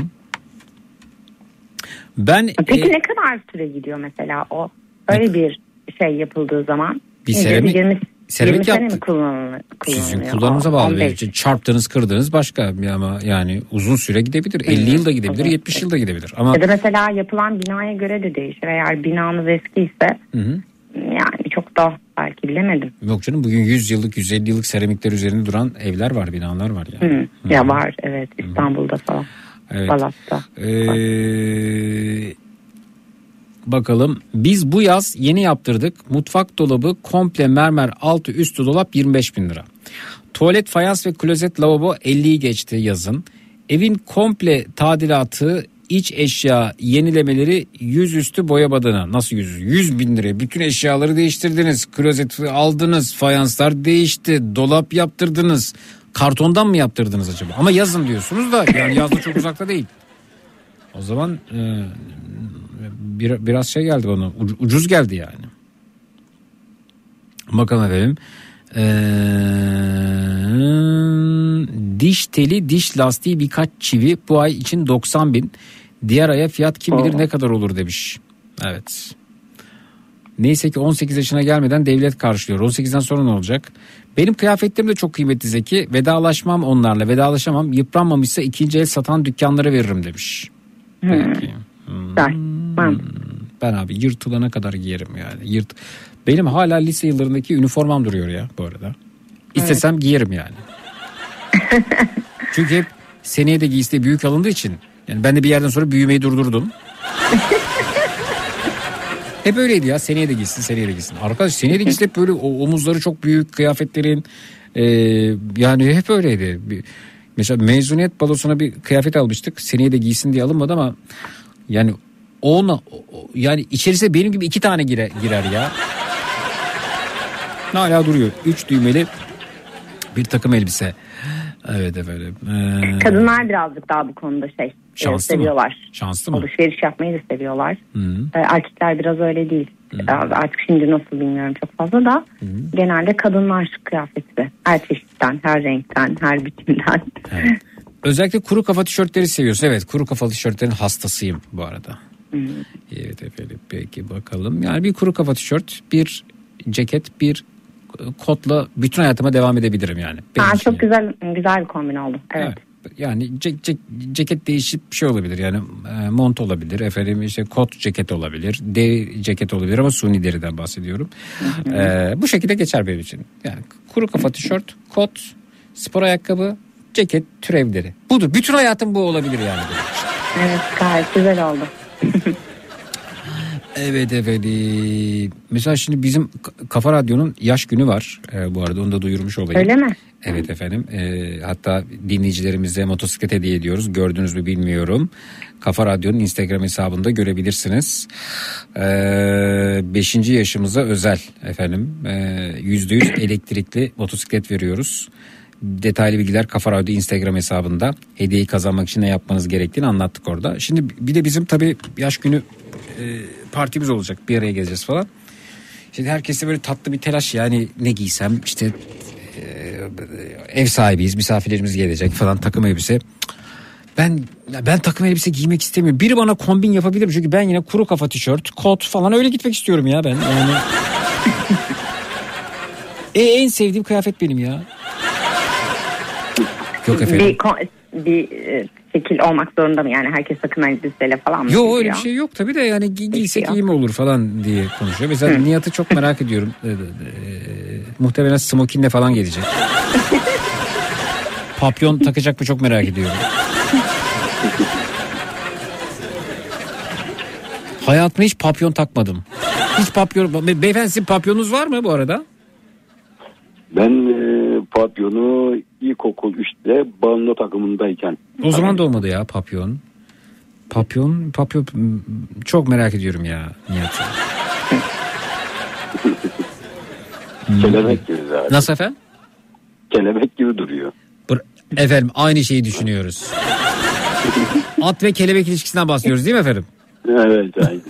Ben Peki e, ne kadar süre gidiyor mesela o? Öyle bir şey yapıldığı zaman. Bir seramik- 20, seramik 20 sene mi yaptık. kullanılıyor? Sizin kullanılıyor? kullanımıza bağlı. 15. Çarptınız kırdınız başka ama yani uzun süre gidebilir. 50 yılda gidebilir 70 yılda gidebilir. Ama Ya da mesela yapılan binaya göre de değişir. Eğer binanız eskiyse Hı hı. yani çok da belki bilemedim. yok canım bugün 100 yıllık 150 yıllık seramikler üzerinde duran evler var binalar var yani. Hı. Ya var evet İstanbul'da falan. Evet. Balat'ta. Ee, bakalım biz bu yaz yeni yaptırdık. Mutfak dolabı komple mermer altı üstü dolap 25 bin lira. Tuvalet fayans ve klozet lavabo 50'yi geçti yazın. Evin komple tadilatı iç eşya yenilemeleri yüzüstü boya badana. Nasıl yüz? 100 bin lira. Bütün eşyaları değiştirdiniz. Klozeti aldınız. Fayanslar değişti. Dolap yaptırdınız. Kartondan mı yaptırdınız acaba? Ama yazın diyorsunuz da yani yazda çok uzakta değil. O zaman e, bir, biraz şey geldi bana uc- ucuz geldi yani. Bakalım efendim. Ee, diş teli diş lastiği birkaç çivi bu ay için 90 bin. Diğer aya fiyat kim bilir ne kadar olur demiş. Evet. Neyse ki 18 yaşına gelmeden devlet karşılıyor. 18'den sonra ne olacak? Benim kıyafetlerim de çok kıymetli Zeki. Vedalaşmam onlarla. Vedalaşamam. Yıpranmamışsa ikinci el satan dükkanlara veririm demiş. Peki. Güzel. Tamam. Ben abi yırtılana kadar giyerim yani. Yırt. Benim hala lise yıllarındaki üniformam duruyor ya bu arada. İstesem giyerim yani. Çünkü hep seneye de giysi büyük alındığı için. Yani ben de bir yerden sonra büyümeyi durdurdum. hep öyleydi ya seneye de giysin seneye de giysin. Arkadaş seneye de giysin hep böyle omuzları çok büyük kıyafetlerin e, yani hep öyleydi. Bir- Mesela mezuniyet balosuna bir kıyafet almıştık. Seneye de giysin diye alınmadı ama yani ona yani içerisine benim gibi iki tane girer, girer ya. Hala duruyor. Üç düğmeli bir takım elbise. Evet efendim. Ee, Kadınlar birazcık daha bu konuda şey e, Şanslı mı? seviyorlar. Şanslı mı? Alışveriş yapmayı da seviyorlar. Hı. E, Erkekler biraz öyle değil. E, Artık şimdi nasıl bilmiyorum çok fazla da genelde kadınlar kıyafeti. Her çeşitten, her renkten, her biçimden. Özellikle kuru kafa tişörtleri seviyorsun. Evet kuru kafalı tişörtlerin hastasıyım bu arada. Evet efendim peki bakalım. Yani bir kuru kafa tişört, bir ceket, bir kotla bütün hayatıma devam edebilirim yani. Benim Ha, çok güzel güzel bir kombin oldu. Evet. Evet. Yani ce- ce- ceket değişip bir şey olabilir yani e, mont olabilir efendim işte kot ceket olabilir deri ceket olabilir ama suni deriden bahsediyorum. E, bu şekilde geçer benim için. Yani kuru kafa tişört, kot, spor ayakkabı, ceket türevleri. Budur. Bütün hayatım bu olabilir yani. Evet gayet güzel oldu. Evet efendim. Mesela şimdi bizim Kafa Radyo'nun yaş günü var. E, bu arada onu da duyurmuş olayım. Öyle mi? Evet efendim. E, hatta dinleyicilerimize motosiklet hediye ediyoruz. Gördünüz mü bilmiyorum. Kafa Radyo'nun Instagram hesabında görebilirsiniz. E, beşinci yaşımıza özel efendim. E, Yüzde yüz elektrikli motosiklet veriyoruz. Detaylı bilgiler Kafa Radyo Instagram hesabında. Hediyeyi kazanmak için ne yapmanız gerektiğini anlattık orada. Şimdi bir de bizim tabii yaş günü e, partimiz olacak. Bir araya geleceğiz falan. Şimdi herkese böyle tatlı bir telaş yani ne giysem işte ev sahibiyiz misafirlerimiz gelecek falan takım elbise. Ben ben takım elbise giymek istemiyorum. Biri bana kombin yapabilir mi? Çünkü ben yine kuru kafa tişört, kot falan öyle gitmek istiyorum ya ben. Yani e, en sevdiğim kıyafet benim ya. Yok efendim. Bir, bir e, şekil olmak zorunda mı? Yani herkes takım elbiseyle falan mı? Yok öyle bir şey yok tabii de yani gi- giysek iyi mi olur falan diye konuşuyor. Mesela Nihat'ı çok merak ediyorum. Ee, e, muhtemelen smokinle falan gelecek. Papyon takacak mı çok merak ediyorum. Hayatımda hiç papyon takmadım. Hiç papyon... Be- Beyefendi sizin papyonunuz var mı bu arada? Ben e, papyonu ilkokul 3'te bando takımındayken O zaman da olmadı ya papyon. Papyon, papyon çok merak ediyorum ya Nihat'ı. kelebek gibi zaten. Nasıl efendim? Kelebek gibi duruyor. Efendim aynı şeyi düşünüyoruz. At ve kelebek ilişkisinden bahsediyoruz değil mi efendim? Evet aynen.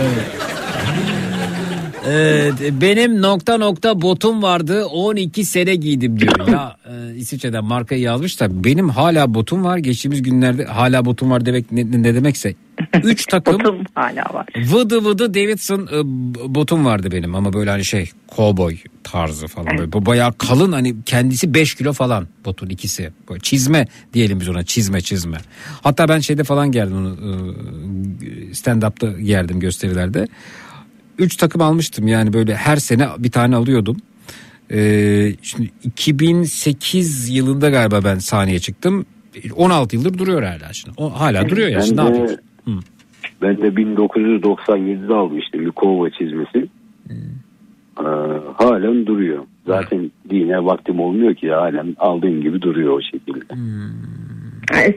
Evet, benim nokta nokta botum vardı 12 sene giydim diyor. Ya e, İsviçre'den markayı yazmış da benim hala botum var. Geçtiğimiz günlerde hala botum var demek ne, ne demekse. 3 takım Botum hala var. vıdı vıdı Davidson e, botum vardı benim ama böyle hani şey kovboy tarzı falan böyle Bu bayağı kalın hani kendisi 5 kilo falan botun ikisi böyle çizme diyelim biz ona çizme çizme hatta ben şeyde falan geldim onu e, stand up'ta geldim gösterilerde 3 takım almıştım yani böyle her sene bir tane alıyordum ee, şimdi 2008 yılında galiba ben sahneye çıktım 16 yıldır duruyor hala şimdi o, hala duruyor ya Ben şimdi ne de- yapıyorsun? Hı. Ben de 1997'de almıştım bir kova çizmesi. Ee, halen duruyor. Zaten dine vaktim olmuyor ki halen aldığım gibi duruyor o şekilde. E,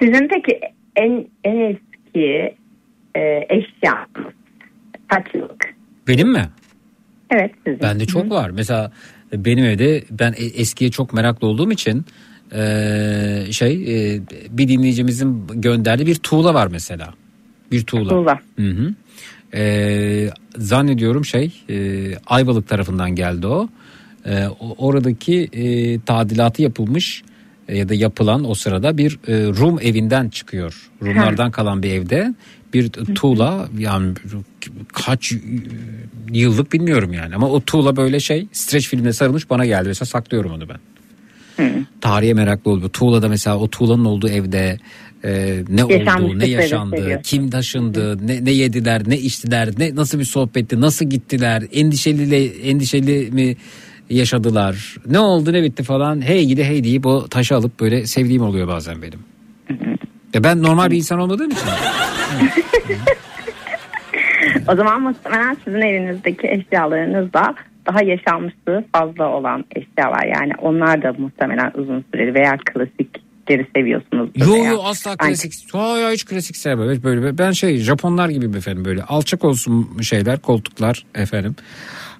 Sizin peki en en eski e, eşya kaç yıllık? Benim mi? Evet sizin. Bende çok var. Mesela benim evde ben e- eskiye çok meraklı olduğum için eee, şey e, bir dinleyicimizin gönderdiği bir tuğla var mesela. Bir tuğla. Tuğla. Hı hı. Eee, zannediyorum şey e, Ayvalık tarafından geldi o. E, oradaki e, tadilatı yapılmış e, ya da yapılan o sırada bir e, Rum evinden çıkıyor. Rumlardan kalan bir evde bir tuğla yani kaç yıllık bilmiyorum yani ama o tuğla böyle şey streç filmine sarılmış bana geldi mesela saklıyorum onu ben. Tarihe meraklı oldu. Tuğla'da mesela o tuğlanın olduğu evde e, ne oldu, ne yaşandı, seviyorsun. kim taşındı, ne, ne yediler, ne içtiler, ne nasıl bir sohbetti, nasıl gittiler, endişeli endişeli mi yaşadılar, ne oldu ne bitti falan. Hey gidi hey deyip o taşı alıp böyle sevdiğim oluyor bazen benim. Ya ben normal bir insan olmadığım için. O zaman muhtemelen sizin evinizdeki eşyalarınız da daha yaşanmışlığı fazla olan eşyalar. Yani onlar da muhtemelen uzun süreli veya klasikleri seviyorsunuz. Yo yo asla klasik. Hayır hiç klasik sevmem. Böyle ben şey Japonlar gibi efendim böyle alçak olsun şeyler koltuklar efendim.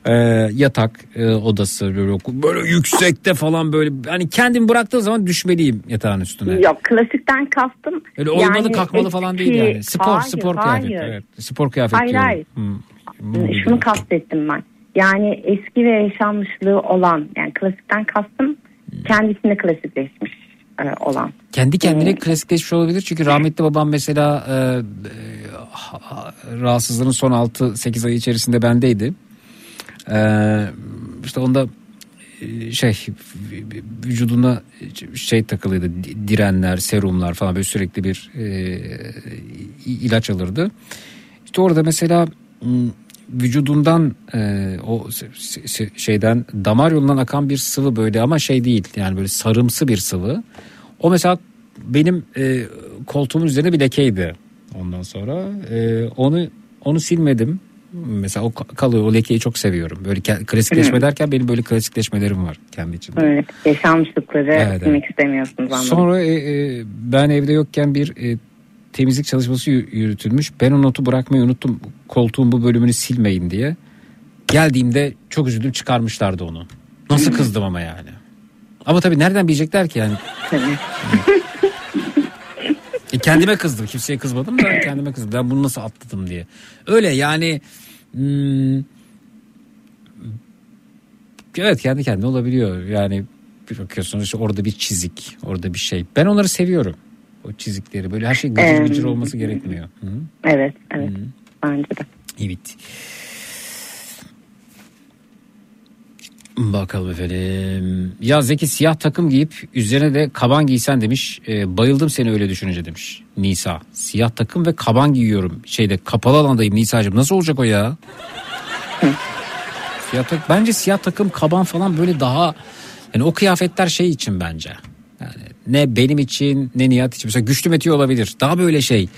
Ee, yatak e, odası böyle, böyle yüksekte falan böyle hani kendim bıraktığım zaman düşmeliyim yatağın üstüne. Yok klasikten kastım. Öyle olmalı yani kalkmalı falan değil eski- yani. Spor Hayır, spor hayır. kıyafet. Evet. Spor kıyafet Hayır, diyorum. hayır. Hmm. Şunu kastettim ben. Yani eski ve yaşanmışlığı olan yani klasikten kastım kendisine klasikleşmiş e, olan. Kendi kendine klasikleşmiş olabilir çünkü rahmetli babam mesela e, e, ha- ha- rahatsızlığının son 6-8 ay içerisinde bendeydi. E, işte onda e, şey vücuduna şey takılıydı di- direnler, serumlar falan böyle sürekli bir e, ilaç alırdı. İşte orada mesela vücudundan e, o şeyden damar yolundan akan bir sıvı böyle ama şey değil yani böyle sarımsı bir sıvı. O mesela benim e, koltuğumun üzerine bir lekeydi. Ondan sonra e, onu onu silmedim. Mesela o ka- kalıyor o lekeyi çok seviyorum. Böyle klasikleşme derken benim böyle klasikleşmelerim var kendi içimde. Evet, yaşanmışlıkları Evet, silmek istemiyorsunuz anladım. Sonra e, e, ben evde yokken bir e, temizlik çalışması yü- yürütülmüş. Ben o notu bırakmayı unuttum. Koltuğun bu bölümünü silmeyin diye. Geldiğimde çok üzüldüm çıkarmışlardı onu. Nasıl kızdım ama yani. Ama tabii nereden bilecekler ki yani. E, kendime kızdım. Kimseye kızmadım da kendime kızdım. Ben bunu nasıl atladım diye. Öyle yani hmm, evet kendi kendine olabiliyor. Yani bir bakıyorsunuz işte orada bir çizik, orada bir şey. Ben onları seviyorum. O çizikleri böyle her şey gıcır gıcır olması gerekmiyor. Hı? Evet, evet. Bence de. Evet. Bakalım efendim. Ya Zeki siyah takım giyip üzerine de kaban giysen demiş. E, bayıldım seni öyle düşününce demiş. Nisa. Siyah takım ve kaban giyiyorum. Şeyde kapalı alandayım Nisa'cığım. Nasıl olacak o ya? siyah tak bence siyah takım kaban falan böyle daha yani o kıyafetler şey için bence. Yani ne benim için ne Nihat için. Mesela güçlü metiği olabilir. Daha böyle şey.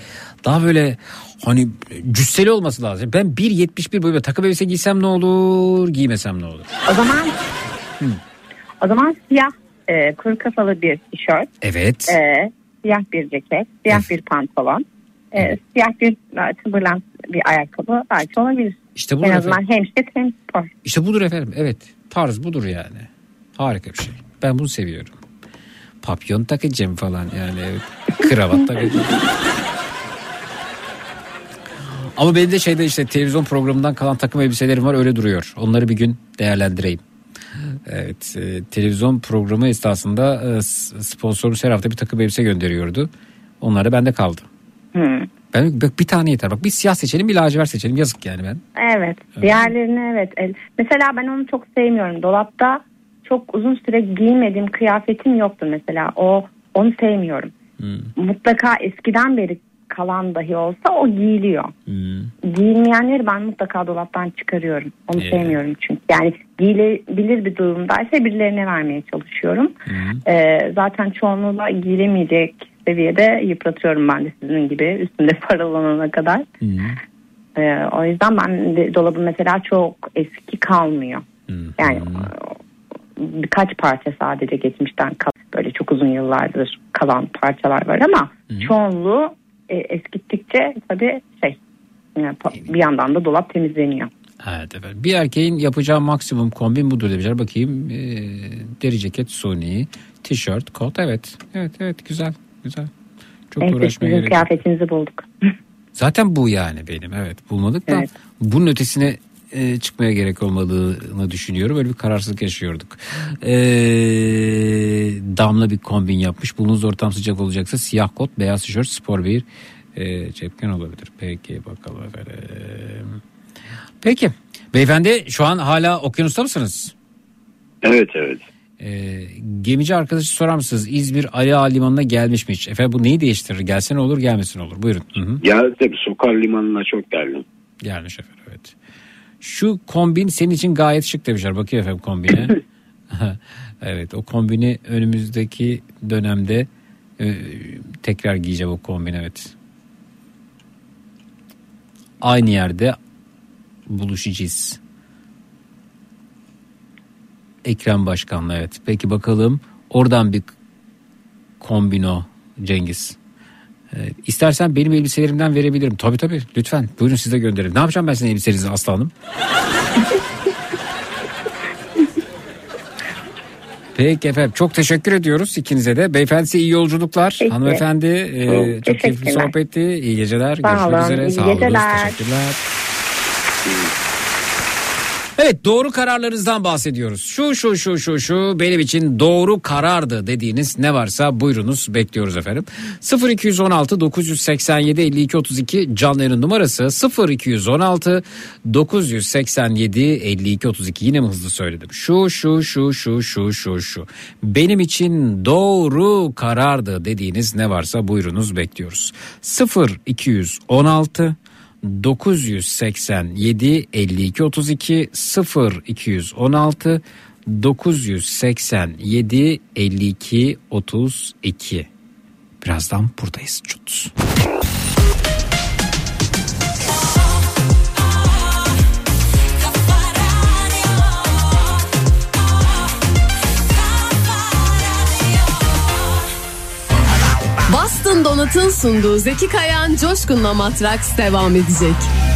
Daha böyle hani cüsseli olması lazım. Ben 1.71 böyle takım elbise giysem ne olur giymesem ne olur. O zaman o zaman siyah e, kuru kafalı bir tişört, Evet. e, siyah bir ceket, siyah bir pantolon, e, siyah bir e, Timberland bir ayakkabı belki olabilir. İşte budur en azından hem şık hem spor. İşte budur efendim. Evet. Tarz budur yani. Harika bir şey. Ben bunu seviyorum. Papyon takacağım falan yani. Evet. Kravat takacağım. Ama benim de şeyde işte televizyon programından kalan takım elbiselerim var öyle duruyor. Onları bir gün değerlendireyim. Evet e, televizyon programı esnasında e, sponsorumuz her hafta bir takım elbise gönderiyordu. Onlar da bende kaldı. Hmm. Ben bak bir tane yeter. Bak bir siyah seçelim bir lacivert seçelim. Yazık yani ben. Evet. Diğerlerini evet. El- Mesela ben onu çok sevmiyorum. Dolapta çok uzun süre giymediğim kıyafetim yoktu mesela. O onu sevmiyorum. Mutlaka eskiden beri kalan dahi olsa o giyiliyor. Giyilmeyenleri ben mutlaka dolaptan çıkarıyorum. Onu Ee. sevmiyorum çünkü. Yani giyilebilir bir durumdaysa birilerine vermeye çalışıyorum. Ee, zaten çoğunluğla giyilemeyecek seviyede yıpratıyorum ben de sizin gibi üstünde paralanana kadar. Ee, o yüzden ben de, dolabım mesela çok eski kalmıyor. Yani e, birkaç parça sadece geçmişten kal böyle çok uzun yıllardır kalan parçalar var ama çoğunluğu e, eskittikçe tabii şey e, bir yandan da dolap temizleniyor. Evet efendim. Bir erkeğin yapacağı maksimum kombin budur demişler. Bakayım. Ee, deri ceket Sony, tişört, kot. Evet. Evet evet güzel. Güzel. Çok en uğraşmaya gerek yok. kıyafetinizi bulduk. Zaten bu yani benim. Evet bulmadık da Evet. bunun ötesine e, çıkmaya gerek olmadığını düşünüyorum. Öyle bir kararsızlık yaşıyorduk. E, damla bir kombin yapmış. Bulunuz ortam sıcak olacaksa siyah kot, beyaz tişört, spor bir e, cepken olabilir. Peki bakalım efendim. Peki. Beyefendi şu an hala okyanusta mısınız? Evet evet. E, gemici arkadaşı sorar mısınız? İzmir Ali Ağa Limanı'na gelmiş mi hiç? Efendim bu neyi değiştirir? Gelsene olur gelmesin olur. Buyurun. Hı hı. Geldim Sokar Limanı'na çok geldim. Gelmiş efendim. Şu kombin senin için gayet şık demişler. Bakıyor efendim kombine. evet o kombini önümüzdeki dönemde e, tekrar giyeceğim o kombin evet. Aynı yerde buluşacağız. Ekrem Başkan'la evet. Peki bakalım oradan bir kombino Cengiz. Ee, istersen benim elbiselerimden verebilirim. Tabii tabii lütfen buyurun size gönderin. Ne yapacağım ben sizin elbiselerinizi Aslı Hanım? Peki efendim çok teşekkür ediyoruz ikinize de. Beyefendi iyi yolculuklar. Peki. Hanımefendi e, Çok keyifli sohbetti. İyi geceler. Sağ Görüşmek olun, üzere. iyi Sağ olun. geceler. Teşekkürler. Evet doğru kararlarınızdan bahsediyoruz. Şu şu şu şu şu benim için doğru karardı dediğiniz ne varsa buyurunuz bekliyoruz efendim. 0216 987 52 32 canlı numarası 0216 987 52 32 yine mi hızlı söyledim? Şu şu şu şu şu şu şu benim için doğru karardı dediğiniz ne varsa buyurunuz bekliyoruz. 0216 987 52 32 0 216 987 52 32 Birazdan buradayız. Çut. Boston Donat'ın sunduğu Zeki Kayan Coşkun'la Matraks devam edecek.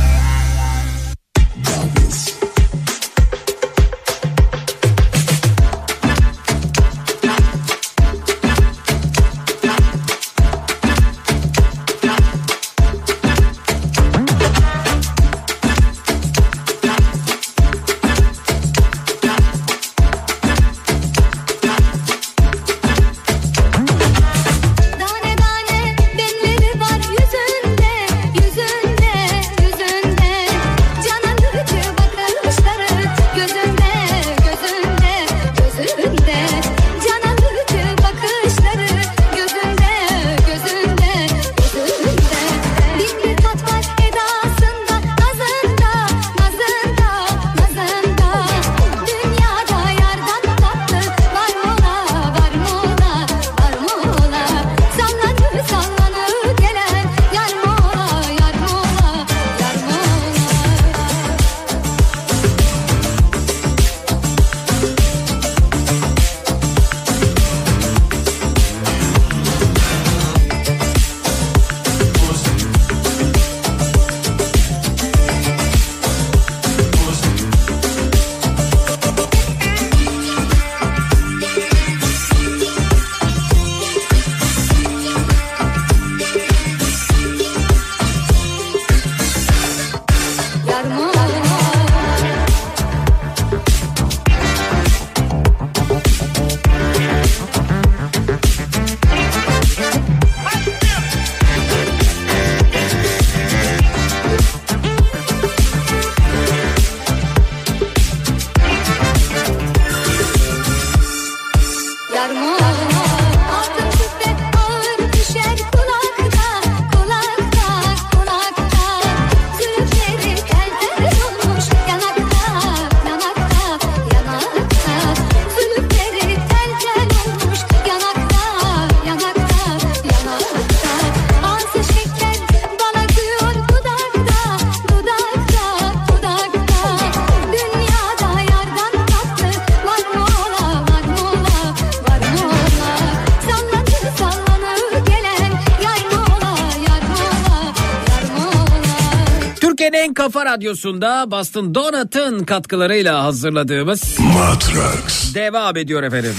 Radyosu'nda Boston Donut'ın katkılarıyla hazırladığımız Matrax devam ediyor efendim.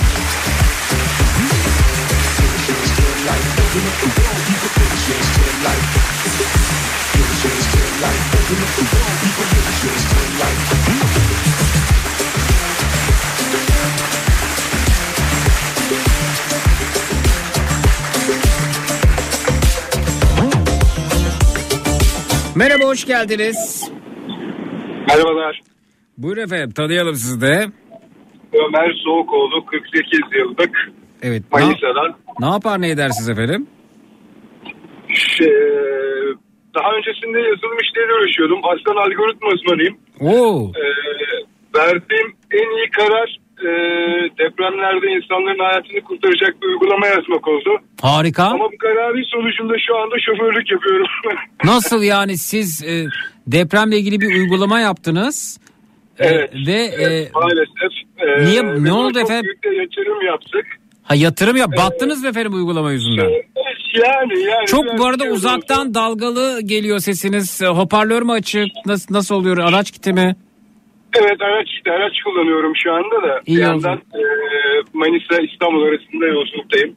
Merhaba hoş geldiniz. Merhabalar. Buyurun efendim tanıyalım sizi de. Ömer Soğukoğlu 48 yıllık Evet. Ne, Manisa'dan. ne yapar ne edersiniz efendim? Şey, daha öncesinde yazılım işleriyle uğraşıyordum. Aslan algoritma uzmanıyım. Oo. Ee, verdiğim en iyi karar e, depremlerde insanların hayatını kurtaracak bir uygulama yazmak oldu. Harika. Ama bu kararın sonucunda şu anda şoförlük yapıyorum. Nasıl yani siz e, depremle ilgili bir uygulama yaptınız? E, Evet. ve e, Maalesef. e, Niye- ne oldu efendim? Büyük yatırım yaptık. ha yatırım ya battınız mı efendim uygulama yüzünden? Yani yani. Çok bu arada şey uzaktan dalgalı geliyor sesiniz. E, Hoparlör mü açık? Nasıl nasıl oluyor? Araç kiti mi? Evet araç araç kullanıyorum şu anda da. İyi bir yandan e, Manisa İstanbul arasında yolculuktayım.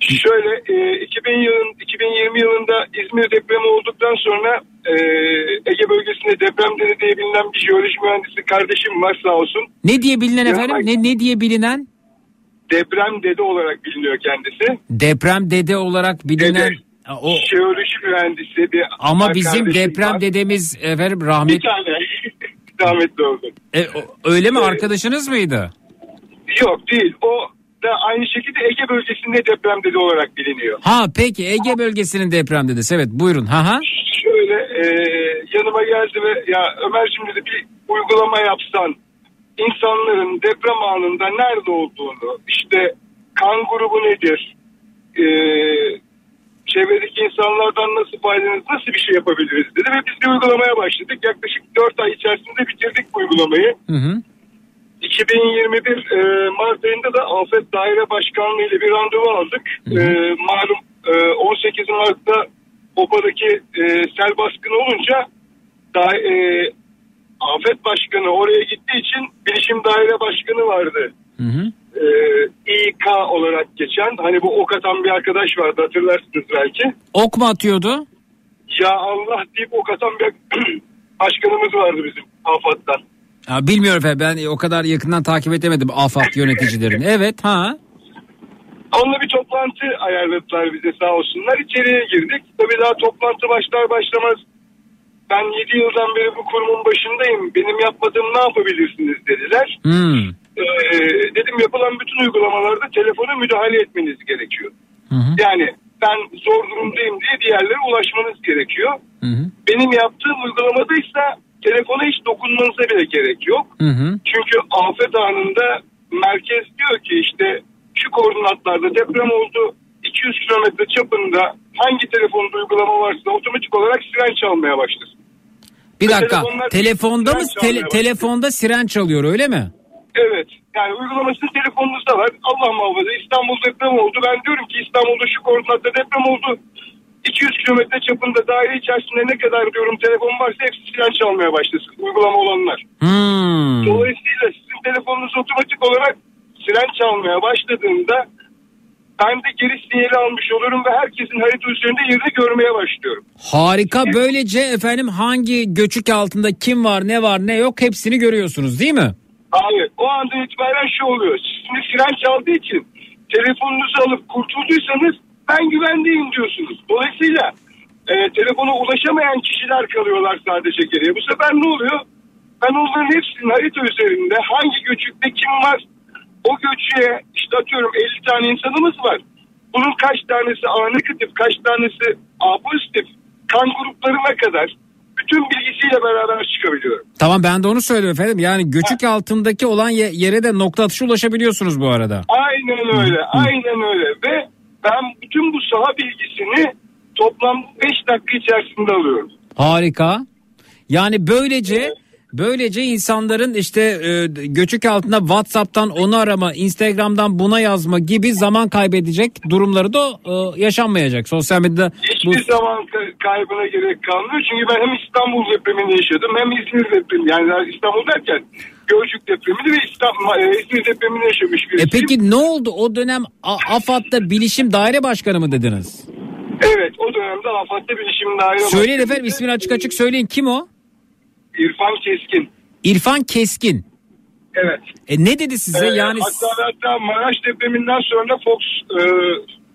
Şöyle e, 2000 yılın 2020 yılında İzmir depremi olduktan sonra e, Ege bölgesinde deprem dedi diye bilinen bir jeoloji mühendisi kardeşim var sağ olsun. Ne diye bilinen efendim? Ne ne diye bilinen? Deprem dede olarak biliniyor kendisi. Deprem dede olarak bilinen Ha, o Jeoloji mühendisi bir ama bizim deprem var. dedemiz efendim bir rahmet tane rahmetli oldu. E, öyle mi arkadaşınız mıydı? Yok değil. O da aynı şekilde Ege bölgesinde deprem dede olarak biliniyor. Ha peki Ege bölgesinin deprem dedesi. Evet buyurun. Ha ha. Şöyle e, yanıma geldi ve ya Ömerciğim dedi bir uygulama yapsan insanların deprem anında nerede olduğunu işte kan grubu nedir e, çevredeki insanlardan nasıl faydalanırız nasıl bir şey yapabiliriz dedi ve biz bir uygulamaya başladık yaklaşık 4 ay içerisinde bitirdik bu uygulamayı Hı hı. 2021 e, Mart ayında da Afet Daire Başkanlığı ile bir randevu aldık. E, malum e, 18 Mart'ta OPA'daki e, sel baskını olunca da, e, Afet Başkanı oraya gittiği için Bilişim Daire Başkanı vardı. Hı hı. E, İK olarak geçen hani bu ok atan bir arkadaş vardı hatırlarsınız belki. Ok mu atıyordu? Ya Allah deyip ok atan bir başkanımız vardı bizim AFAD'dan. Ha, bilmiyorum efendim ben o kadar yakından takip edemedim AFAD yöneticilerini. Evet ha. Onunla bir toplantı ayarladılar bize sağ olsunlar. İçeriye girdik. Tabii daha toplantı başlar başlamaz. Ben 7 yıldan beri bu kurumun başındayım. Benim yapmadığım ne yapabilirsiniz dediler. Hmm. Ee, dedim yapılan bütün uygulamalarda telefona müdahale etmeniz gerekiyor. Yani ben zor durumdayım diye diğerlere ulaşmanız gerekiyor. Benim yaptığım uygulamada ise telefona hiç dokunmanıza bile gerek yok. Hı hı. Çünkü afet anında merkez diyor ki işte şu koordinatlarda deprem oldu 200 kilometre çapında hangi telefonda uygulama varsa otomatik olarak siren çalmaya başlasın. Bir dakika. telefonlar Telefonda mı siren tele- telefonda siren çalıyor öyle mi? Evet. Yani uygulaması telefonunuzda var. Allah muhafaza İstanbul deprem oldu. Ben diyorum ki İstanbul'da şu koordinatta deprem oldu. 200 kilometre çapında daire içerisinde ne kadar diyorum telefon varsa hepsi siren çalmaya başlasın. Uygulama olanlar. Hmm. Dolayısıyla sizin telefonunuz otomatik olarak siren çalmaya başladığında ben de geri sinyali almış oluyorum ve herkesin harita üzerinde yerini görmeye başlıyorum. Harika. Böylece efendim hangi göçük altında kim var ne var ne yok hepsini görüyorsunuz değil mi? Hayır. O andan itibaren şu oluyor. Şimdi siren çaldığı için telefonunuzu alıp kurtulduysanız ben güvendeyim diyorsunuz. Dolayısıyla e, telefona ulaşamayan kişiler kalıyorlar sadece geriye. Bu sefer ne oluyor? Ben onların hepsinin harita üzerinde hangi göçükte kim var? O göçüğe işte atıyorum 50 tane insanımız var. Bunun kaç tanesi A negatif, kaç tanesi A pozitif, kan gruplarına kadar bütün bilgisiyle beraber çıkabiliyorum. Tamam ben de onu söylüyorum efendim. Yani göçük altındaki olan ye- yere de nokta atışı ulaşabiliyorsunuz bu arada. Aynen öyle, aynen öyle ve ben bütün bu saha bilgisini toplam 5 dakika içerisinde alıyorum. Harika. Yani böylece böylece insanların işte e, göçük altında WhatsApp'tan onu arama, Instagram'dan buna yazma gibi zaman kaybedecek durumları da e, yaşanmayacak. Sosyal medyada bu Hiçbir zaman ka- kaybına gerek kalmıyor. Çünkü ben hem İstanbul depremini yaşadım hem İzmir depremi. Yani İstanbul derken Gölcük depremini ve İstanbul, e, İzmir depremini yaşamış E birisiyim. peki ne oldu o dönem AFAD'da bilişim daire başkanı mı dediniz? Evet o dönemde AFAD'da bilişim daire Söyleyin başkanı. efendim ismini açık açık söyleyin kim o? İrfan Keskin. İrfan Keskin. Evet. E ne dedi size Ee, yani Hatta hatta Maraş depreminden sonra Fox e,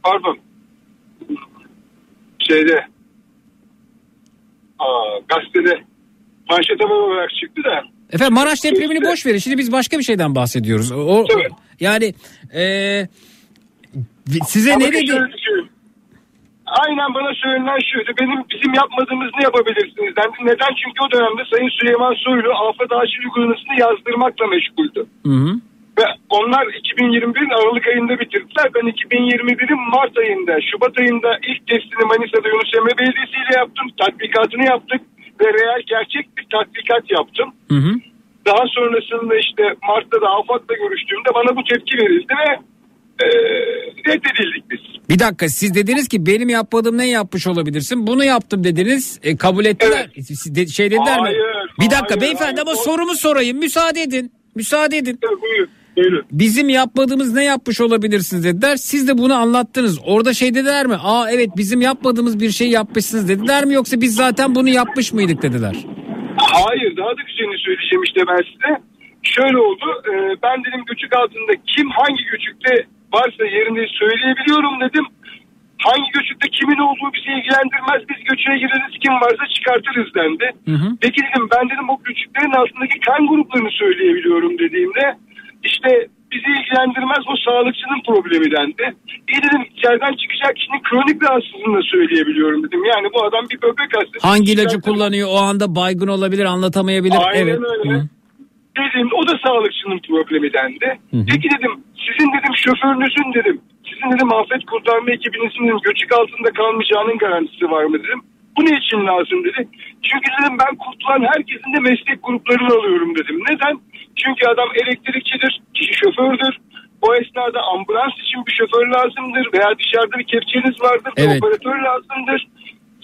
pardon şeyde aa, gazetede manşet haber olarak çıktı da. Efendim Maraş depremini boş verin. Şimdi biz başka bir şeyden bahsediyoruz. O yani e, size Ama ne dedi? şöyle düşünün. Aynen bana söylenen şuydu. Benim bizim yapmadığımız ne yapabilirsiniz dendi. Neden? Çünkü o dönemde Sayın Süleyman Soylu afet acil uygulamasını yazdırmakla meşguldü. Hı hı. Ve onlar 2021'in Aralık ayında bitirdiler. Ben 2021'in Mart ayında, Şubat ayında ilk testini Manisa'da Yunus Emre Belediyesi ile yaptım. Tatbikatını yaptık ve real gerçek bir tatbikat yaptım. Hı hı. Daha sonrasında işte Mart'ta da AFAD'la görüştüğümde bana bu tepki verildi ve e, reddedildik biz. Bir dakika siz dediniz ki benim yapmadığım ne yapmış olabilirsin? Bunu yaptım dediniz. E, kabul ettiler. Siz de- şey dediler mi? Hayır, Bir dakika hayır, beyefendi hayır. ama O- sorumu sorayım. Müsaade edin. Müsaade edin. Buyurun. Buyurun. Bizim yapmadığımız ne yapmış olabilirsiniz dediler. Siz de bunu anlattınız. Orada şey dediler mi? Aa evet bizim yapmadığımız bir şey yapmışsınız dediler mi? Yoksa biz zaten bunu yapmış mıydık dediler. Hayır daha da güzelini söyleyeceğim işte ben size. Şöyle oldu e, ben dedim göçük altında kim hangi göçükte varsa yerini söyleyebiliyorum dedim. Hangi göçükte kimin olduğu bizi ilgilendirmez biz göçüğe gireriz kim varsa çıkartırız dendi. Peki dedim ben dedim o göçüklerin altındaki kan gruplarını söyleyebiliyorum dediğimde işte bizi ilgilendirmez o sağlıkçının problemi dendi. İyi dedim içeriden çıkacak kişinin kronik rahatsızlığını da söyleyebiliyorum dedim. Yani bu adam bir böbrek hastası. Hangi ilacı kullanıyor o anda baygın olabilir anlatamayabilir. Aynen evet. öyle. Hı. Dedim o da sağlıkçının problemi dendi. Peki dedim sizin dedim şoförünüzün dedim. Sizin dedim afet kurtarma ekibinizin dedim, göçük altında kalmayacağının garantisi var mı dedim. Bu ne için lazım dedi. Çünkü dedim ben kurtulan herkesin de meslek gruplarını alıyorum dedim. Neden? Çünkü adam elektrikçidir, kişi şofördür. O esnada ambulans için bir şoför lazımdır veya dışarıda bir kepçeniz vardır, bir Evet. operatör lazımdır.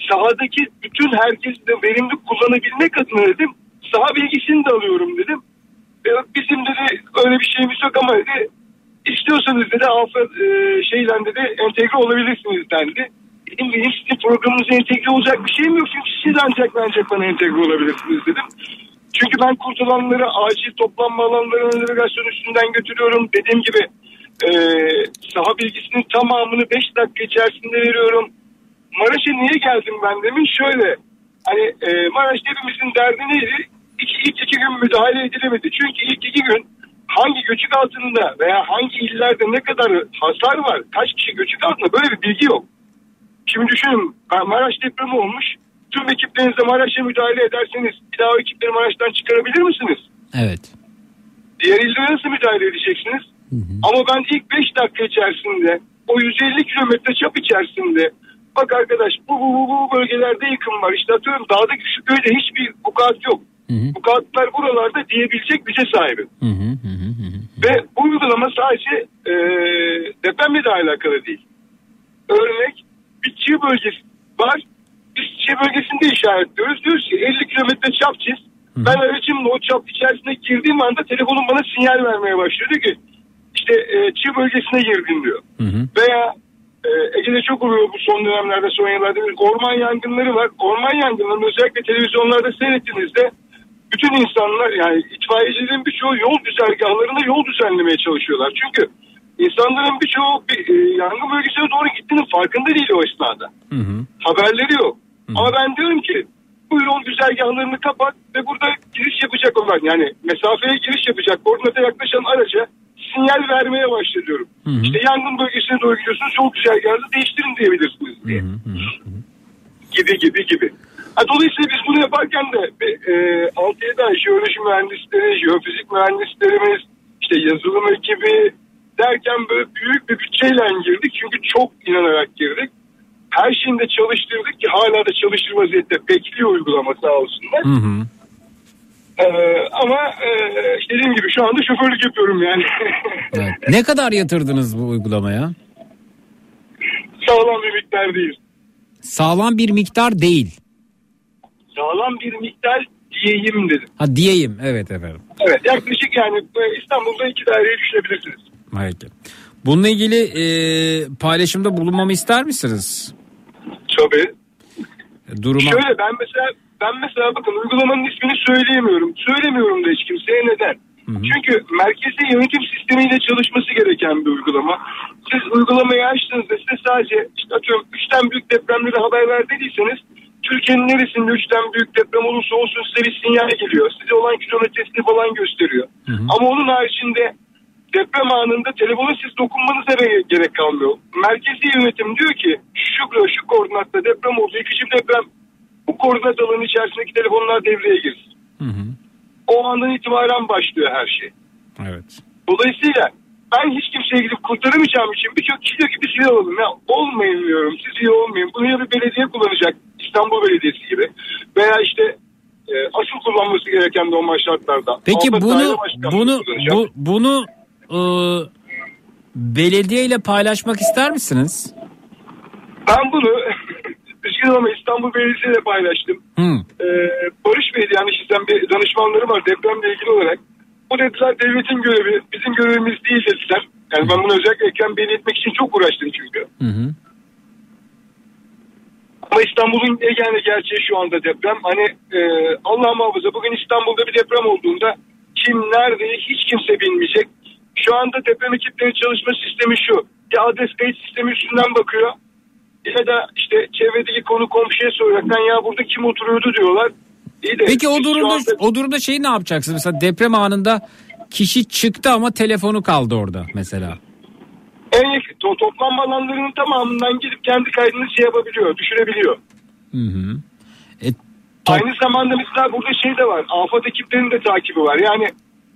Sahadaki bütün herkesi de verimli kullanabilmek adına dedim. Saha bilgisini de alıyorum dedim. E, bizim dedi öyle bir şeyimiz yok ama dedi istiyorsanız dedi afet e, şeyle dedi entegre olabilirsiniz dendi. Dedim benim sizin programınıza entegre olacak bir şeyim yok çünkü siz ancak ve ancak bana entegre olabilirsiniz dedim. Çünkü ben kurtulanları acil toplanma alanlarına navigasyon üstünden götürüyorum. Dediğim gibi e, saha bilgisinin tamamını 5 dakika içerisinde veriyorum. Maraş'a niye geldim ben demin şöyle. Hani e, Maraş hepimizin derdi neydi? İki, ilk iki gün müdahale edilemedi. Çünkü ilk iki gün hangi göçük altında veya hangi illerde ne kadar hasar var, kaç kişi göçük altında böyle bir bilgi yok. Şimdi düşünün Maraş depremi olmuş. Tüm ekiplerinizle Maraş'a müdahale ederseniz bir daha o ekipleri Maraş'tan çıkarabilir misiniz? Evet. Diğer illere nasıl müdahale edeceksiniz? Ama ben ilk 5 dakika içerisinde o 150 kilometre çap içerisinde bak arkadaş bu bu bu, bu bölgelerde yıkım var. İşte atıyorum dağdaki şu köyde hiçbir vukuat yok. Vukuatlar buralarda diyebilecek güce sahibi. Ve bu uygulama sadece e, depremle de alakalı değil. Örnek bir çığ bölgesi var. Biz çığ bölgesinde işaretliyoruz. Diyoruz ki 50 kilometre çap çiz. Ben aracımla o çap içerisine girdiğim anda telefonum bana sinyal vermeye başlıyor. Diyor ki işte e, çığ bölgesine girdin diyor. Veya e, Ege'de çok oluyor bu son dönemlerde son yıllarda orman yangınları var. Orman yangınlarını özellikle televizyonlarda seyrettiğinizde bütün insanlar yani itfaiyecilerin birçoğu yol güzergahlarında yol düzenlemeye çalışıyorlar. Çünkü insanların birçoğu bir, e, yangın bölgesine doğru gittiğinin farkında değil o esnada. Haberleri yok. Ama ben diyorum ki bu yol güzergahlarını kapat ve burada giriş yapacak olan yani mesafeye giriş yapacak koordinata yaklaşan araca sinyal vermeye başlıyorum. İşte yangın bölgesine doğru gidiyorsunuz yol güzergahını değiştirin diyebilirsiniz diye. Gibi gibi gibi. Ha, dolayısıyla biz bunu yaparken de e, 6-7 ay jeoloji mühendisleri, jeofizik mühendislerimiz, işte yazılım ekibi derken böyle büyük bir bütçeyle girdik. Çünkü çok inanarak girdik. Her şeyini de çalıştırdık ki hala da çalışır vaziyette bekliyor uygulama sağ olsunlar. Ee, ama e, işte dediğim gibi şu anda şoförlük yapıyorum yani. Ne kadar yatırdınız bu uygulamaya? Sağlam bir miktar değil. Sağlam bir miktar değil. Sağlam bir miktar diyeyim dedim. Ha diyeyim evet efendim. Evet yaklaşık yani e, İstanbul'da iki daireyi düşünebilirsiniz. Peki. Bununla ilgili e, paylaşımda bulunmamı ister misiniz? Tabii. Duruma. Şöyle ben mesela ben mesela bakın uygulamanın ismini söyleyemiyorum. Söylemiyorum da hiç kimseye neden? Çünkü merkezi yönetim sistemiyle çalışması gereken bir uygulama. Siz uygulamayı açtığınızda size sadece işte atıyorum üçten büyük depremleri haber ver dediyseniz Türkiye'nin neresinde üçten büyük deprem olursa olsun size bir sinyal geliyor. Size olan kilometresini falan gösteriyor. Ama onun haricinde deprem anında telefona siz dokunmanıza gerek kalmıyor. Merkezi yönetim diyor ki şu, şu koordinatta deprem oldu. Bir deprem bu koordinat alanı içerisindeki telefonlar devreye girsin. O andan itibaren başlıyor her şey. Evet. Dolayısıyla ben hiç kimseye gidip kurtaramayacağım için birçok kişi diyor ki biz iyi olalım. Ya olmayın diyorum siz iyi olmayın. Bunu ya bir belediye kullanacak İstanbul Belediyesi gibi. Veya işte e, asıl kullanması gereken normal şartlarda. Peki bunu bunu bu, bunu e, belediye ile paylaşmak ister misiniz? Ben bunu üzgünüm ama İstanbul Belediyesi ile paylaştım. Hı. Ee, Barış Bey'di yani sizden bir danışmanları var depremle ilgili olarak. Bu dediler devletin görevi bizim görevimiz değil dediler. Yani ben bunu özellikle ekran belirtmek için çok uğraştım çünkü. Hı hı. Ama İstanbul'un yani gerçeği şu anda deprem. Hani e, Allah muhafaza bugün İstanbul'da bir deprem olduğunda kim nerede hiç kimse bilmeyecek. Şu anda deprem ekiplerinin çalışma sistemi şu. Ya adres kayıt sistemi üstünden bakıyor. Ya da işte çevredeki konu komşuya soraraktan ya burada kim oturuyordu diyorlar. İyi de Peki o durumda anda- o durumda şeyi ne yapacaksınız? Mesela deprem anında kişi çıktı ama telefonu kaldı orada mesela. En yakın to- toplanma alanlarının tamamından gidip kendi kaydını şey yapabiliyor, düşürebiliyor. Hı hı. Aynı zamanda mesela burada şey de var. Afet ekiplerinin de takibi var. Yani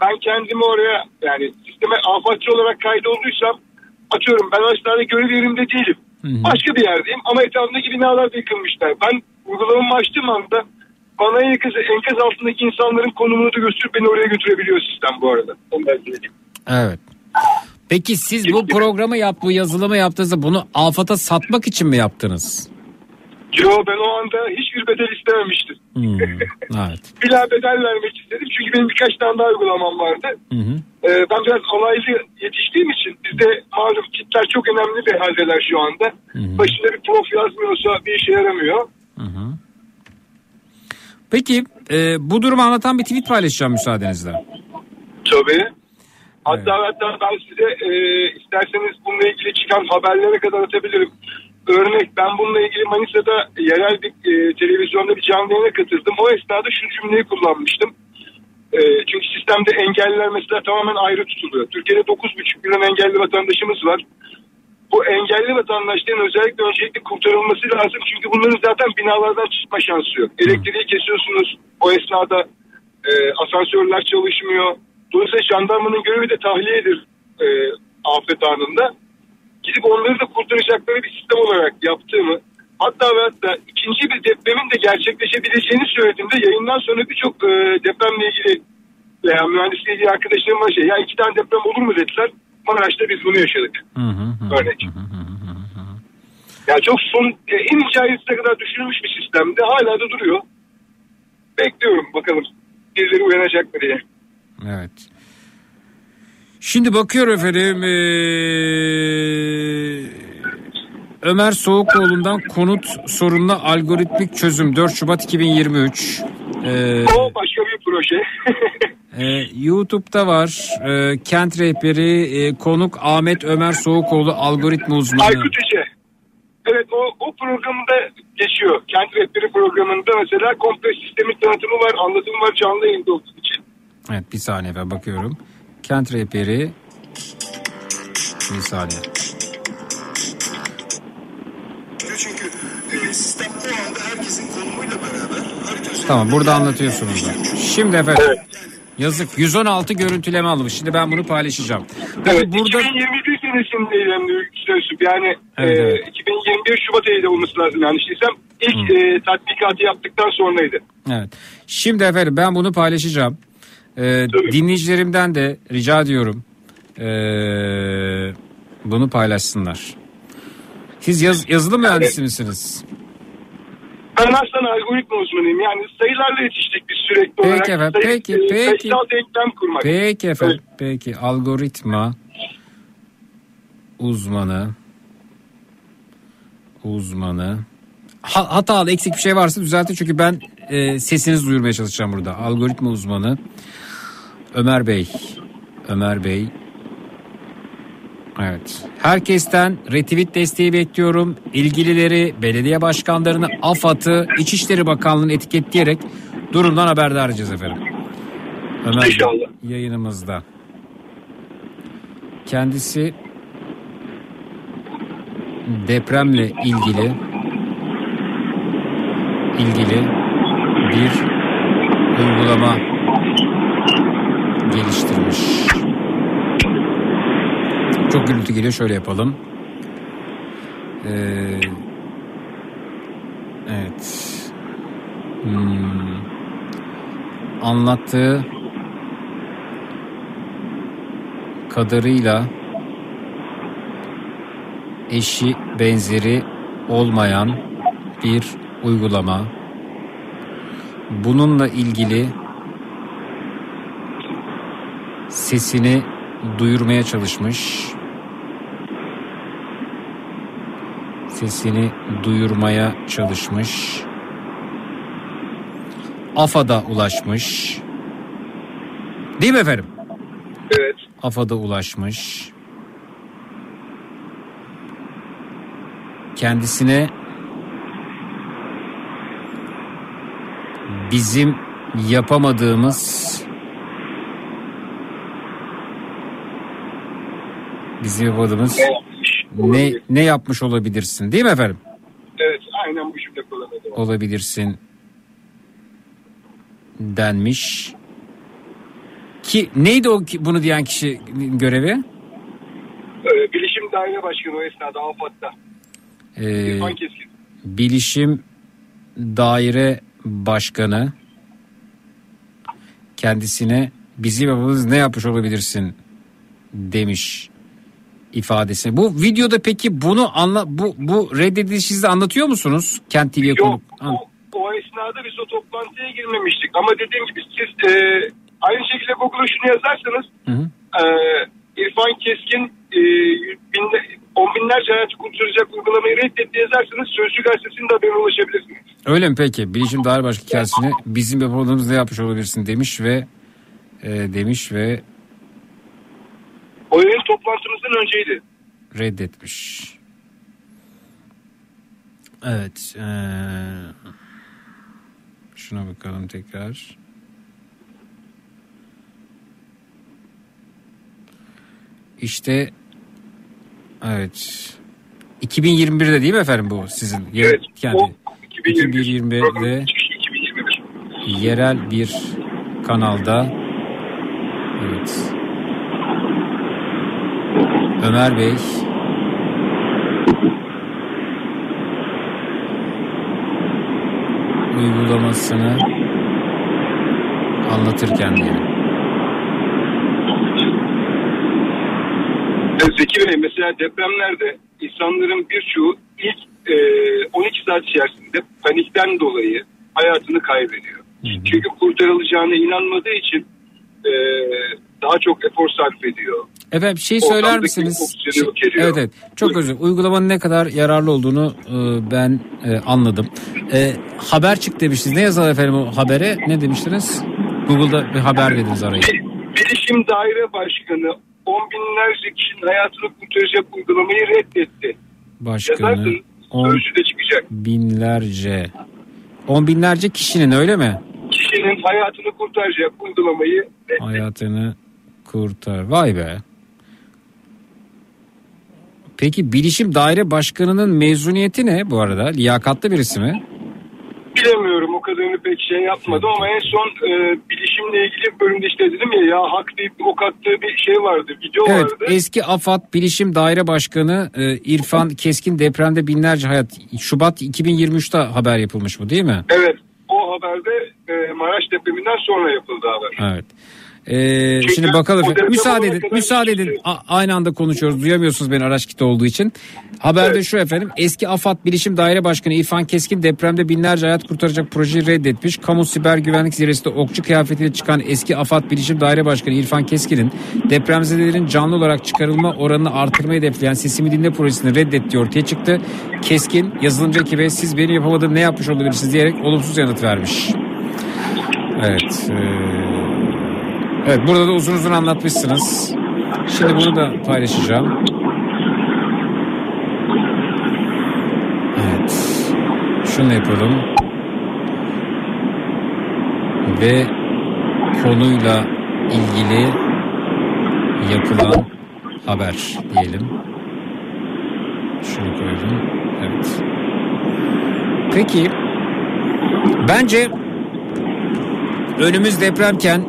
ben kendimi oraya yani sisteme afatçı olarak kaydolduysam atıyorum ben aşağıda görev yerimde değilim. Başka bir yerdeyim ama etrafındaki binalar da yıkılmışlar. Ben uygulamamı açtığım anda bana enkaz, enkaz altındaki insanların konumunu da gösterip beni oraya götürebiliyor sistem bu arada. Evet. Peki siz bu programı yap, bu yazılımı yaptığınızda bunu AFAD'a satmak için mi yaptınız? Yo ben o anda hiçbir bedel istememiştim. Hmm, evet. Bila bedel vermek istedim çünkü benim birkaç tane daha uygulamam vardı. Hı hı. Ee, ben biraz alaylı yetiştiğim için bizde malum kitler çok önemli bir haldeler şu anda. Başında bir prof yazmıyorsa bir işe yaramıyor. Peki e, bu durumu anlatan bir tweet paylaşacağım müsaadenizle. Tabii. Hatta hatta ben size e, isterseniz bununla ilgili çıkan haberlere kadar atabilirim. Örnek ben bununla ilgili Manisa'da yerel bir e, televizyonda bir canlı yayına katıldım. O esnada şu cümleyi kullanmıştım. E, çünkü sistemde engelliler mesela tamamen ayrı tutuluyor. Türkiye'de 9,5 milyon engelli vatandaşımız var. Bu engelli vatandaşların özellikle öncelikle kurtarılması lazım. Çünkü bunların zaten binalardan çıkma şansı yok. Elektriği kesiyorsunuz. O esnada e, asansörler çalışmıyor. Dolayısıyla jandarmanın görevi de tahliyedir e, afet anında. Gidip onları da kurtaracakları bir sistem olarak yaptığımı hatta ve hatta ikinci bir depremin de gerçekleşebileceğini söylediğimde yayından sonra birçok e, depremle ilgili veya mühendisliği ilgili arkadaşlarım var şey ya iki tane deprem olur mu dediler. Maraş'ta biz bunu yaşadık. Örnek. Ya çok son en ayrıntısına kadar düşünülmüş bir sistemdi. Hala da duruyor. Bekliyorum bakalım birileri uyanacak mı diye. Evet. Şimdi bakıyorum efendim. eee, Ömer Soğukoğlu'ndan konut sorununa algoritmik çözüm 4 Şubat 2023. Eee, O başka bir proje. e, YouTube'da var. Eee, Kent rehberi e, konuk Ahmet Ömer Soğukoğlu algoritma uzmanı. Aykut Ece. Evet o, o programında geçiyor. Kent rehberi programında mesela komple sistemin tanıtımı var, anlatımı var canlı yayında olduğu için. Evet bir saniye ben bakıyorum. Kent rehberi bir saniye. Çünkü e, sistem o anda herkesin konumuyla beraber harita Tamam burada anlatıyorsunuz da. Şimdi efendim. Yazık 116 görüntüleme almış. Şimdi ben bunu paylaşacağım. Peki Evet, burada 2021 senesinde eylem sözü yani Evet, e, evet. 2021 Şubat ayında olması lazım yanlış değilsem. İlk e, tatbikatı yaptıktan sonraydı. Evet. Şimdi efendim ben bunu paylaşacağım. Ee, dinleyicilerimden de rica ediyorum. ee, bunu paylaşsınlar. Siz yaz, yazılım mühendisi misiniz? Ben aslında algoritma uzmanıyım. Yani sayılarla yetiştik biz sürekli Peki olarak. efendim, Sayı- peki, e, peki. Sayısal denklem kurmak. Peki efendim. Peki algoritma uzmanı uzmanı Ha- hatalı eksik bir şey varsa düzeltin çünkü ben e, sesinizi duyurmaya çalışacağım burada. Algoritma uzmanı Ömer Bey. Ömer Bey Evet. Herkesten retweet desteği bekliyorum. İlgilileri, belediye başkanlarını, AFAD'ı, İçişleri Bakanlığı'nı etiketleyerek durumdan haberdar edeceğiz efendim. Ömer İnşallah. yayınımızda. Kendisi depremle ilgili ilgili bir uygulama geliştirmiş. Çok gürültü geliyor şöyle yapalım. Ee, evet. Hmm. Anlattığı kadarıyla eşi benzeri olmayan bir uygulama. Bununla ilgili sesini duyurmaya çalışmış. Sesini duyurmaya çalışmış. AFAD'a ulaşmış. Değil mi efendim? Evet. AFAD'a ulaşmış. Kendisine bizim yapamadığımız bizim yapamadığımız ne ne yapmış olabilirsin değil mi efendim? Evet aynen bu cümle kullanıldı. Olabilirsin denmiş. Ki neydi o ki- bunu diyen kişi görevi? Ee, Bilişim Daire Başkanı o esnada AFAD'da. Ee. Bilişim Daire Başkanı kendisine bizim yapımız ne yapmış olabilirsin demiş ifadesi. Bu videoda peki bunu anla bu bu reddedilişinizi anlatıyor musunuz? Kent TV'ye konuk. An- O esnada biz o toplantıya girmemiştik. Ama dediğim gibi siz e, aynı şekilde Google'a şunu yazarsanız Hı hı. e, İrfan Keskin e, binle, on binlerce hayatı kurtaracak uygulamayı reddetti yazarsanız Sözcü Gazetesi'nin de haberine ulaşabilirsiniz. Öyle mi peki? Bilişim Daire Başkanı kendisine bizim yapamadığımız ne yapmış olabilirsin demiş ve e, demiş ve O yayın toplantımızdan önceydi. reddetmiş. Evet. eee, şuna bakalım tekrar. İşte evet. 2021'de değil mi efendim bu sizin? Evet, Yani o 2021'de yerel bir kanalda evet. Ömer Bey uygulamasını anlatırken diyelim. Zeki Bey mesela depremlerde insanların birçoğu ilk e, 12 saat içerisinde panikten dolayı hayatını kaybediyor. Çünkü kurtarılacağına inanmadığı için e, daha çok efor sarf ediyor. Efendim şey Ortamdaki söyler misiniz? Şey- evet evet çok özür. Uygulamanın ne kadar yararlı olduğunu e, ben e, anladım. E, haber çık demiştiniz. Ne yazar efendim o habere? Ne demiştiniz? Google'da bir haber dediniz arayı. Bilişim Daire Başkanı on binlerce kişinin hayatını kurtaracak uygulamayı reddetti. Başkanı on Sözcü'de çıkacak. binlerce on binlerce kişinin öyle mi? Kişinin hayatını kurtaracak uygulamayı Hayatını kurtar. Vay be. Peki bilişim daire başkanının mezuniyeti ne bu arada? Liyakatlı birisi mi? bilemiyorum o kadarını pek şey yapmadı ama en son e, bilişimle ilgili bölümde işte dedim ya ya hak deyip ok attığı bir şey vardı video Evet vardı. eski AFAD Bilişim Daire Başkanı e, İrfan Keskin depremde binlerce hayat Şubat 2023'te haber yapılmış bu değil mi? Evet o haberde e, Maraş depreminden sonra yapıldı haber. Evet. Ee, şimdi bakalım. Müsaade edin. Müsaade edin. A- aynı anda konuşuyoruz. Duyamıyorsunuz beni araç kiti olduğu için. Haberde şu efendim. Eski AFAD Bilişim Daire Başkanı İrfan Keskin depremde binlerce hayat kurtaracak projeyi reddetmiş. Kamu siber güvenlik zirvesinde okçu kıyafetiyle çıkan eski AFAD Bilişim Daire Başkanı İrfan Keskin'in depremzedelerin canlı olarak çıkarılma oranını artırmayı hedefleyen Sesimi Dinle projesini reddettiği ortaya çıktı. Keskin yazılımcı ekibe siz benim yapamadığım ne yapmış olabilirsiniz diyerek olumsuz yanıt vermiş. Evet. eee Evet burada da uzun uzun anlatmışsınız. Şimdi bunu da paylaşacağım. Evet. Şunu yapalım. Ve konuyla ilgili yapılan haber diyelim. Şunu koydum. Evet. Peki bence önümüz depremken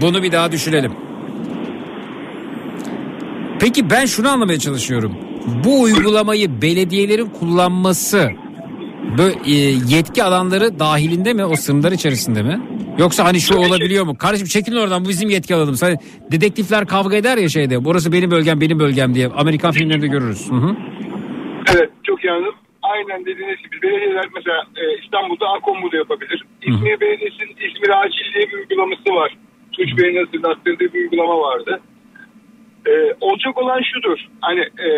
bunu bir daha düşünelim. Peki ben şunu anlamaya çalışıyorum. Bu uygulamayı belediyelerin kullanması böyle yetki alanları dahilinde mi o sınırlar içerisinde mi? Yoksa hani şu olabiliyor mu? Kardeşim çekilin oradan bu bizim yetki alanımız. Hani dedektifler kavga eder ya şeyde. Burası benim bölgem benim bölgem diye. Amerikan filmlerinde görürüz. Hı hı. Evet çok iyi anladım. Aynen dediğiniz gibi belediyeler mesela e, İstanbul'da Akom da yapabilir. İzmir Belediyesi'nin İzmir Acil diye bir uygulaması var. Tunç Bey'in hatırlattırdığı bir uygulama vardı. E, olacak olan şudur. Hani e,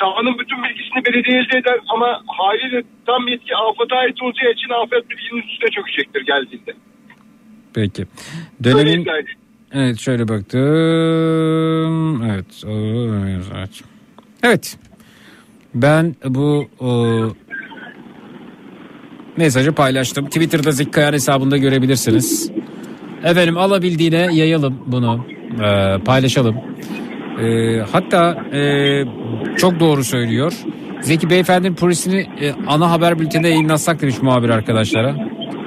sahanın bütün bilgisini belediye elde eder ama haliyle tam yetki afata ait olacağı için afet bilginin üstüne çökecektir geldiğinde. Peki. Dönemin. Evet şöyle baktım. Evet. Evet. Ben bu o, mesajı paylaştım. Twitter'da Zeki hesabında görebilirsiniz. Efendim alabildiğine yayalım bunu. Ee, paylaşalım. Ee, hatta e, çok doğru söylüyor. Zeki Beyefendi'nin projesini e, ana haber bülteninde yayınlatsak demiş muhabir arkadaşlara.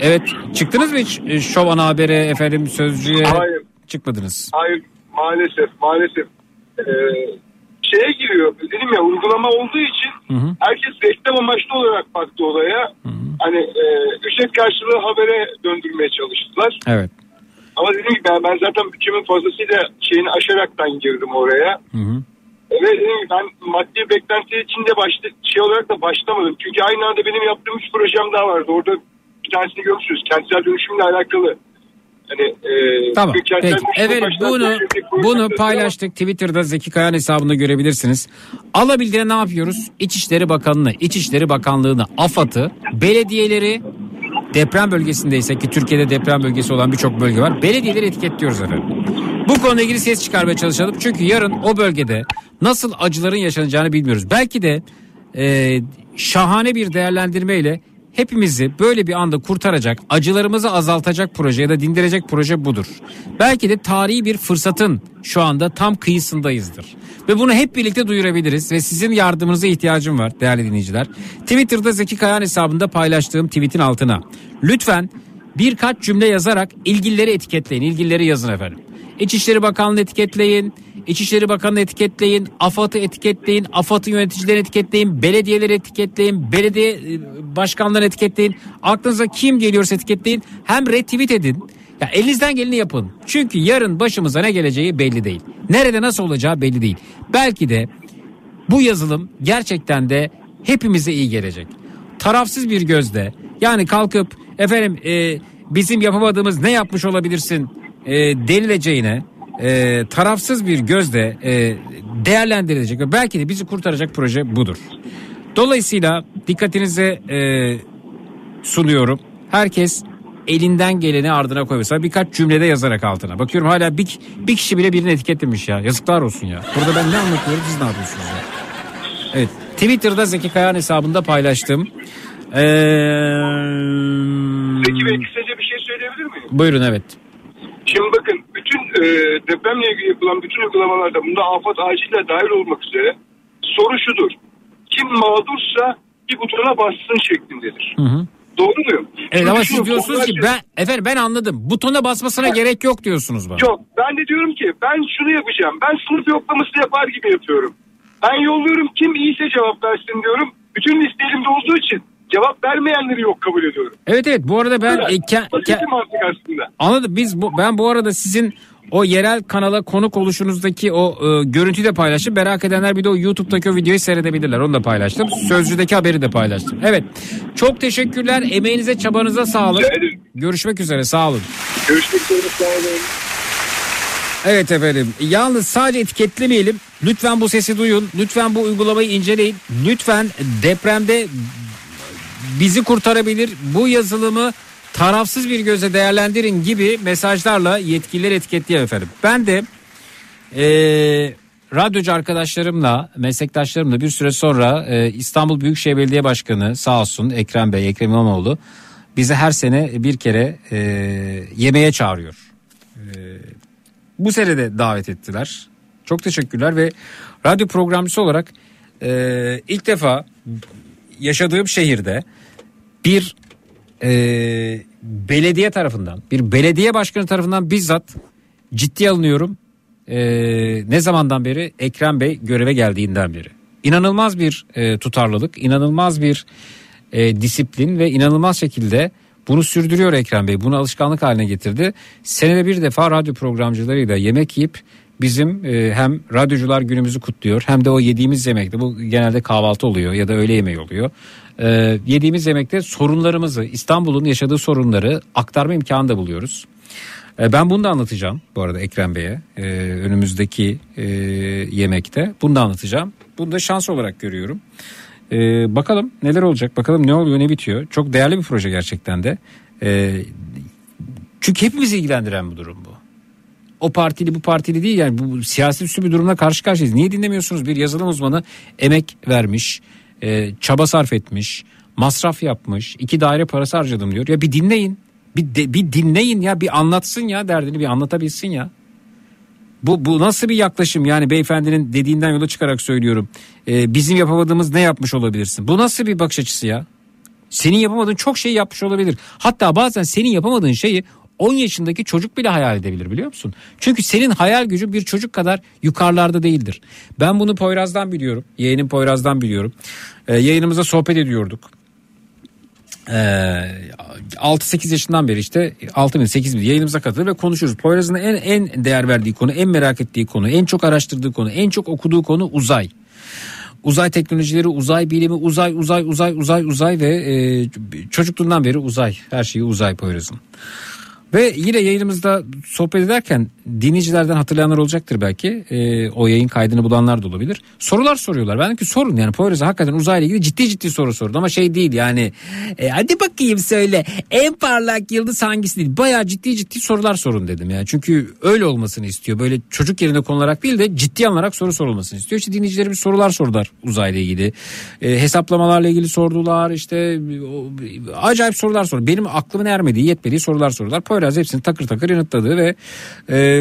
Evet çıktınız mı hiç e, şov ana habere efendim sözcüye Hayır. çıkmadınız. Hayır maalesef maalesef Ee, şeye giriyor dedim ya uygulama olduğu için herkes reklam amaçlı olarak baktı olaya. Hani e, ücret karşılığı habere döndürmeye çalıştılar. Evet. Ama dediğim gibi ben, ben zaten bütçemin fazlasıyla şeyini aşaraktan girdim oraya. Hı hı. Ve dediğim gibi ben maddi beklenti içinde başta, şey olarak da başlamadım. Çünkü aynı anda benim yaptığım üç projem daha vardı. Orada bir tanesini görmüşsünüz. Kentsel dönüşümle alakalı. Hani, e, Tamam peki. Evet bunu proje- bunu paylaştık Twitter'da Zeki Kayan hesabında görebilirsiniz. Alabildiğine ne yapıyoruz? İçişleri Bakanlığı, İçişleri Bakanlığı'nı, AFAD'ı, belediyeleri deprem bölgesindeyse ki Türkiye'de deprem bölgesi olan birçok bölge var. Belediyeleri etiketliyoruz efendim. Bu konuyla ilgili ses çıkarmaya çalışalım. Çünkü yarın o bölgede nasıl acıların yaşanacağını bilmiyoruz. Belki de e, şahane bir değerlendirmeyle hepimizi böyle bir anda kurtaracak, acılarımızı azaltacak proje ya da dindirecek proje budur. Belki de tarihi bir fırsatın şu anda tam kıyısındayızdır. Ve bunu hep birlikte duyurabiliriz ve sizin yardımınıza ihtiyacım var değerli dinleyiciler. Twitter'da Zeki Kayan hesabında paylaştığım tweetin altına lütfen birkaç cümle yazarak ilgilileri etiketleyin, ilgilileri yazın efendim. İçişleri Bakanlığı etiketleyin, İçişleri Bakanlığı etiketleyin, AFAD'ı etiketleyin, AFAD'ın yöneticilerini etiketleyin, belediyeleri etiketleyin, belediye e, başkanlarını etiketleyin. Aklınıza kim geliyorsa etiketleyin. Hem retweet edin. Ya elinizden geleni yapın. Çünkü yarın başımıza ne geleceği belli değil. Nerede nasıl olacağı belli değil. Belki de bu yazılım gerçekten de hepimize iyi gelecek. Tarafsız bir gözle yani kalkıp efendim e, bizim yapamadığımız ne yapmış olabilirsin e, denileceğine e, tarafsız bir gözle e, değerlendirilecek ve belki de bizi kurtaracak proje budur. Dolayısıyla dikkatinize e, sunuyorum. Herkes elinden geleni ardına koy. Mesela birkaç cümlede yazarak altına. Bakıyorum hala bir, bir kişi bile birini etiketlemiş ya. Yazıklar olsun ya. Burada ben ne anlatıyorum siz ne yapıyorsunuz ya? Evet. Twitter'da Zeki Kayan hesabında paylaştım. Ee, Peki ben kısaca bir şey söyleyebilir miyim? buyurun evet. Şimdi bakın e, depremle ilgili yapılan bütün uygulamalarda bunda afet acille dahil olmak üzere soru şudur. Kim mağdursa bir butona bassın şeklindedir. Hı hı. Doğru muyum? Evet ama siz diyorsunuz ki ben efendim ben anladım. Butona basmasına gerek yok diyorsunuz bana. Yok. Ben de diyorum ki ben şunu yapacağım. Ben sınıf yoklaması yapar gibi yapıyorum. Ben yolluyorum kim iyiyse cevap versin diyorum. Bütün liste elimde olduğu için cevap vermeyenleri yok kabul ediyorum. Evet evet bu arada ben Böyle. e, ke- ke- aslında. Anladım. Biz bu, ben bu arada sizin o yerel kanala konuk oluşunuzdaki o e, görüntüyü de paylaştım. Merak edenler bir de o YouTube'daki o videoyu seyredebilirler. Onu da paylaştım. Sözcüdeki haberi de paylaştım. Evet. Çok teşekkürler. Emeğinize, çabanıza sağlık. Görüşmek üzere. Sağ olun. Görüşmek üzere. Sağ olun. Evet efendim. Yalnız sadece etiketlemeyelim. Lütfen bu sesi duyun. Lütfen bu uygulamayı inceleyin. Lütfen depremde bizi kurtarabilir. Bu yazılımı tarafsız bir göze değerlendirin gibi mesajlarla yetkilileri etiketleyelim efendim. Ben de eee, radyocu arkadaşlarımla, meslektaşlarımla bir süre sonra e, İstanbul Büyükşehir Belediye Başkanı sağ olsun Ekrem Bey, Ekrem İmamoğlu bizi her sene bir kere e, yemeğe çağırıyor. E, bu sene de davet ettiler. Çok teşekkürler ve radyo programcısı olarak e, ilk defa yaşadığım şehirde bir e, belediye tarafından, bir belediye başkanı tarafından bizzat ciddi alınıyorum. E, ne zamandan beri? Ekrem Bey göreve geldiğinden beri. İnanılmaz bir e, tutarlılık, inanılmaz bir e, disiplin ve inanılmaz şekilde bunu sürdürüyor Ekrem Bey. Bunu alışkanlık haline getirdi. Senede bir defa radyo programcılarıyla yemek yiyip bizim e, hem radyocular günümüzü kutluyor hem de o yediğimiz yemekte bu genelde kahvaltı oluyor ya da öğle yemeği oluyor. E, yediğimiz yemekte sorunlarımızı İstanbul'un yaşadığı sorunları aktarma imkanı da buluyoruz. E, ben bunu da anlatacağım bu arada Ekrem Bey'e e, önümüzdeki e, yemekte. Bunu da anlatacağım. Bunu da şans olarak görüyorum. E, bakalım neler olacak bakalım ne oluyor ne bitiyor. Çok değerli bir proje gerçekten de. E, çünkü hepimizi ilgilendiren bu durum bu. O partili bu partili değil yani bu siyasi üstü bir durumla karşı karşıyayız. Niye dinlemiyorsunuz bir yazılım uzmanı emek vermiş, e, çaba sarf etmiş, masraf yapmış, iki daire parası harcadım diyor. Ya bir dinleyin. Bir, de- bir dinleyin ya bir anlatsın ya derdini bir anlatabilsin ya. Bu, bu nasıl bir yaklaşım yani beyefendinin dediğinden yola çıkarak söylüyorum. Ee, bizim yapamadığımız ne yapmış olabilirsin? Bu nasıl bir bakış açısı ya? Senin yapamadığın çok şey yapmış olabilir. Hatta bazen senin yapamadığın şeyi 10 yaşındaki çocuk bile hayal edebilir biliyor musun? Çünkü senin hayal gücün bir çocuk kadar yukarılarda değildir. Ben bunu Poyraz'dan biliyorum. Yeğenim Poyraz'dan biliyorum. Ee, yayınımızda sohbet ediyorduk. Ee, 6-8 yaşından beri işte 6 bin 8 bin yayınımıza katılır ve konuşuruz. Poyraz'ın en, en değer verdiği konu, en merak ettiği konu, en çok araştırdığı konu, en çok okuduğu konu uzay. Uzay teknolojileri, uzay bilimi, uzay, uzay, uzay, uzay, uzay ve e, çocukluğundan beri uzay. Her şeyi uzay Poyraz'ın. Ve yine yayınımızda sohbet ederken dinleyicilerden hatırlayanlar olacaktır belki. Ee, o yayın kaydını bulanlar da olabilir. Sorular soruyorlar. Ben dedim ki sorun yani Poyraz'a hakikaten uzayla ilgili ciddi ciddi soru sordu. Ama şey değil yani e, hadi bakayım söyle en parlak yıldız hangisi değil. Bayağı ciddi ciddi sorular sorun dedim yani. Çünkü öyle olmasını istiyor. Böyle çocuk yerine konularak değil de ciddi alınarak soru sorulmasını istiyor. İşte dinleyicilerimiz sorular sordular uzayla ilgili. E, hesaplamalarla ilgili sordular işte o, acayip sorular sordu. Benim aklımın ermediği yetmediği sorular sordular. Poyraz hepsini takır takır yanıtladı ve e,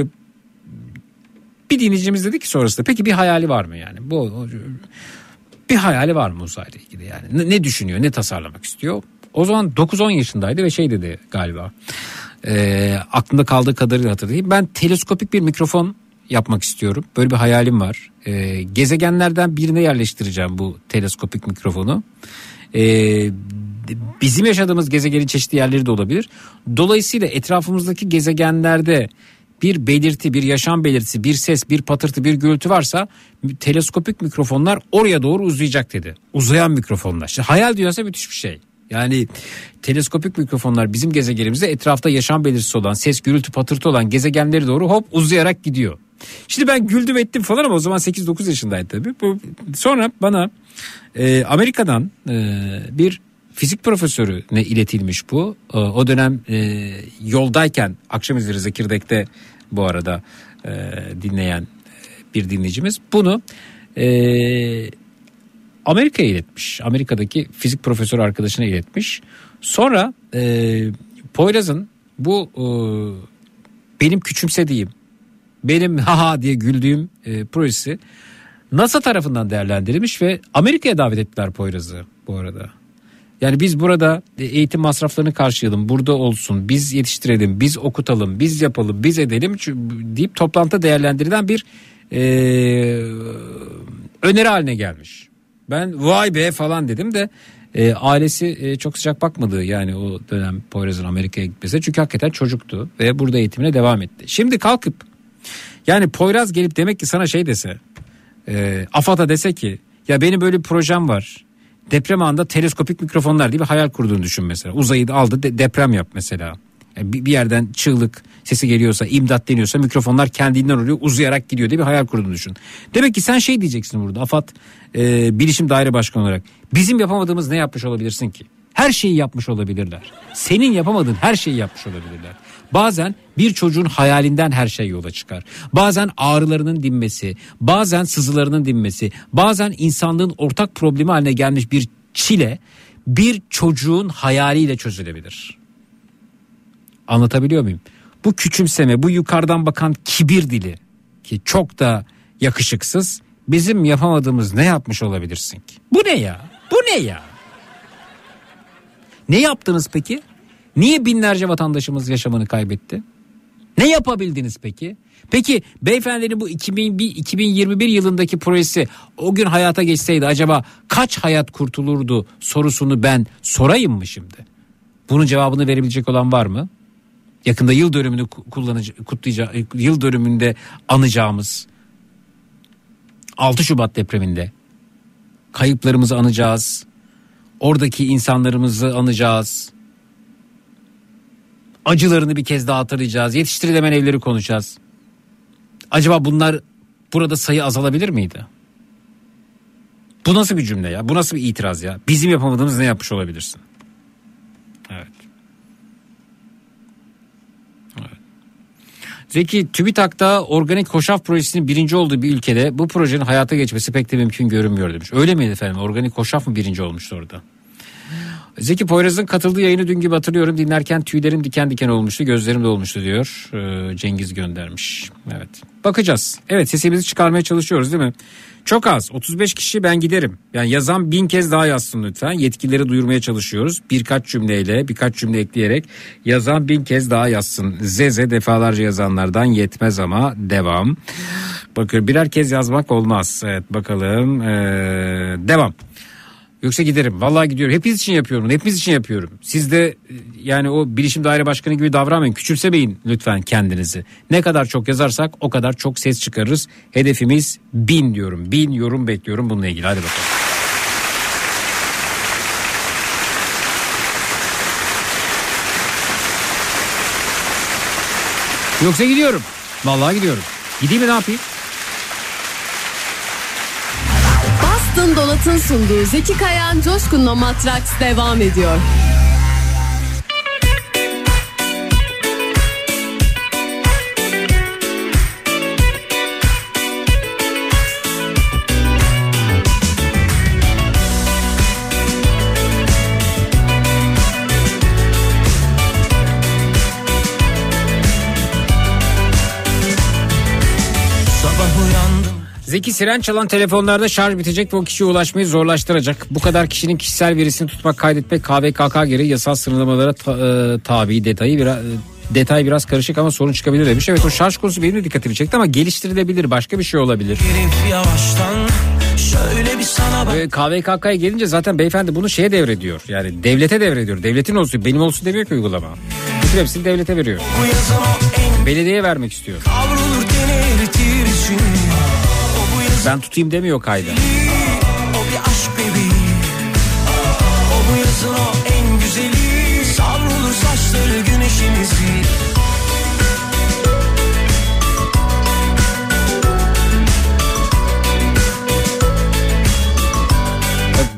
bir dinleyicimiz dedi ki sonrasında peki bir hayali var mı yani? Bu bir hayali var mı uzayla ilgili yani? Ne, ne düşünüyor? Ne tasarlamak istiyor? O zaman 9-10 yaşındaydı ve şey dedi galiba. E, aklımda kaldığı kadarıyla hatırlayayım. Ben teleskopik bir mikrofon yapmak istiyorum. Böyle bir hayalim var. E, gezegenlerden birine yerleştireceğim bu teleskopik mikrofonu. E, bizim yaşadığımız gezegenin çeşitli yerleri de olabilir. Dolayısıyla etrafımızdaki gezegenlerde bir belirti, bir yaşam belirtisi, bir ses, bir patırtı, bir gürültü varsa teleskopik mikrofonlar oraya doğru uzayacak dedi. Uzayan mikrofonlar. İşte hayal dünyası müthiş bir şey. Yani teleskopik mikrofonlar bizim gezegenimizde etrafta yaşam belirtisi olan, ses, gürültü, patırtı olan gezegenleri doğru hop uzayarak gidiyor. Şimdi ben güldüm ettim falan ama o zaman 8-9 yaşındaydı tabii. Sonra bana e, Amerika'dan e, bir fizik profesörüne iletilmiş bu. E, o dönem e, yoldayken akşam üzeri Zekirdek'te bu arada e, dinleyen bir dinleyicimiz bunu e, Amerika'ya iletmiş. Amerika'daki fizik profesörü arkadaşına iletmiş. Sonra e, Poyraz'ın bu e, benim küçümsediğim, benim haha diye güldüğüm e, projesi NASA tarafından değerlendirilmiş ve Amerika'ya davet ettiler Poyraz'ı bu arada. Yani biz burada eğitim masraflarını karşılayalım, burada olsun, biz yetiştirelim, biz okutalım, biz yapalım, biz edelim deyip toplantıda değerlendirilen bir e, öneri haline gelmiş. Ben vay be falan dedim de e, ailesi e, çok sıcak bakmadı yani o dönem Poyraz'ın Amerika'ya gitmesi. Çünkü hakikaten çocuktu ve burada eğitimine devam etti. Şimdi kalkıp yani Poyraz gelip demek ki sana şey dese e, AFAD'a dese ki ya benim böyle bir projem var. Deprem anında teleskopik mikrofonlar diye bir hayal kurduğunu düşün mesela. Uzayı aldı de- deprem yap mesela. Yani bir, bir yerden çığlık sesi geliyorsa imdat deniyorsa mikrofonlar kendinden oluyor uzayarak gidiyor diye bir hayal kurduğunu düşün. Demek ki sen şey diyeceksin burada AFAD e, Bilişim Daire Başkanı olarak bizim yapamadığımız ne yapmış olabilirsin ki? Her şeyi yapmış olabilirler. Senin yapamadığın her şeyi yapmış olabilirler. Bazen bir çocuğun hayalinden her şey yola çıkar. Bazen ağrılarının dinmesi, bazen sızılarının dinmesi, bazen insanlığın ortak problemi haline gelmiş bir çile bir çocuğun hayaliyle çözülebilir. Anlatabiliyor muyum? Bu küçümseme, bu yukarıdan bakan kibir dili ki çok da yakışıksız. Bizim yapamadığımız ne yapmış olabilirsin ki? Bu ne ya? Bu ne ya? Ne yaptınız peki? Niye binlerce vatandaşımız yaşamını kaybetti? Ne yapabildiniz peki? Peki beyefendinin bu 2001, 2021 yılındaki projesi o gün hayata geçseydi acaba kaç hayat kurtulurdu sorusunu ben sorayım mı şimdi? Bunun cevabını verebilecek olan var mı? Yakında yıl dönümünü kutlayacağız, yıl dönümünde anacağımız 6 Şubat depreminde kayıplarımızı anacağız. Oradaki insanlarımızı anacağız. Acılarını bir kez daha hatırlayacağız. Yetiştirilemeyen evleri konuşacağız. Acaba bunlar burada sayı azalabilir miydi? Bu nasıl bir cümle ya? Bu nasıl bir itiraz ya? Bizim yapamadığımız ne yapmış olabilirsin? Evet. Zeki TÜBİTAK'ta organik hoşaf projesinin birinci olduğu bir ülkede bu projenin hayata geçmesi pek de mümkün görünmüyor demiş. Öyle miydi efendim? Organik hoşaf mı birinci olmuştu orada? Zeki Poyraz'ın katıldığı yayını dün gibi hatırlıyorum. Dinlerken tüylerim diken diken olmuştu. Gözlerim de olmuştu diyor. Ee, Cengiz göndermiş. Evet. Bakacağız. Evet sesimizi çıkarmaya çalışıyoruz değil mi? Çok az. 35 kişi ben giderim. Yani yazan bin kez daha yazsın lütfen. Yetkilileri duyurmaya çalışıyoruz. Birkaç cümleyle birkaç cümle ekleyerek yazan bin kez daha yazsın. Zeze defalarca yazanlardan yetmez ama devam. Bakın birer kez yazmak olmaz. Evet bakalım. Ee, devam. Yoksa giderim. Vallahi gidiyorum. Hepiniz için yapıyorum. Hepiniz için yapıyorum. Siz de e, yani o bilişim daire başkanı gibi davranmayın. Küçümsemeyin lütfen kendinizi. Ne kadar çok yazarsak o kadar çok ses çıkarırız. Hedefimiz bin diyorum. Bin yorum bekliyorum bununla ilgili. Hadi bakalım. Yoksa gidiyorum. Vallahi gidiyorum. Gideyim mi ne yapayım? Dolat'ın sunduğu Zeki Kayan Coşkun'la Matraks devam ediyor. Zeki Siren çalan telefonlarda şarj bitecek ve o kişiye ulaşmayı zorlaştıracak. Bu kadar kişinin kişisel verisini tutmak, kaydetmek KVKK gereği yasal sınırlamalara ta- e, tabi detayı biraz detay biraz karışık ama sorun çıkabilir demiş. Evet o şarj konusu benim de dikkatimi çekti ama geliştirilebilir başka bir şey olabilir. Ve KVKK'ya gelince zaten beyefendi bunu şeye devrediyor. Yani devlete devrediyor. Devletin olsun benim olsun demiyor ki uygulama. Bütün hepsini devlete veriyor. Belediyeye vermek istiyor. kavrulur teni eritir Ben tutayım demiyor kayda. o bir aşk bebeği O bu yazın o en güzeli Savrulur saçları güneşimizi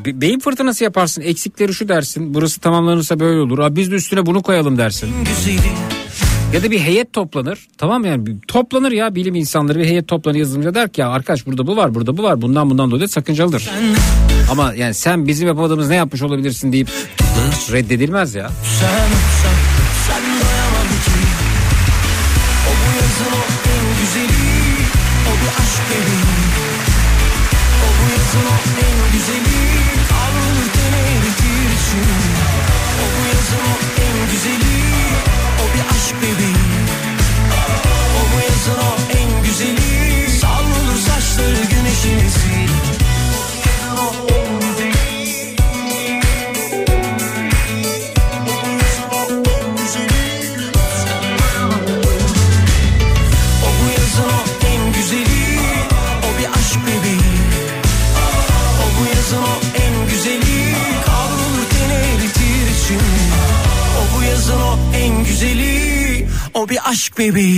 Be- beyin fırtınası yaparsın. Eksikleri şu dersin. Burası tamamlanırsa böyle olur. Abi biz de üstüne bunu koyalım dersin. güzeli Ya da bir heyet toplanır. Tamam yani toplanır ya bilim insanları bir heyet toplanır yazılımcı der ki ya arkadaş burada bu var burada bu var bundan bundan dolayı sakıncalıdır. Ama yani sen bizim yapamadığımız ne yapmış olabilirsin deyip reddedilmez ya. Sen bir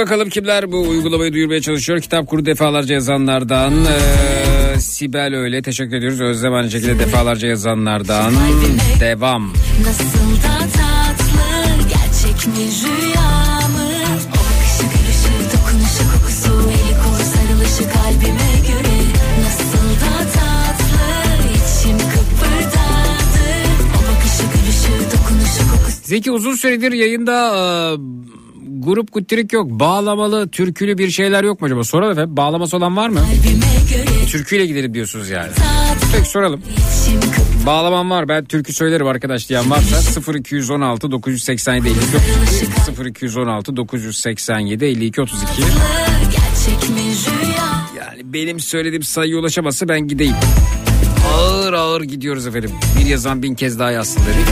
bakalım kimler bu uygulamayı duyurmaya çalışıyor. Kitap kuru defalarca yazanlardan eee, Sibel öyle teşekkür ediyoruz. Özlem aynı şekilde defalarca yazanlardan devam. Nasıl da tatlı gerçek mi rüya mı? O bakışı gülüşü dokunuşu kokusu eli kolu sarılışı kalbime göre Nasıl da tatlı içim kıpırdadı O bakışı gülüşü dokunuşu kokusu Zeki uzun süredir yayında grup kuttirik yok. Bağlamalı, türkülü bir şeyler yok mu acaba? Soralım efendim. Bağlaması olan var mı? Türküyle gidelim diyorsunuz yani. Peki soralım. Bağlamam var ben türkü söylerim arkadaş diyen varsa 0216 987 52 32 0216 987 52 32 gerçek mi rüya? Yani benim söylediğim sayıya ulaşamazsa ben gideyim. Ağır ağır gidiyoruz efendim. Bir yazan bin kez daha yazsın dedik.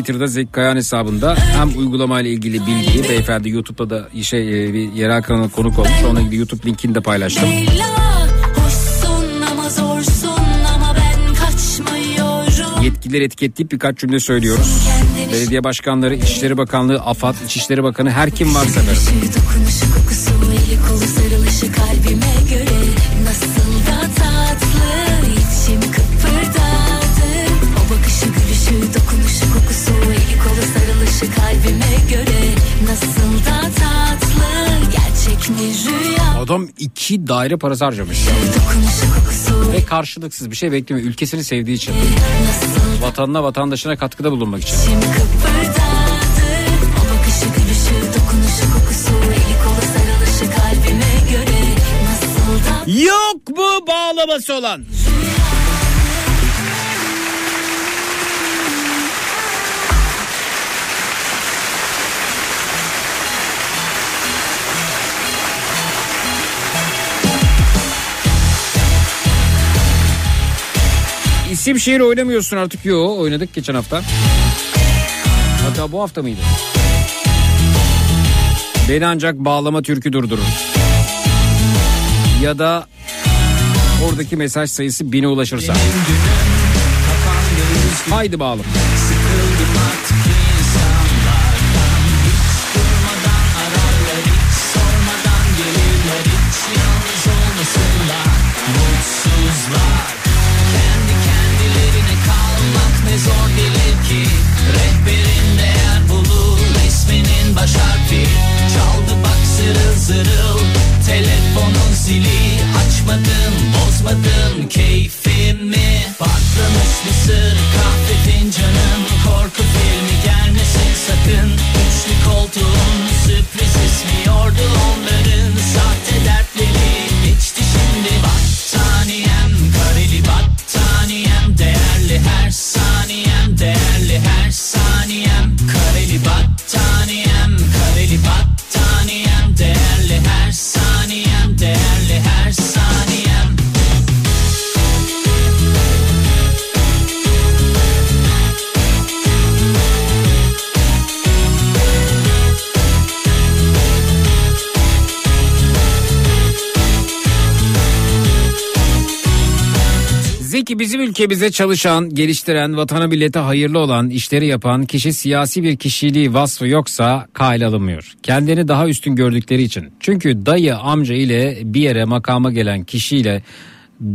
Twitter'da Zeki Kayan hesabında hem uygulamayla ilgili bilgiyi beyefendi YouTube'da da şey e, bir yerel kanalına konuk olmuş. Onunla ilgili YouTube linkini de paylaştım. Yetkilileri etiketleyip birkaç cümle söylüyoruz. Belediye başkanları, İçişleri Bakanlığı, AFAD, İçişleri Bakanı her kim varsa efendim. Dokunuşu kokusu eli kolu sarılışı kalbime Adam iki daire parası harcamış. Ve karşılıksız bir şey beklemiyor. Ülkesini sevdiği için. Vatanına vatandaşına katkıda bulunmak için. Yok mu bağlaması olan? İsim şehir oynamıyorsun artık. Yo oynadık geçen hafta. Hatta bu hafta mıydı? Beni ancak bağlama türkü durdurur. Ya da oradaki mesaj sayısı bine ulaşırsa. Haydi bağlı. Üçlü Peki bizim ülkemizde çalışan, geliştiren, vatana millete hayırlı olan, işleri yapan kişi siyasi bir kişiliği vasfı yoksa kayla alınmıyor. Kendini daha üstün gördükleri için. Çünkü dayı amca ile bir yere makama gelen kişiyle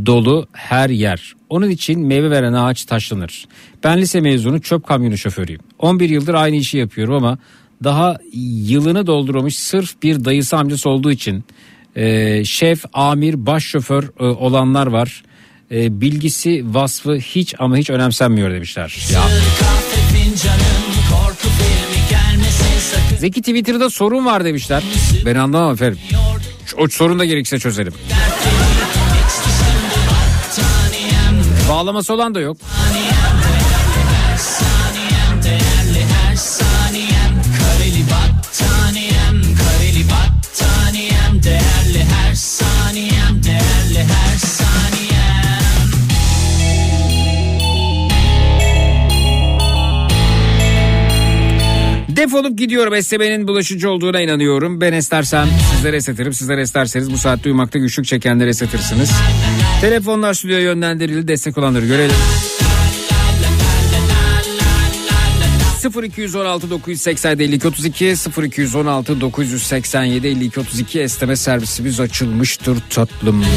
dolu her yer. Onun için meyve veren ağaç taşlanır. Ben lise mezunu çöp kamyonu şoförüyüm. 11 yıldır aynı işi yapıyorum ama daha yılını doldurmamış sırf bir dayısı amcası olduğu için e, şef, amir, baş şoför e, olanlar var. E, bilgisi, vasfı hiç ama hiç önemsenmiyor demişler. Ya. Zeki Twitter'da sorun var demişler. Ben anlamam efendim. O sorunu da gerekirse çözelim. Bağlaması olan da yok. Defolup gidiyorum. Esnemenin bulaşıcı olduğuna inanıyorum. Ben estersem sizlere esnetirim. Sizler esterseniz bu saatte uyumakta güçlük çekenleri esnetirsiniz. Telefonlar stüdyoya yönlendirildi. Destek olanları görelim. 0216 987 52 32 0216 987 52 32 SMS servisimiz açılmıştır tatlım.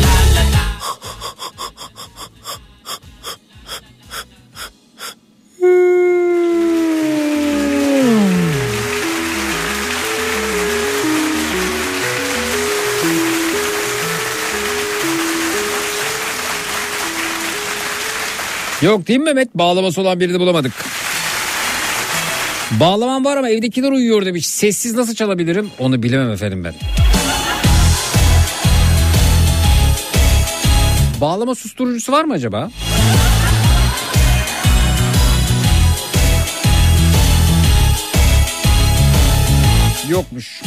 Yok değil mi Mehmet? Bağlaması olan birini bulamadık. Bağlamam var ama evdekiler uyuyor demiş. Sessiz nasıl çalabilirim? Onu bilemem efendim ben. Bağlama susturucusu var mı acaba? Yokmuş.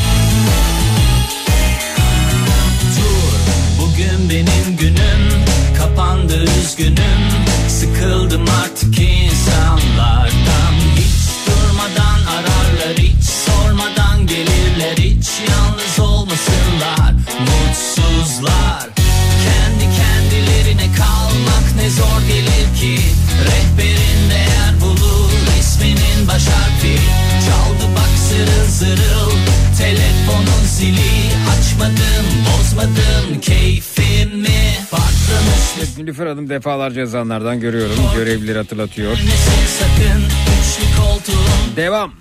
Dur bugün benim günüm kapandı üzgünüm Sıkıldım artık insanlardan. Hiç durmadan ararlar hiç sormadan gelirler. Hiç yalnız olmasınlar mutsuzlar. Kendi kendilerine kalmak ne zor gelir ki. Rehberin değer bulur isminin baş harfi. Çaldı bak zırıl zırıl telefonun zili. Açmadım bozmadım Patlamış Evet, Nilüfer Hanım defalarca yazanlardan görüyorum. Görevlileri hatırlatıyor. Devam.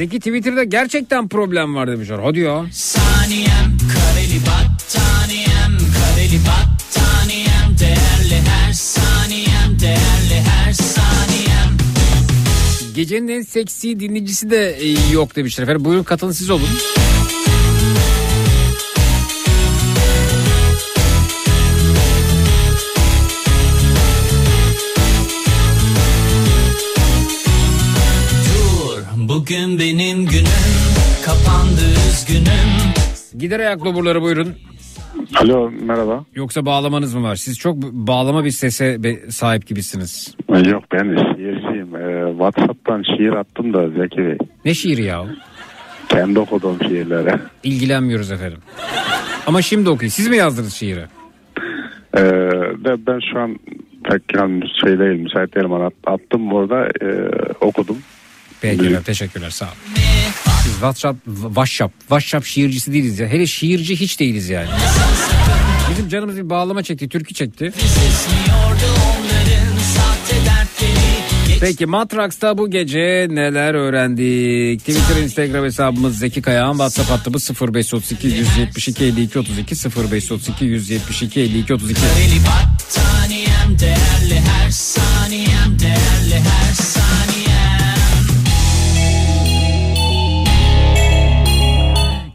Zeki Twitter'da gerçekten problem var demişler. Hadi ya. Saniyem kareli battaniyem Kareli battaniyem Değerli her saniyem Değerli Gecenin en seksi dinleyicisi de e, yok demişler efendim. Buyurun katılın siz olun. Dur bugün benim günüm Kapandı üzgünüm Gider ayak doburları buyurun. Alo merhaba. Yoksa bağlamanız mı var? Siz çok bağlama bir sese sahip gibisiniz. Yok ben şiirciyim. Ee, Whatsapp'tan şiir attım da Zeki Bey. Ne şiiri ya? Kendi okuduğum şiirlere. İlgilenmiyoruz efendim. Ama şimdi okuyun. Siz mi yazdınız şiiri? Ee, ben şu an pek yani şey değil müsait değilim. At, attım burada e, okudum. Peki teşekkürler sağ olun. WhatsApp, WhatsApp, WhatsApp şiircisi değiliz ya. Hele şiirci hiç değiliz yani. Bizim canımız bir bağlama çekti, türkü çekti. Peki Matrax'ta bu gece neler öğrendik? Twitter, Instagram hesabımız Zeki Kayağan, WhatsApp hattımız 0532 172 52 32 0532 172 52 32. Kareli battaniyem Değerli her saniyem Değerli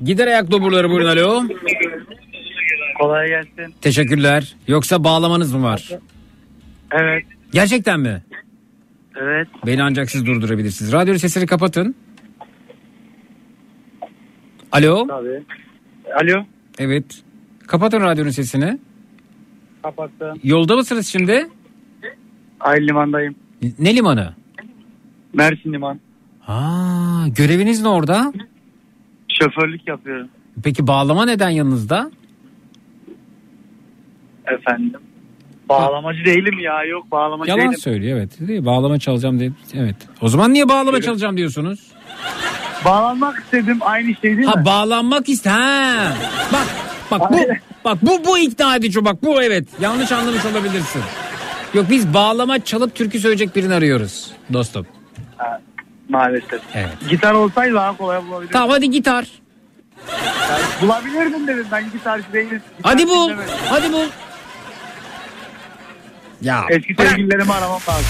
Gider ayak doburları buyurun alo. Kolay gelsin. Teşekkürler. Yoksa bağlamanız mı var? Evet. Gerçekten mi? Evet. Beni ancak siz durdurabilirsiniz. Radyo sesleri kapatın. Alo. Tabii. Alo. Evet. Kapatın radyonun sesini. Kapattım. Yolda mısınız şimdi? Ayrı limandayım. Ne limanı? Mersin liman. Aa, göreviniz ne orada? Şoförlük yapıyorum. Peki bağlama neden yanınızda? Efendim. Bağlamacı değilim ya yok bağlamacı Yalan değilim. söylüyor evet. Değil mi? Bağlama çalacağım diye. Evet. O zaman niye bağlama çalacağım diyorsunuz? Bağlanmak istedim aynı şey değil mi? Ha bağlanmak iste. Ha. Bak bak bu bak bu bu ikna edici bak bu evet. Yanlış anlamış olabilirsin. Yok biz bağlama çalıp türkü söyleyecek birini arıyoruz dostum. Ha, maalesef. Evet. Gitar olsaydı daha kolay bulabilirdim. Tamam hadi gitar. Yani bulabilirdim dedim ben gitarcı değilim. Gitar Hadi bul. dinlemedim. Hadi bul. Ya. Eski sevgililerimi aramam lazım.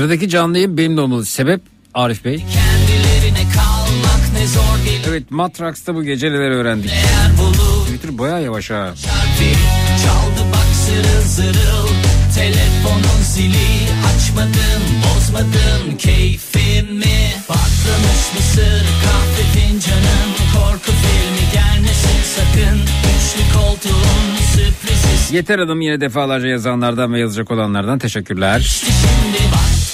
Sıradaki canlı yayın benim de olmalı. Sebep Arif Bey. Evet Matrax'ta bu gece neler öğrendik. Twitter baya yavaş ha. Şarkı çaldı bak zırıl zırıl Telefonun zili açmadım bozmadım keyfimi Patlamış mısır kahve fincanım Korku filmi gelmesin sakın Üçlü koltuğun sürprizi Yeter Hanım yine defalarca yazanlardan ve yazacak olanlardan teşekkürler. Şimdi battaniyem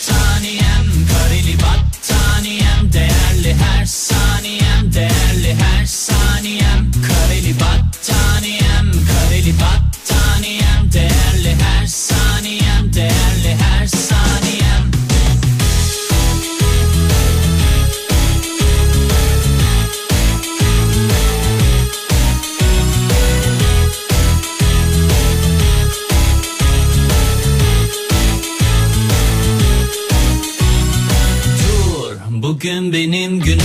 benim günüm.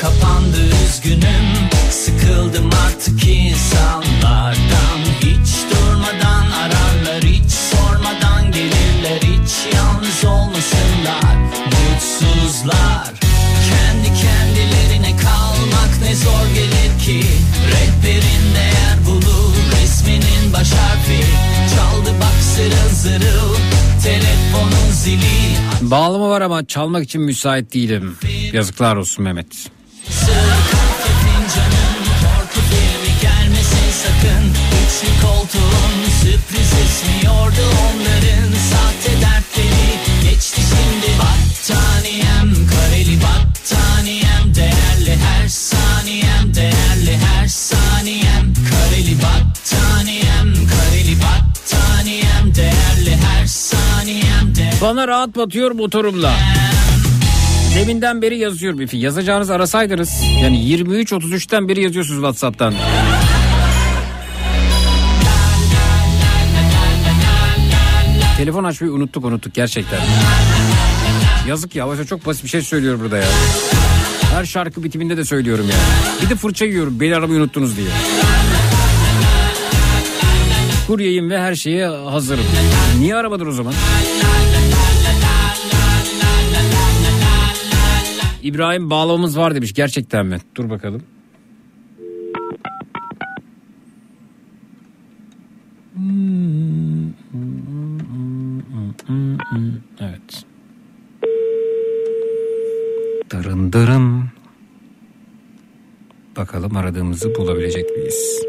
Kapandı üzgünüm. Sıkıldım artık insanlardan. Hiç durmadan ararlar Hiç sormadan gelirler. Hiç yalnız olmasınlar. Mutsuzlar. Kendi kendilerine kalmak ne zor gelir ki. Rehberin değer bulur Resminin baş harfi. Çaldı bak zırıl zırıl Telefonun zili Bağlama var ama çalmak için müsait değilim. Yazıklar olsun Mehmet. Sakın Üçlü koltuğun sürpriz esmiyordu onların sahte Bana rahat batıyor motorumla. Deminden beri yazıyor bir Yazacağınız arasaydınız. Yani 23.33'ten beri yazıyorsunuz Whatsapp'tan. Telefon açmayı unuttuk unuttuk gerçekten. Yazık ya. Oysa çok basit bir şey söylüyorum burada ya. Her şarkı bitiminde de söylüyorum ya. Bir de fırça yiyorum beni aramayı unuttunuz diye. Kuryeyim ve her şeye hazırım. Niye aramadın o zaman? İbrahim bağlamamız var demiş. Gerçekten mi? Dur bakalım. Evet. Dırın dırın. Bakalım aradığımızı bulabilecek miyiz?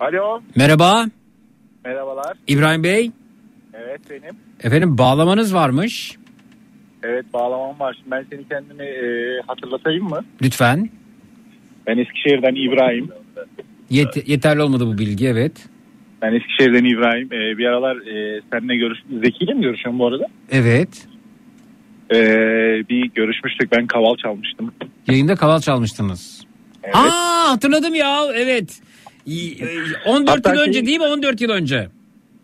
Alo. Merhaba. Merhabalar. İbrahim Bey. Evet benim. Efendim bağlamanız varmış. Evet bağlamam var. Şimdi ben seni kendimi e, hatırlatayım mı? Lütfen. Ben Eskişehir'den İbrahim. Yet- yeterli olmadı bu bilgi evet. Ben Eskişehir'den İbrahim. E, bir aralar e, seninle görüş... Zeki ile mi görüşüyorum bu arada? Evet. E, bir görüşmüştük. Ben kaval çalmıştım. Yayında kaval çalmıştınız. Evet. Aa hatırladım ya evet. İyi, e, 14 Hatta yıl şey- önce değil mi 14 yıl önce?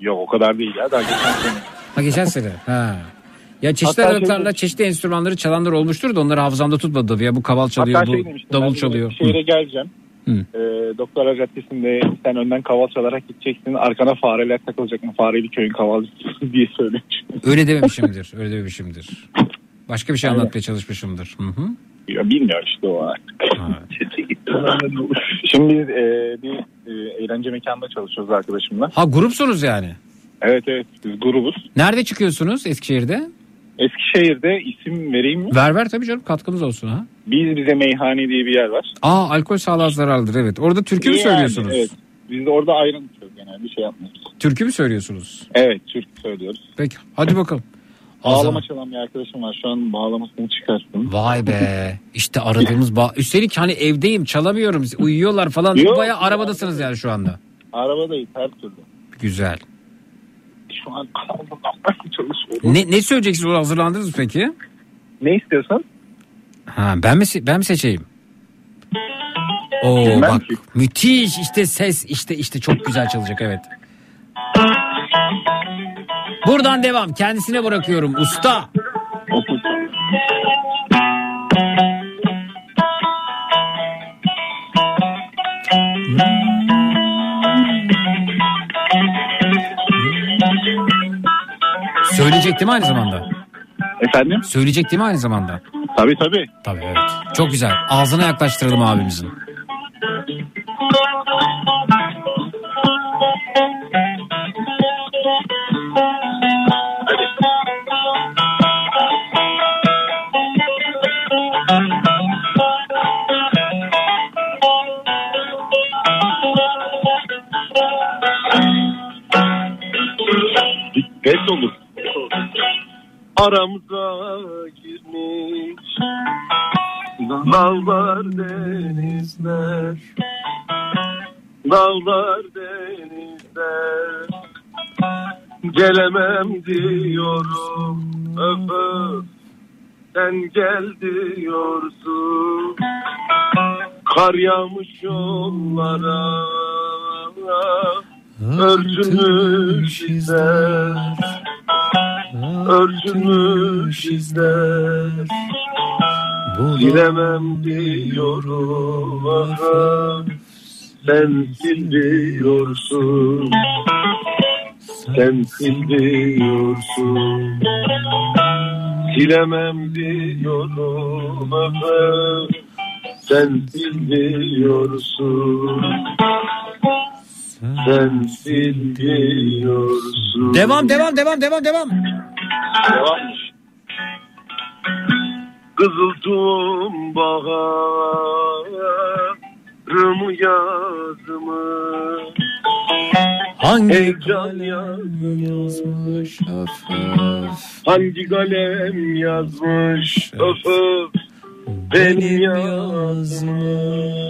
Yok o kadar değil ya. Daha geçen sene. Ha geçen sene. Ha. Ya çeşitli Hatta aralıklarla şey- çeşitli enstrümanları çalanlar olmuştur da onları hafızamda tutmadı. Ya bu kaval çalıyor, Hatta bu şey demiştim. davul çalıyor. Şehire geleceğim. Hı. E, Doktora Caddesi'nde sen önden kaval çalarak gideceksin. Arkana fareler takılacak mı? Fareli köyün kavalcısı diye söylemiş. Öyle dememişimdir. Öyle dememişimdir. Başka bir şey Aynen. anlatmaya çalışmışımdır. Hı hı. Ya bilmiyor işte o artık. Şimdi e, bir e, eğlence mekanında çalışıyoruz arkadaşımla. Ha grupsunuz yani. Evet evet biz grubuz. Nerede çıkıyorsunuz Eskişehir'de? Eskişehir'de isim vereyim mi? Ver ver tabii canım katkımız olsun ha. Biz bize meyhane diye bir yer var. Aa alkol sağlığa zararlıdır evet. Orada türkü mü Yani, söylüyorsunuz? Evet. Biz de orada ayran içiyoruz genelde bir şey yapmıyoruz. Türkü mü söylüyorsunuz? Evet Türk söylüyoruz. Peki hadi bakalım. Bağlama çalan bir arkadaşım var. Şu an bağlamasını çıkarttım. Vay be. İşte aradığımız bağ. Üstelik hani evdeyim çalamıyorum. Uyuyorlar falan. Yok. Baya arabadasınız yani şu anda. Arabadayız her türlü. Güzel. Şu an? Ne, ne söyleyeceksiniz? Hazırlandınız mı peki? Ne istiyorsan? Ha, ben mi ben mi seçeyim? Oo Bilmem bak ki. müthiş işte ses işte işte çok güzel çalacak evet. Buradan devam kendisine bırakıyorum usta. Söyleyecek değil mi aynı zamanda? Efendim? Söyleyecek değil mi aynı zamanda? Tabii tabii. Tabii evet. Çok güzel. Ağzına yaklaştıralım abimizin. Belli olur. Aramıza girmiş Dağlar denizler. Dağlar denizler. Gelemem diyorum öf öf Sen gel diyorsun. Kar yağmış yollara Örtülmüş izler. Örtülmüş izler. Silemem diyorum ah, Sen siliyorsun Sen siliyorsun Silemem diyorum ah, Sen siliyorsun Sen siliyorsun Devam devam devam devam devam. Devam. Kızıltım baharımı yazımı Hangi Heyecan yazmış? Hangi kalem yazmış? Öf öf. Benim yazımı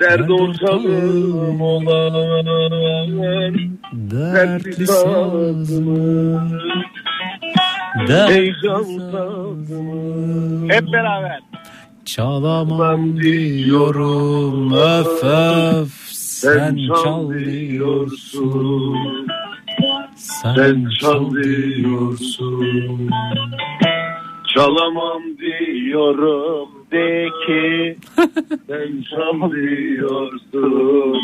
Dert ortağım olan Dertli sazımı Heyecan sazımı Hep beraber. Çalamam diyorum öf öf sen çal diyorsun. Sen çal diyorsun. Çalamam diyorum de ki Sen çal diyorsun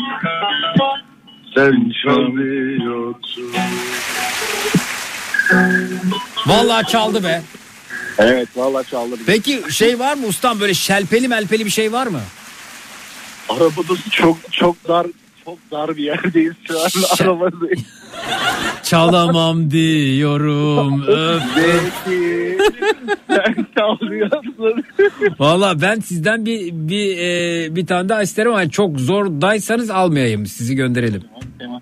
Sen çal diyorsun Vallahi çaldı be. Evet valla çaldı. Peki şey var mı ustam böyle şelpeli melpeli bir şey var mı? Arabada çok çok dar çok dar bir yerdeyiz şu an arabadayız. Çalamam diyorum öf. Peki sen çalıyorsun. Valla ben sizden bir bir e, bir tane daha isterim ama çok zordaysanız almayayım sizi gönderelim. Tema.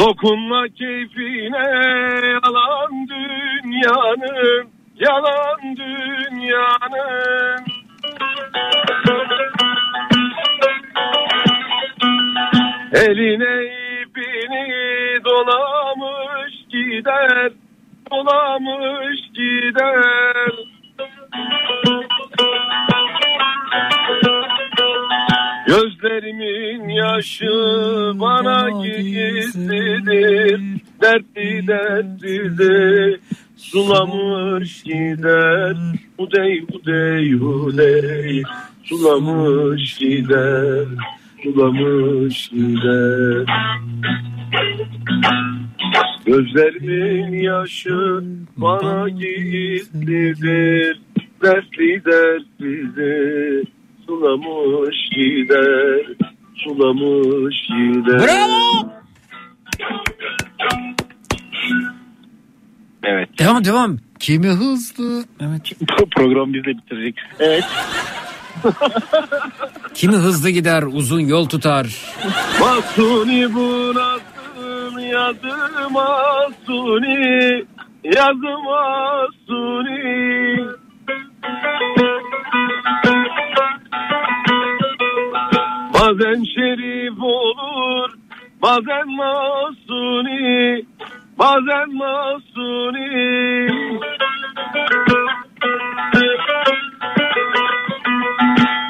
Dokunma keyfine yalan dünyanın yalan dünyanın. Eline ipini dolamış gider Dolamış gider Gözlerimin yaşı bana gizlidir Dertli dertsizi sulamış gider Hudey hudey hudey. Sulamış gider Sulamış gider. Gözlerimin yaşı bana gizlidir Dertli dertsizi sulamış gider Sulamış gider Bravo! Evet. Devam devam. Kimi hızlı? Evet. Program bizle bitirecek. Evet. Kimi hızlı gider uzun yol tutar. Masuni bu nasıl yazım Masuni Yazım Masuni Bazen şerif olur Bazen masuni Bazen masuni.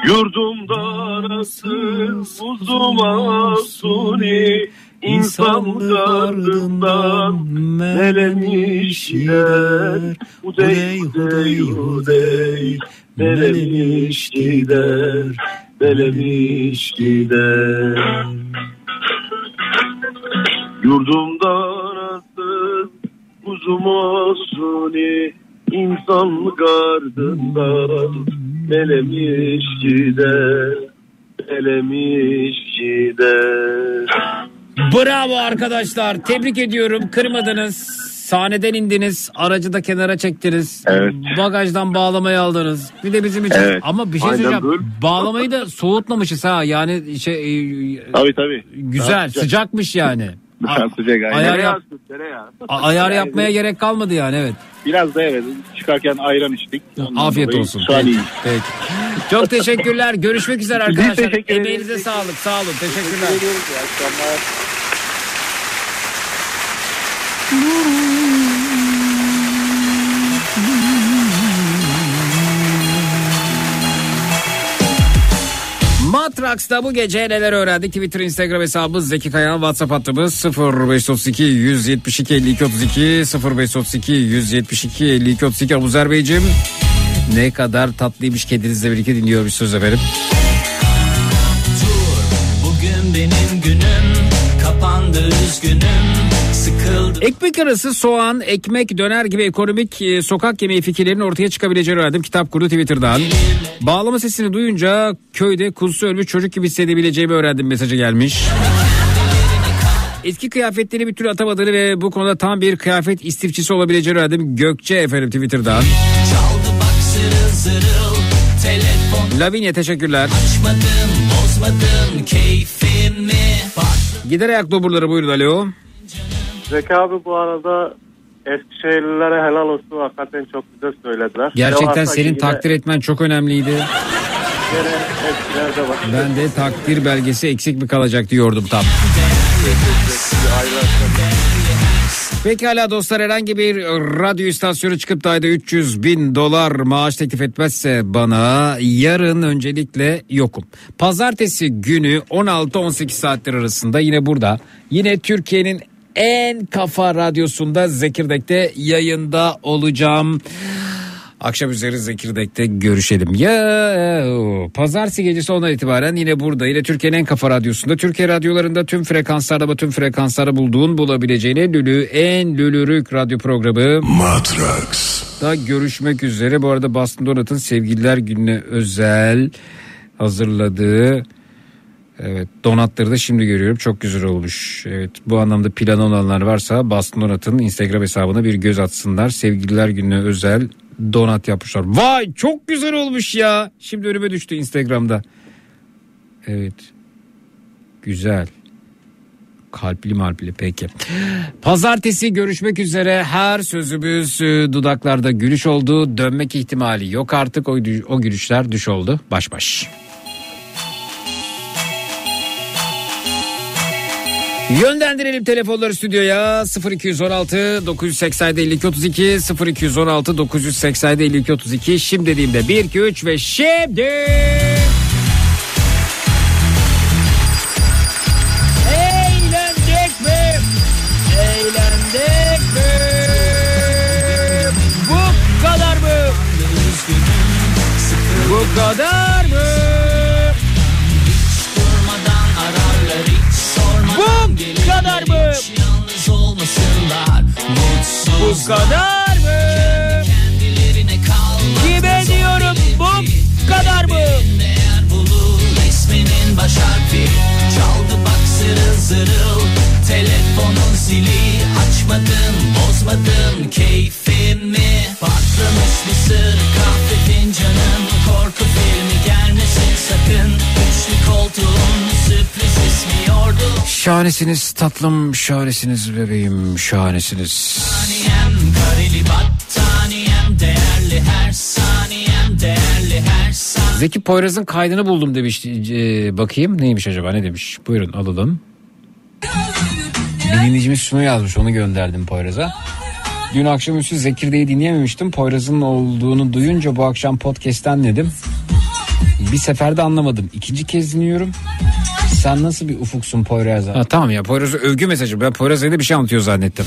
Yurdumda nasıl uzuma suni İnsanlık ardından melemiş gider Hudey hudey hudey Melemiş gider Melemiş gider Yurdumda nasıl uzuma suni İnsanlık ardından melemiş gider Melemiş gider Bravo arkadaşlar. Tebrik ediyorum. Kırmadınız. Sahneden indiniz. Aracı da kenara çektiniz. Evet. Bagajdan bağlamayı aldınız. Bir de bizim için. Evet. Ama bir şey Aynen söyleyeceğim. böyle. Bağlamayı da soğutmamışız ha. Yani şey e, Tabii tabii. güzel, Daha sıcak. sıcakmış yani. Daha sıcak aynen. Ayar, yap, ayar yapmaya gerek kalmadı yani evet. Biraz da evet çıkarken ayran içtik. Ondan Afiyet olsun. Şu an Peki. iyi. Peki. Çok teşekkürler. Görüşmek üzere Biz arkadaşlar. teşekkür. Emeğinize sağlık. Sağ olun. Teşekkürler. Teşekkür Matrax'ta bu gece neler öğrendik? Twitter, Instagram hesabımız Zeki Kayan, WhatsApp hattımız 0532 172 52 32 0532 172 52 32 Abuzer Beyciğim. Ne kadar tatlıymış kedinizle birlikte dinliyor bir söz efendim. Bugün benim günüm kapandı üzgünüm Ekmek arası soğan, ekmek, döner gibi ekonomik e, sokak yemeği fikirlerinin ortaya çıkabileceğini öğrendim. Kitap kurdu Twitter'dan. Bağlama sesini duyunca köyde kuzusu ölmüş çocuk gibi hissedebileceğimi öğrendim mesajı gelmiş. Eski kıyafetleri bir türlü atamadığını ve bu konuda tam bir kıyafet istifçisi olabileceğini öğrendim. Gökçe efendim Twitter'dan. çaldı Lavinia teşekkürler. açmadım bozmadım keyfimi Gider ayak doburları buyurun alo. Zeki abi bu arada Eskişehirlilere helal olsun hakikaten çok güzel söylediler. Gerçekten senin yine- takdir etmen çok önemliydi. Ben de takdir belgesi eksik mi kalacak diyordum tam. Pekala dostlar herhangi bir radyo istasyonu çıkıp da ayda 300 bin dolar maaş teklif etmezse bana yarın öncelikle yokum. Pazartesi günü 16-18 saatler arasında yine burada yine Türkiye'nin en kafa radyosunda Zekirdek'te yayında olacağım. Akşam üzeri Zekirdek'te görüşelim. Ya pazartesi gecesi ondan itibaren yine burada yine Türkiye'nin en kafa radyosunda Türkiye radyolarında tüm frekanslarda ve tüm frekanslarda bulduğun bulabileceğine lülü en lülürük radyo programı Matrax. da görüşmek üzere. Bu arada Boston Donut'ın sevgililer gününe özel hazırladığı Evet donatları da şimdi görüyorum çok güzel olmuş. Evet bu anlamda planı olanlar varsa Boston Donat'ın Instagram hesabına bir göz atsınlar. Sevgililer gününe özel donat yapmışlar. Vay çok güzel olmuş ya. Şimdi önüme düştü Instagram'da. Evet güzel. Kalpli marpli peki. Pazartesi görüşmek üzere. Her sözümüz e, dudaklarda gülüş oldu. Dönmek ihtimali yok artık. O, o gülüşler düş oldu. Baş baş. Yönlendirelim telefonları stüdyoya 0216 987 52 32 0216 987 52 32 şimdi dediğimde 1 2 3 ve şimdi Eğlendik mi? Eğlendik mi? Bu kadar mı? Bu kadar kadar mı? Bu kadar mı? Kime diyorum bu kadar mı? İsminin baş harfi. Çaldı bak zırıl zırıl. Telefonun zili. Açmadım bozmadım keyfimi. Patlamış mısır kahve fincanın Korku filmi gelmesin sakın. Üçlü koltuğun Şahanesiniz tatlım, şahanesiniz bebeğim, şahanesiniz. Saniyem kareli battaniyem Değerli her saniyem Değerli her saniyem Zeki Poyraz'ın kaydını buldum demiş. Ee, bakayım neymiş acaba ne demiş. Buyurun alalım. Bir dinleyicimiz şunu yazmış onu gönderdim Poyraz'a. Dün akşamüstü Zekirde'yi dinleyememiştim. Poyraz'ın olduğunu duyunca bu akşam podcast'ten dedim. Bir seferde anlamadım. İkinci kez dinliyorum. Sen nasıl bir ufuksun Poyraz'a? Ha, tamam ya Poyraz'a övgü mesajı. Ben Poyraz'a da bir şey anlatıyor zannettim.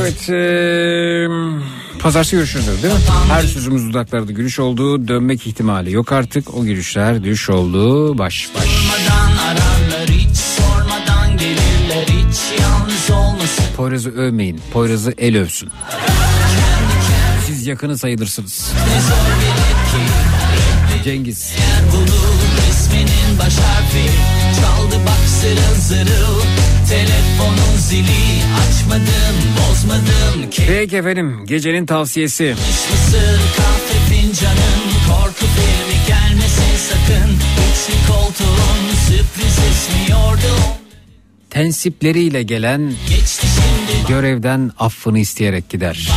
Evet. eee pazartesi görüşürüz değil mi? Her sözümüz dudaklarda gülüş oldu. Dönmek ihtimali yok artık. O gülüşler düş oldu. Baş baş. Poyraz'ı övmeyin. Poyraz'ı el övsün. Siz yakını sayılırsınız. Cengiz. Eğer isminin baş harfi. Çaldı bak zırıl zırıl. Telefonun zili. Açmadım bozmadım. Peki efendim gecenin tavsiyesi. Mısır kahve fincanın. Korku filmi gelmesin sakın. Üçlü koltuğun sürpriz ismiyordu Tensipleriyle gelen görevden affını isteyerek gider.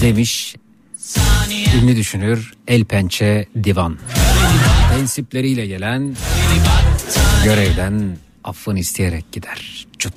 Demiş ünlü düşünür El Pençe Divan. Tensipleriyle gelen görevden affını isteyerek gider. Cut.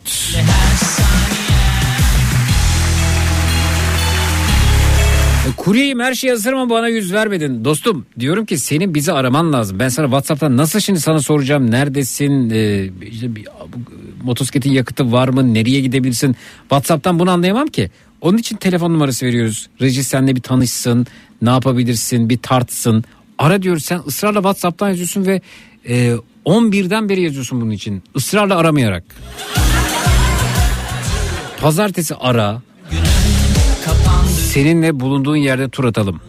E, Kuryeyim her şey hazır ama bana yüz vermedin. Dostum diyorum ki senin bizi araman lazım. Ben sana Whatsapp'tan nasıl şimdi sana soracağım neredesin? Ee, işte bir- bu- motosikletin yakıtı var mı? Nereye gidebilirsin? Whatsapp'tan bunu anlayamam ki. Onun için telefon numarası veriyoruz. Reji senle bir tanışsın. Ne yapabilirsin? Bir tartsın. Ara diyoruz sen ısrarla Whatsapp'tan yazıyorsun ve e, 11'den beri yazıyorsun bunun için. Israrla aramayarak. Pazartesi ara. Seninle bulunduğun yerde tur atalım.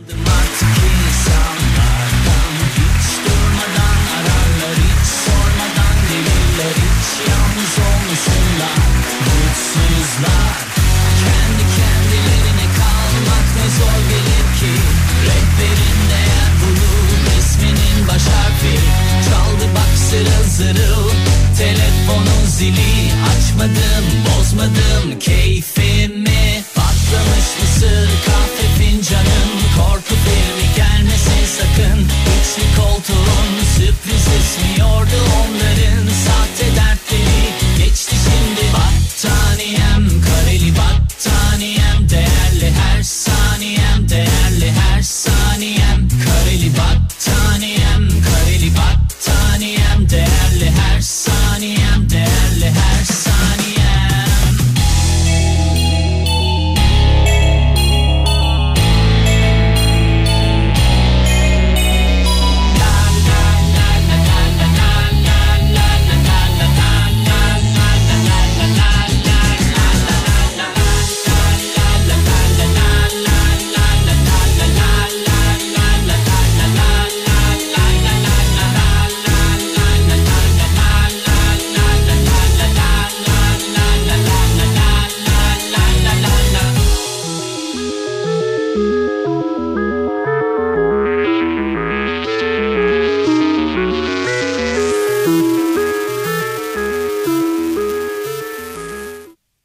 Zili Açmadım bozmadım. Keyfimi Patlamış mısır kahve fincanın Korku filmi gelmesin sakın. Üçlü koltuğun sürpriz ismiyordu onların